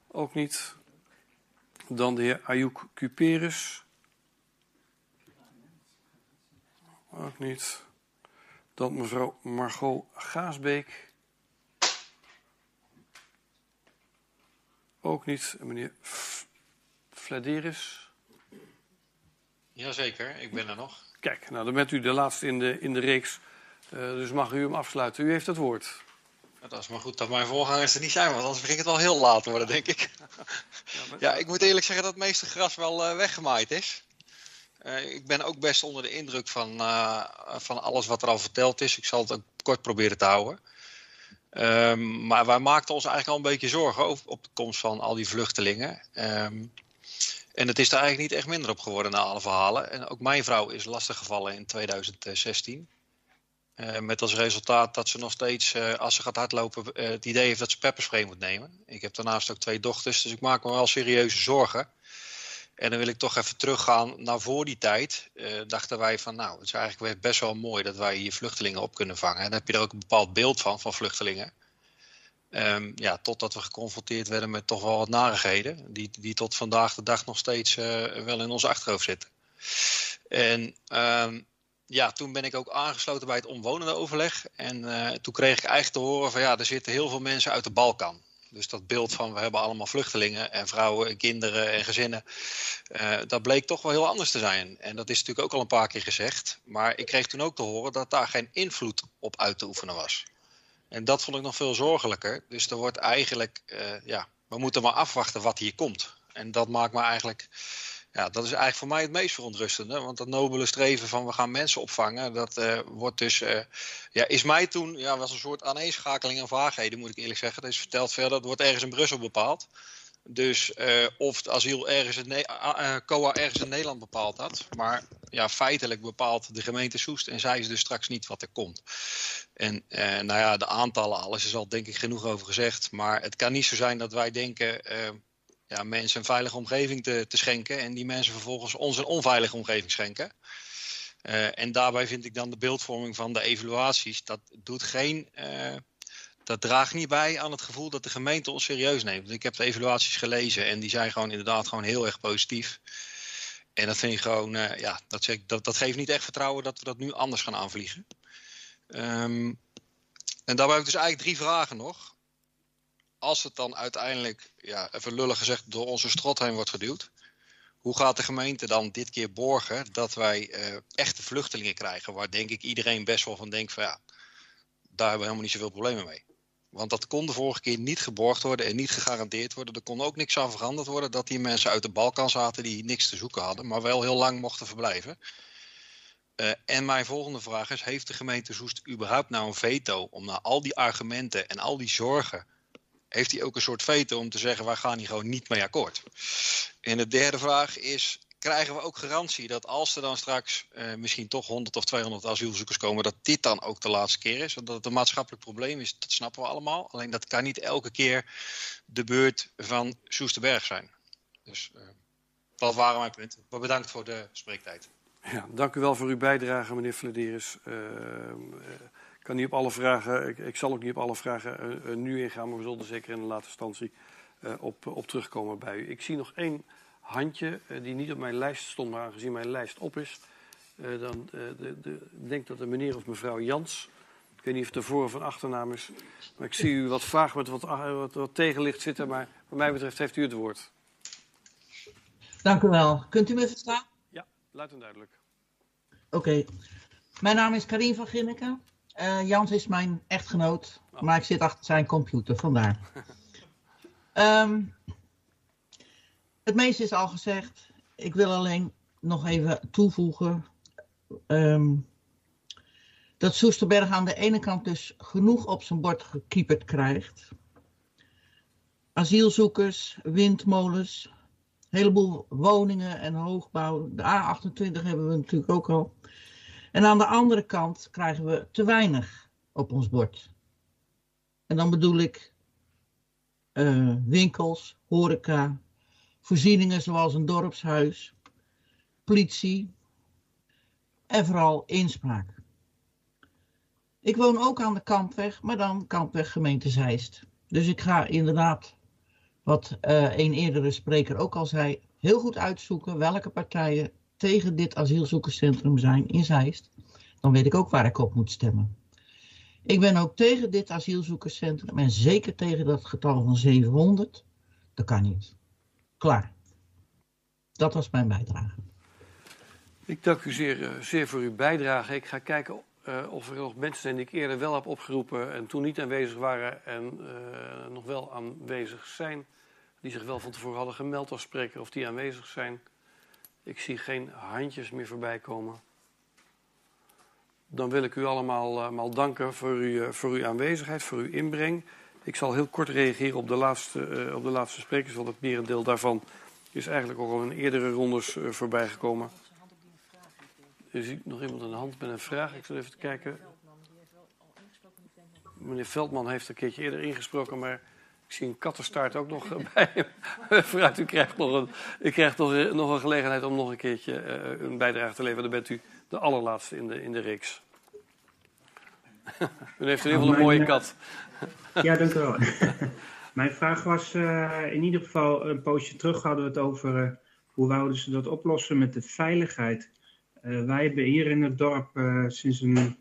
Ook niet. Dan de heer Ayouk Cuperus. Ook niet. Dan mevrouw Margot Gaasbeek. Ook niet. En meneer Flederis. Jazeker, ik ben er nog. Kijk, nou dan bent u de laatste in de, in de reeks. Eh, dus mag u hem afsluiten. U heeft het woord. Dat is maar goed dat mijn voorgangers er niet zijn, want anders ging het wel heel laat worden, denk ik. Ja, ik moet eerlijk zeggen dat het meeste gras wel eh, weggemaaid is. Eh, ik ben ook best onder de indruk van, van alles wat er al verteld is. Ik zal het ook kort proberen te houden. Ehm, maar wij maakten ons eigenlijk al een beetje zorgen over, op de komst van al die vluchtelingen. Ehm, en het is er eigenlijk niet echt minder op geworden na alle verhalen. En ook mijn vrouw is lastiggevallen in 2016. Eh, met als resultaat dat ze nog steeds, eh, als ze gaat hardlopen, eh, het idee heeft dat ze pepperspray moet nemen. Ik heb daarnaast ook twee dochters, dus ik maak me wel serieuze zorgen. En dan wil ik toch even teruggaan naar voor die tijd. Dachten wij van, nou, het is eigenlijk best wel mooi dat wij hier vluchtelingen op kunnen vangen. En dan heb je er ook een bepaald beeld van, van vluchtelingen. Ehm, ja, totdat we geconfronteerd werden met toch wel wat narigheden. Die, die tot vandaag de dag nog steeds eh, wel in ons achterhoofd zitten. En ehm, ja, toen ben ik ook aangesloten bij het omwonendenoverleg. En uh, toen kreeg ik eigenlijk te horen van ja, er zitten heel veel mensen uit de Balkan. Dus dat beeld van we hebben allemaal vluchtelingen en vrouwen en kinderen en gezinnen. Uh, dat bleek toch wel heel anders te zijn. En dat is natuurlijk ook al een paar keer gezegd. Maar ik kreeg toen ook te horen dat daar geen invloed op uit te oefenen was. En dat vond ik nog veel zorgelijker. Dus er wordt eigenlijk, uh, ja, we moeten maar afwachten wat hier komt. En dat maakt me eigenlijk ja, dat is eigenlijk voor mij het meest verontrustende. Want dat nobele streven van we gaan mensen opvangen, dat uh, wordt dus, uh, ja, is mij toen, ja, was een soort aaneenschakeling aan vaagheden, moet ik eerlijk zeggen. Dat is verteld verder, dat wordt ergens in Brussel bepaald. Dus uh, of het asiel ergens in, ne COA ergens in Nederland bepaald had. Maar ja, feitelijk bepaalt de gemeente Soest en zij is dus straks niet wat er komt. En nou ja, de aantallen, alles is al denk ik genoeg over gezegd. Maar het kan niet zo zijn dat wij denken ja, mensen een veilige omgeving te, te schenken. En die mensen vervolgens ons een onveilige omgeving schenken. En daarbij vind ik dan de beeldvorming van de evaluaties. Dat doet geen. Dat draagt niet bij aan het gevoel dat de gemeente ons serieus neemt. Ik heb de evaluaties gelezen en die zijn gewoon inderdaad gewoon heel erg positief. En dat vind ik gewoon, uh, ja, dat, zeg, dat, dat geeft niet echt vertrouwen dat we dat nu anders gaan aanvliegen. Um, en daarbij heb ik dus eigenlijk drie vragen nog als het dan uiteindelijk, ja, even lullig gezegd, door onze strot heen wordt geduwd. Hoe gaat de gemeente dan dit keer borgen dat wij uh, echte vluchtelingen krijgen? Waar denk ik iedereen best wel van denkt van ja, daar hebben we helemaal niet zoveel problemen mee. Want dat kon de vorige keer niet geborgd worden en niet gegarandeerd worden. Er kon ook niks aan veranderd worden dat die mensen uit de Balkan zaten die niks te zoeken hadden, maar wel heel lang mochten verblijven. Uh, en mijn volgende vraag is: heeft de gemeente Zoest überhaupt nou een veto om na al die argumenten en al die zorgen heeft hij ook een soort veto om te zeggen: wij gaan hier gewoon niet mee akkoord. En de derde vraag is: krijgen we ook garantie dat als er dan straks uh, misschien toch 100 of 200 asielzoekers komen, dat dit dan ook de laatste keer is? Dat het een maatschappelijk probleem is, dat snappen we allemaal. Alleen dat kan niet elke keer de beurt van Soesterberg zijn. Dus uh, dat waren mijn punten. Maar bedankt voor de spreektijd. Ja, dank u wel voor uw bijdrage, meneer Flederis. Uh, kan niet op alle vragen, ik, ik, zal ook niet op alle vragen nu ingaan, maar we zullen zeker in de laatste instantie op, op terugkomen bij u. Ik zie nog één handje uh, die niet op mijn lijst stond, maar aangezien mijn lijst op is, dan de, de, ik denk dat de meneer of mevrouw Jans, ik weet niet of het de voor- of een achternaam is, maar ik zie u wat vaag met wat, wat, wat tegenlicht zitten, maar wat mij betreft heeft u het woord. Dank u wel. Kunt u me verstaan? Ja, luid en duidelijk. Oké. Okay. Mijn naam is Karin van Ginneke. Uh, Jans is mijn echtgenoot, oh. maar ik zit achter zijn computer, vandaar. um, het meeste is al gezegd. Ik wil alleen nog even toevoegen um, dat Soesterberg aan de ene kant dus genoeg op zijn bord gekieperd krijgt. Asielzoekers, windmolens, een heleboel woningen en hoogbouw. De A28 hebben we natuurlijk ook al. En aan de andere kant krijgen we te weinig op ons bord. En dan bedoel ik uh, winkels, horeca, voorzieningen zoals een dorpshuis, politie en vooral inspraak. Ik woon ook aan de Kampweg, maar dan Kampweg gemeente Zeist. Dus ik ga inderdaad, wat uh, een eerdere spreker ook al zei, heel goed uitzoeken welke partijen tegen dit asielzoekerscentrum zijn in Zeist, dan weet ik ook waar ik op moet stemmen. Ik ben ook tegen dit asielzoekerscentrum en zeker tegen dat getal van 700. Dat kan niet. Klaar. Dat was mijn bijdrage. Ik dank u zeer, zeer voor uw bijdrage. Ik ga kijken uh, of er nog mensen zijn die ik eerder wel heb opgeroepen en toen niet aanwezig waren en uh, nog wel aanwezig zijn. Die zich wel van tevoren hadden gemeld als spreker of die aanwezig zijn. Ik zie geen handjes meer voorbij komen. Dan wil ik u allemaal, allemaal danken voor, u, voor uw aanwezigheid, voor uw inbreng. Ik zal heel kort reageren op de laatste, uh, op de laatste sprekers, want het merendeel daarvan is eigenlijk ook al in eerdere rondes uh, voorbij gekomen. Er ziet nog iemand aan de hand met een vraag. Ik zal even kijken. Meneer Veldman heeft een keertje eerder ingesproken, maar ik zie een kattenstaart ook nog bij hem. Vooruit, u krijgt nog een, u krijgt nog, nog een gelegenheid om nog een keertje een bijdrage te leveren. Dan bent u de allerlaatste in de, in de reeks. u heeft in ieder geval een mooie kat. ja, dank u wel. Mijn vraag was uh, in ieder geval een poosje terug hadden we het over uh, hoe wouden ze dat oplossen met de veiligheid. Uh, wij hebben hier in het dorp sinds een,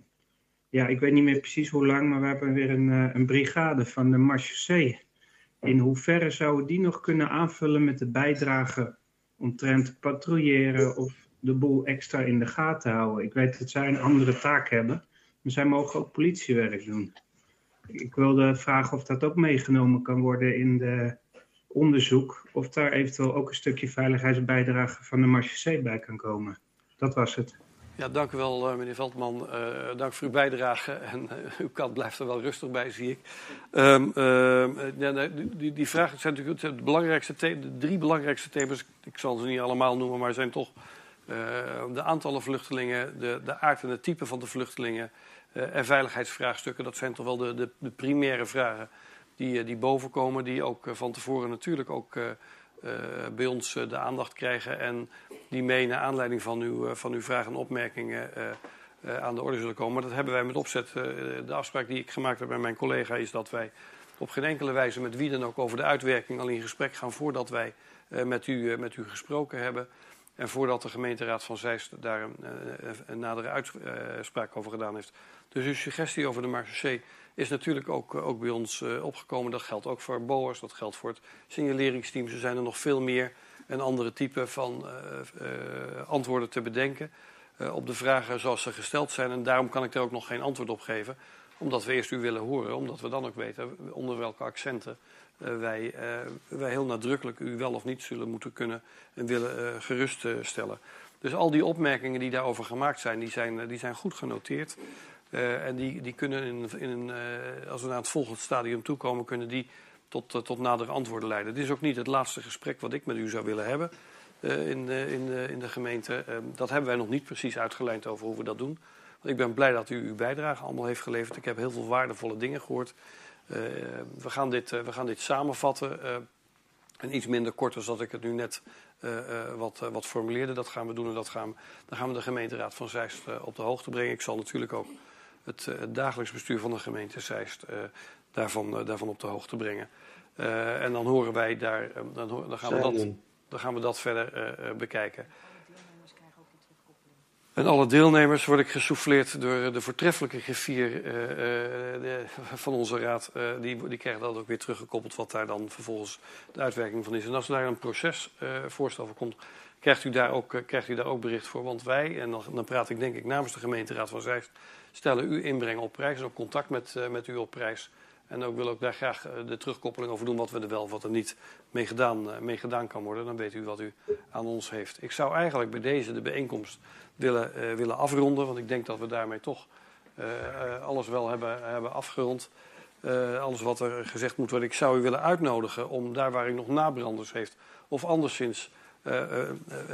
ja, ik weet niet meer precies hoe lang, maar we hebben weer een, een brigade van de Marchesee. In hoeverre zouden die nog kunnen aanvullen met de bijdrage omtrent patrouilleren of de boel extra in de gaten houden? Ik weet dat zij een andere taak hebben, maar zij mogen ook politiewerk doen. Ik wilde vragen of dat ook meegenomen kan worden in de onderzoek, of daar eventueel ook een stukje veiligheidsbijdrage van de Marchesee bij kan komen. Dat was het. Ja, dank u wel, meneer Veldman. Uh, dank voor uw bijdrage. En uh, uw kant blijft er wel rustig bij, zie ik. Um, uh, ja, die, die vragen zijn natuurlijk de, belangrijkste de drie belangrijkste thema's. Ik zal ze niet allemaal noemen, maar zijn toch de aantallen vluchtelingen, de, de aard en het type van de vluchtelingen en veiligheidsvraagstukken. Dat zijn toch wel de, de, de primaire vragen die, die bovenkomen, die ook van tevoren natuurlijk ook bij ons de aandacht krijgen en die mee naar aanleiding van uw, van uw vragen en opmerkingen aan de orde zullen komen. Maar dat hebben wij met opzet. de afspraak die ik gemaakt heb met mijn collega is dat wij op geen enkele wijze met wie dan ook over de uitwerking al in gesprek gaan voordat wij met, u, met u gesproken hebben. En voordat de gemeenteraad van Zeist daar een, een nadere uitspraak over gedaan heeft. Dus uw suggestie over de Marche is natuurlijk ook, eh, ook bij ons opgekomen. Dat geldt ook voor BOA's, dat geldt voor het signaleringsteam. Er zijn er nog veel meer en andere typen van antwoorden te bedenken op de vragen zoals ze gesteld zijn. En daarom kan ik daar ook nog geen antwoord op geven. Omdat we eerst u willen horen, omdat we dan ook weten onder welke accenten wij, wij heel nadrukkelijk u wel of niet zullen moeten kunnen en willen geruststellen. Dus al die opmerkingen die daarover gemaakt zijn, die zijn, die zijn goed genoteerd. En die, die kunnen in, in als we naar het volgende stadium toekomen, kunnen die tot, tot nadere antwoorden leiden. Dit is ook niet het laatste gesprek wat ik met u zou willen hebben in, in, in de gemeente. dat hebben wij nog niet precies uitgelijnd over hoe we dat doen. Want ik ben blij dat u uw bijdrage allemaal heeft geleverd. Ik heb heel veel waardevolle dingen gehoord. We, gaan dit, we gaan dit samenvatten. en iets minder kort als dat ik het nu net wat, wat formuleerde. Dat gaan we doen en dat gaan, dan gaan we de gemeenteraad van Zeist op de hoogte brengen. Ik zal natuurlijk ook het, het eh, dagelijks bestuur van de gemeente Zeist daarvan, daarvan op de hoogte brengen. En dan horen wij daar, dan, dan, gaan, we dat, dan gaan we dat verder bekijken. En alle deelnemers word ik gesouffleerd door de voortreffelijke griffier uh, de, van onze raad. Die, die krijgen dat ook weer teruggekoppeld wat daar dan vervolgens de uitwerking van is. En als daar een procesvoorstel voor komt, krijgt u, daar ook, krijgt u daar ook bericht voor. Want wij, en dan, praat ik denk ik namens de gemeenteraad van Zeist, stellen u inbreng op prijs en op contact met, met u op prijs. En ook wil ook daar graag de terugkoppeling over doen wat we er wel wat er niet mee gedaan, mee gedaan kan worden. Dan weet u wat u aan ons heeft. Ik zou eigenlijk bij deze de bijeenkomst willen, willen afronden, want ik denk dat we daarmee toch alles wel hebben, hebben afgerond. alles wat er gezegd moet worden. Ik zou u willen uitnodigen om daar waar u nog nabranders heeft of anderszins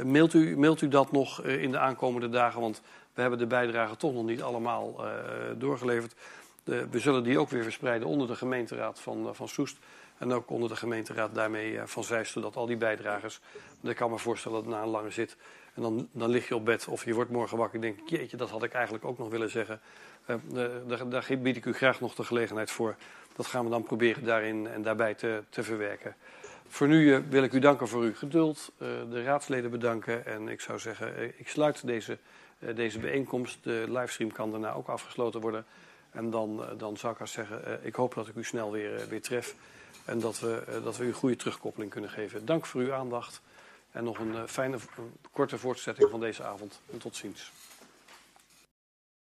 mailt, u, mailt u dat nog in de aankomende dagen, want we hebben de bijdrage toch nog niet allemaal doorgeleverd. De, we zullen die ook weer verspreiden onder de gemeenteraad van, van Soest. En ook onder de gemeenteraad daarmee van Zeist, zodat al die bijdragers... Ik kan me voorstellen dat na een lange zit... en dan, dan lig je op bed of je wordt morgen wakker... en denk jeetje, dat had ik eigenlijk ook nog willen zeggen. daar, daar bied ik u graag nog de gelegenheid voor. Dat gaan we dan proberen daarin en daarbij te, te verwerken. Voor nu wil ik u danken voor uw geduld, de raadsleden bedanken... en ik zou zeggen, ik sluit deze deze bijeenkomst. De livestream kan daarna ook afgesloten worden. En dan, dan zou ik als zeggen, ik hoop dat ik u snel weer, weer tref. En dat we, dat we u een goede terugkoppeling kunnen geven. Dank voor uw aandacht. En nog een fijne, korte voortzetting van deze avond. En tot ziens.